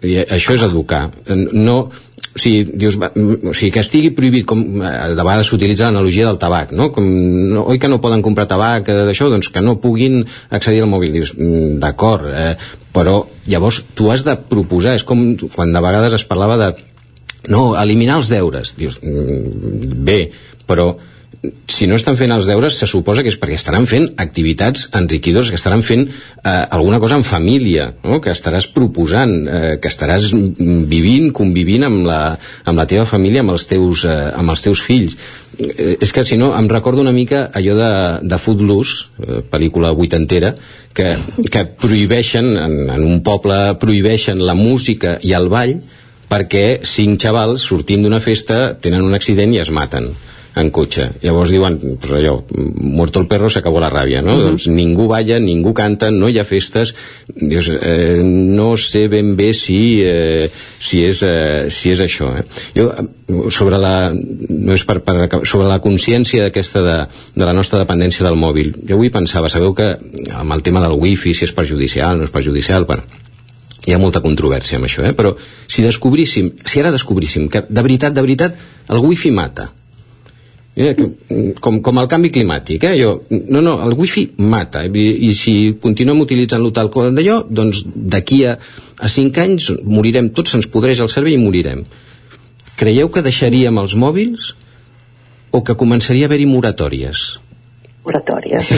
I això és educar. No, o sigui, dius, o sigui, que estigui prohibit com eh, de vegades s'utilitza l'analogia del tabac no? Com, no, oi que no poden comprar tabac eh, d'això, doncs que no puguin accedir al mòbil. Dius, mm, d'acord eh, però llavors tu has de proposar és com quan de vegades es parlava de no, eliminar els deures. Dius, mm, bé, però si no estan fent els deures se suposa que és perquè estaran fent activitats enriquidores, que estaran fent eh, alguna cosa en família, no? que estaràs proposant, eh, que estaràs vivint, convivint amb la, amb la teva família, amb els teus, eh, amb els teus fills. Eh, és que si no, em recordo una mica allò de, de Footloose, eh, pel·lícula vuitantera, que, que prohibeixen, en, en un poble prohibeixen la música i el ball perquè cinc xavals sortint d'una festa tenen un accident i es maten en cotxe. Llavors diuen, pues allò, muerto el perro se acabó la ràbia, no? Mhm. Doncs ningú balla, ningú canta, no hi ha festes, dius, eh, no sé ben bé si, eh, si, és, eh, si és això, eh? Jo, eh, sobre la, no és per, per, sobre la consciència d'aquesta de, de la nostra dependència del mòbil, jo avui pensava, sabeu que amb el tema del wifi, si és perjudicial, no és perjudicial, bueno, hi ha molta controvèrsia amb això, eh? però si descobríssim, si ara descobríssim que de veritat, de veritat, el wifi mata, Mm, com, com el canvi climàtic, eh? Jo, no, no, el wifi mata, i, i si continuem utilitzant-lo tal com d'allò, doncs d'aquí a, a 5 anys morirem tots, se'ns podreix el cervell i morirem. Creieu que deixaríem els mòbils o que començaria a haver-hi moratòries? Moratòries.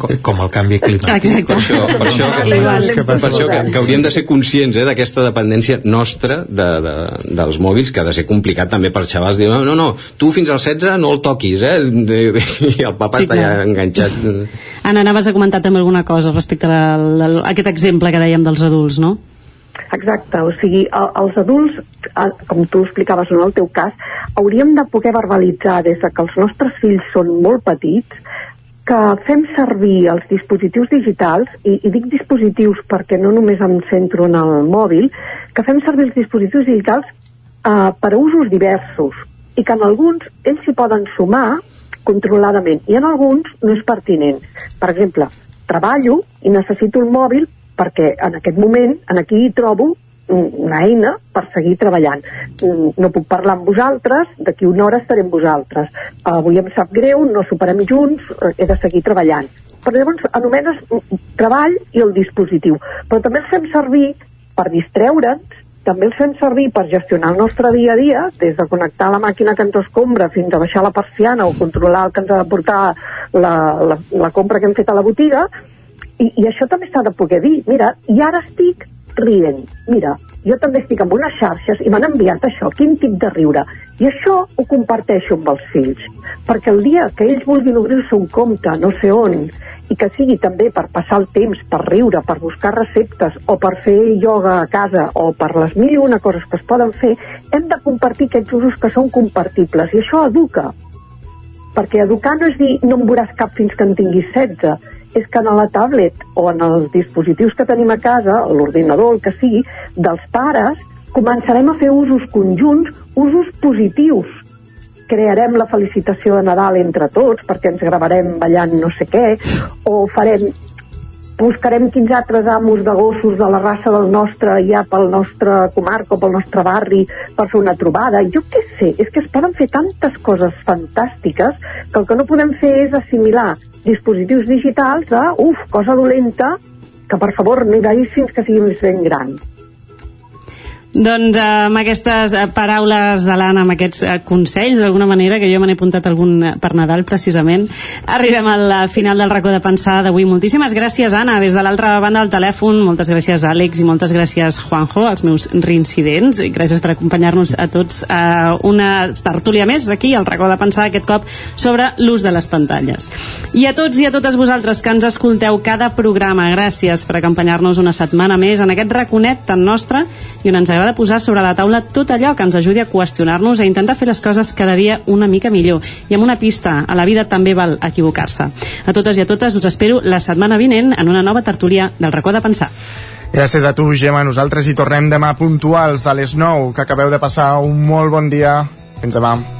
com, com el canvi climàtic. Exacte. Per això, per això, Igual. per això que, que hauríem de ser conscients eh, d'aquesta dependència nostra de, de, dels mòbils, que ha de ser complicat també per xavals dir, no, no, no, tu fins als 16 no el toquis, eh? I el papa Sí, està ja enganxat. Anna, anaves a comentar també alguna cosa respecte a, la, a aquest exemple que dèiem dels adults, no? Exacte, o sigui, el- els adults, com tu explicaves en el teu cas, hauríem de poder verbalitzar des de que els nostres fills són molt petits que fem servir els dispositius digitals, i, i dic dispositius perquè no només em centro en el mòbil, que fem servir els dispositius digitals eh, per a usos diversos i que en alguns ells s'hi poden sumar controladament i en alguns no és pertinent. Per exemple, treballo i necessito el mòbil perquè en aquest moment, en aquí hi trobo una eina per seguir treballant. Mm, No puc parlar amb vosaltres, d'aquí una hora estaré amb vosaltres. Avui em sap greu, no superem junts, eh, he de seguir treballant. Però llavors anomenes treball i el dispositiu. Però també els fem servir per distreure'ns, també els fem servir per gestionar el nostre dia a dia, des de connectar la màquina que ens escombra fins a baixar la persiana o controlar el que ens ha de portar la, la, la compra que hem fet a la botiga, i, i això també s'ha de poder dir. Mira, i ara estic rient. Mira, jo també estic amb unes xarxes i m'han enviat això, quin tip de riure. I això ho comparteixo amb els fills, perquè el dia que ells vulguin obrir-se un compte, no sé on, i que sigui també per passar el temps, per riure, per buscar receptes, o per fer ioga a casa, o per les mil i una coses que es poden fer, hem de compartir aquests usos que són compartibles, i això educa perquè educar no és dir no em veuràs cap fins que en tinguis 16 és que en la tablet o en els dispositius que tenim a casa, l'ordinador, el que sigui, dels pares, començarem a fer usos conjunts, usos positius, crearem la felicitació de Nadal entre tots perquè ens gravarem ballant no sé què, o farem buscarem quins altres amos de gossos de la raça del nostre ja pel nostre comarca o pel nostre barri per fer una trobada. Jo què sé, és que es poden fer tantes coses fantàstiques que el que no podem fer és assimilar dispositius digitals de, uf, cosa dolenta, que per favor no hi que sigui més ben gran. Doncs eh, amb aquestes eh, paraules de l'Anna, amb aquests eh, consells, d'alguna manera, que jo me n'he apuntat algun eh, per Nadal, precisament, arribem al eh, final del racó de pensar d'avui. Moltíssimes gràcies, Anna, des de l'altra banda del telèfon. Moltes gràcies, Àlex, i moltes gràcies, Juanjo, els meus reincidents. I gràcies per acompanyar-nos a tots a una tertúlia més aquí, al racó de pensar, aquest cop sobre l'ús de les pantalles. I a tots i a totes vosaltres que ens escolteu cada programa, gràcies per acompanyar-nos una setmana més en aquest raconet tan nostre i on ens agrada posar sobre la taula tot allò que ens ajudi a qüestionar-nos a intentar fer les coses cada dia una mica millor. I amb una pista, a la vida també val equivocar-se. A totes i a totes us espero la setmana vinent en una nova tertúlia del racó de pensar. Gràcies a tu, Gemma. Nosaltres hi tornem demà puntuals a les 9, que acabeu de passar un molt bon dia. Fins demà.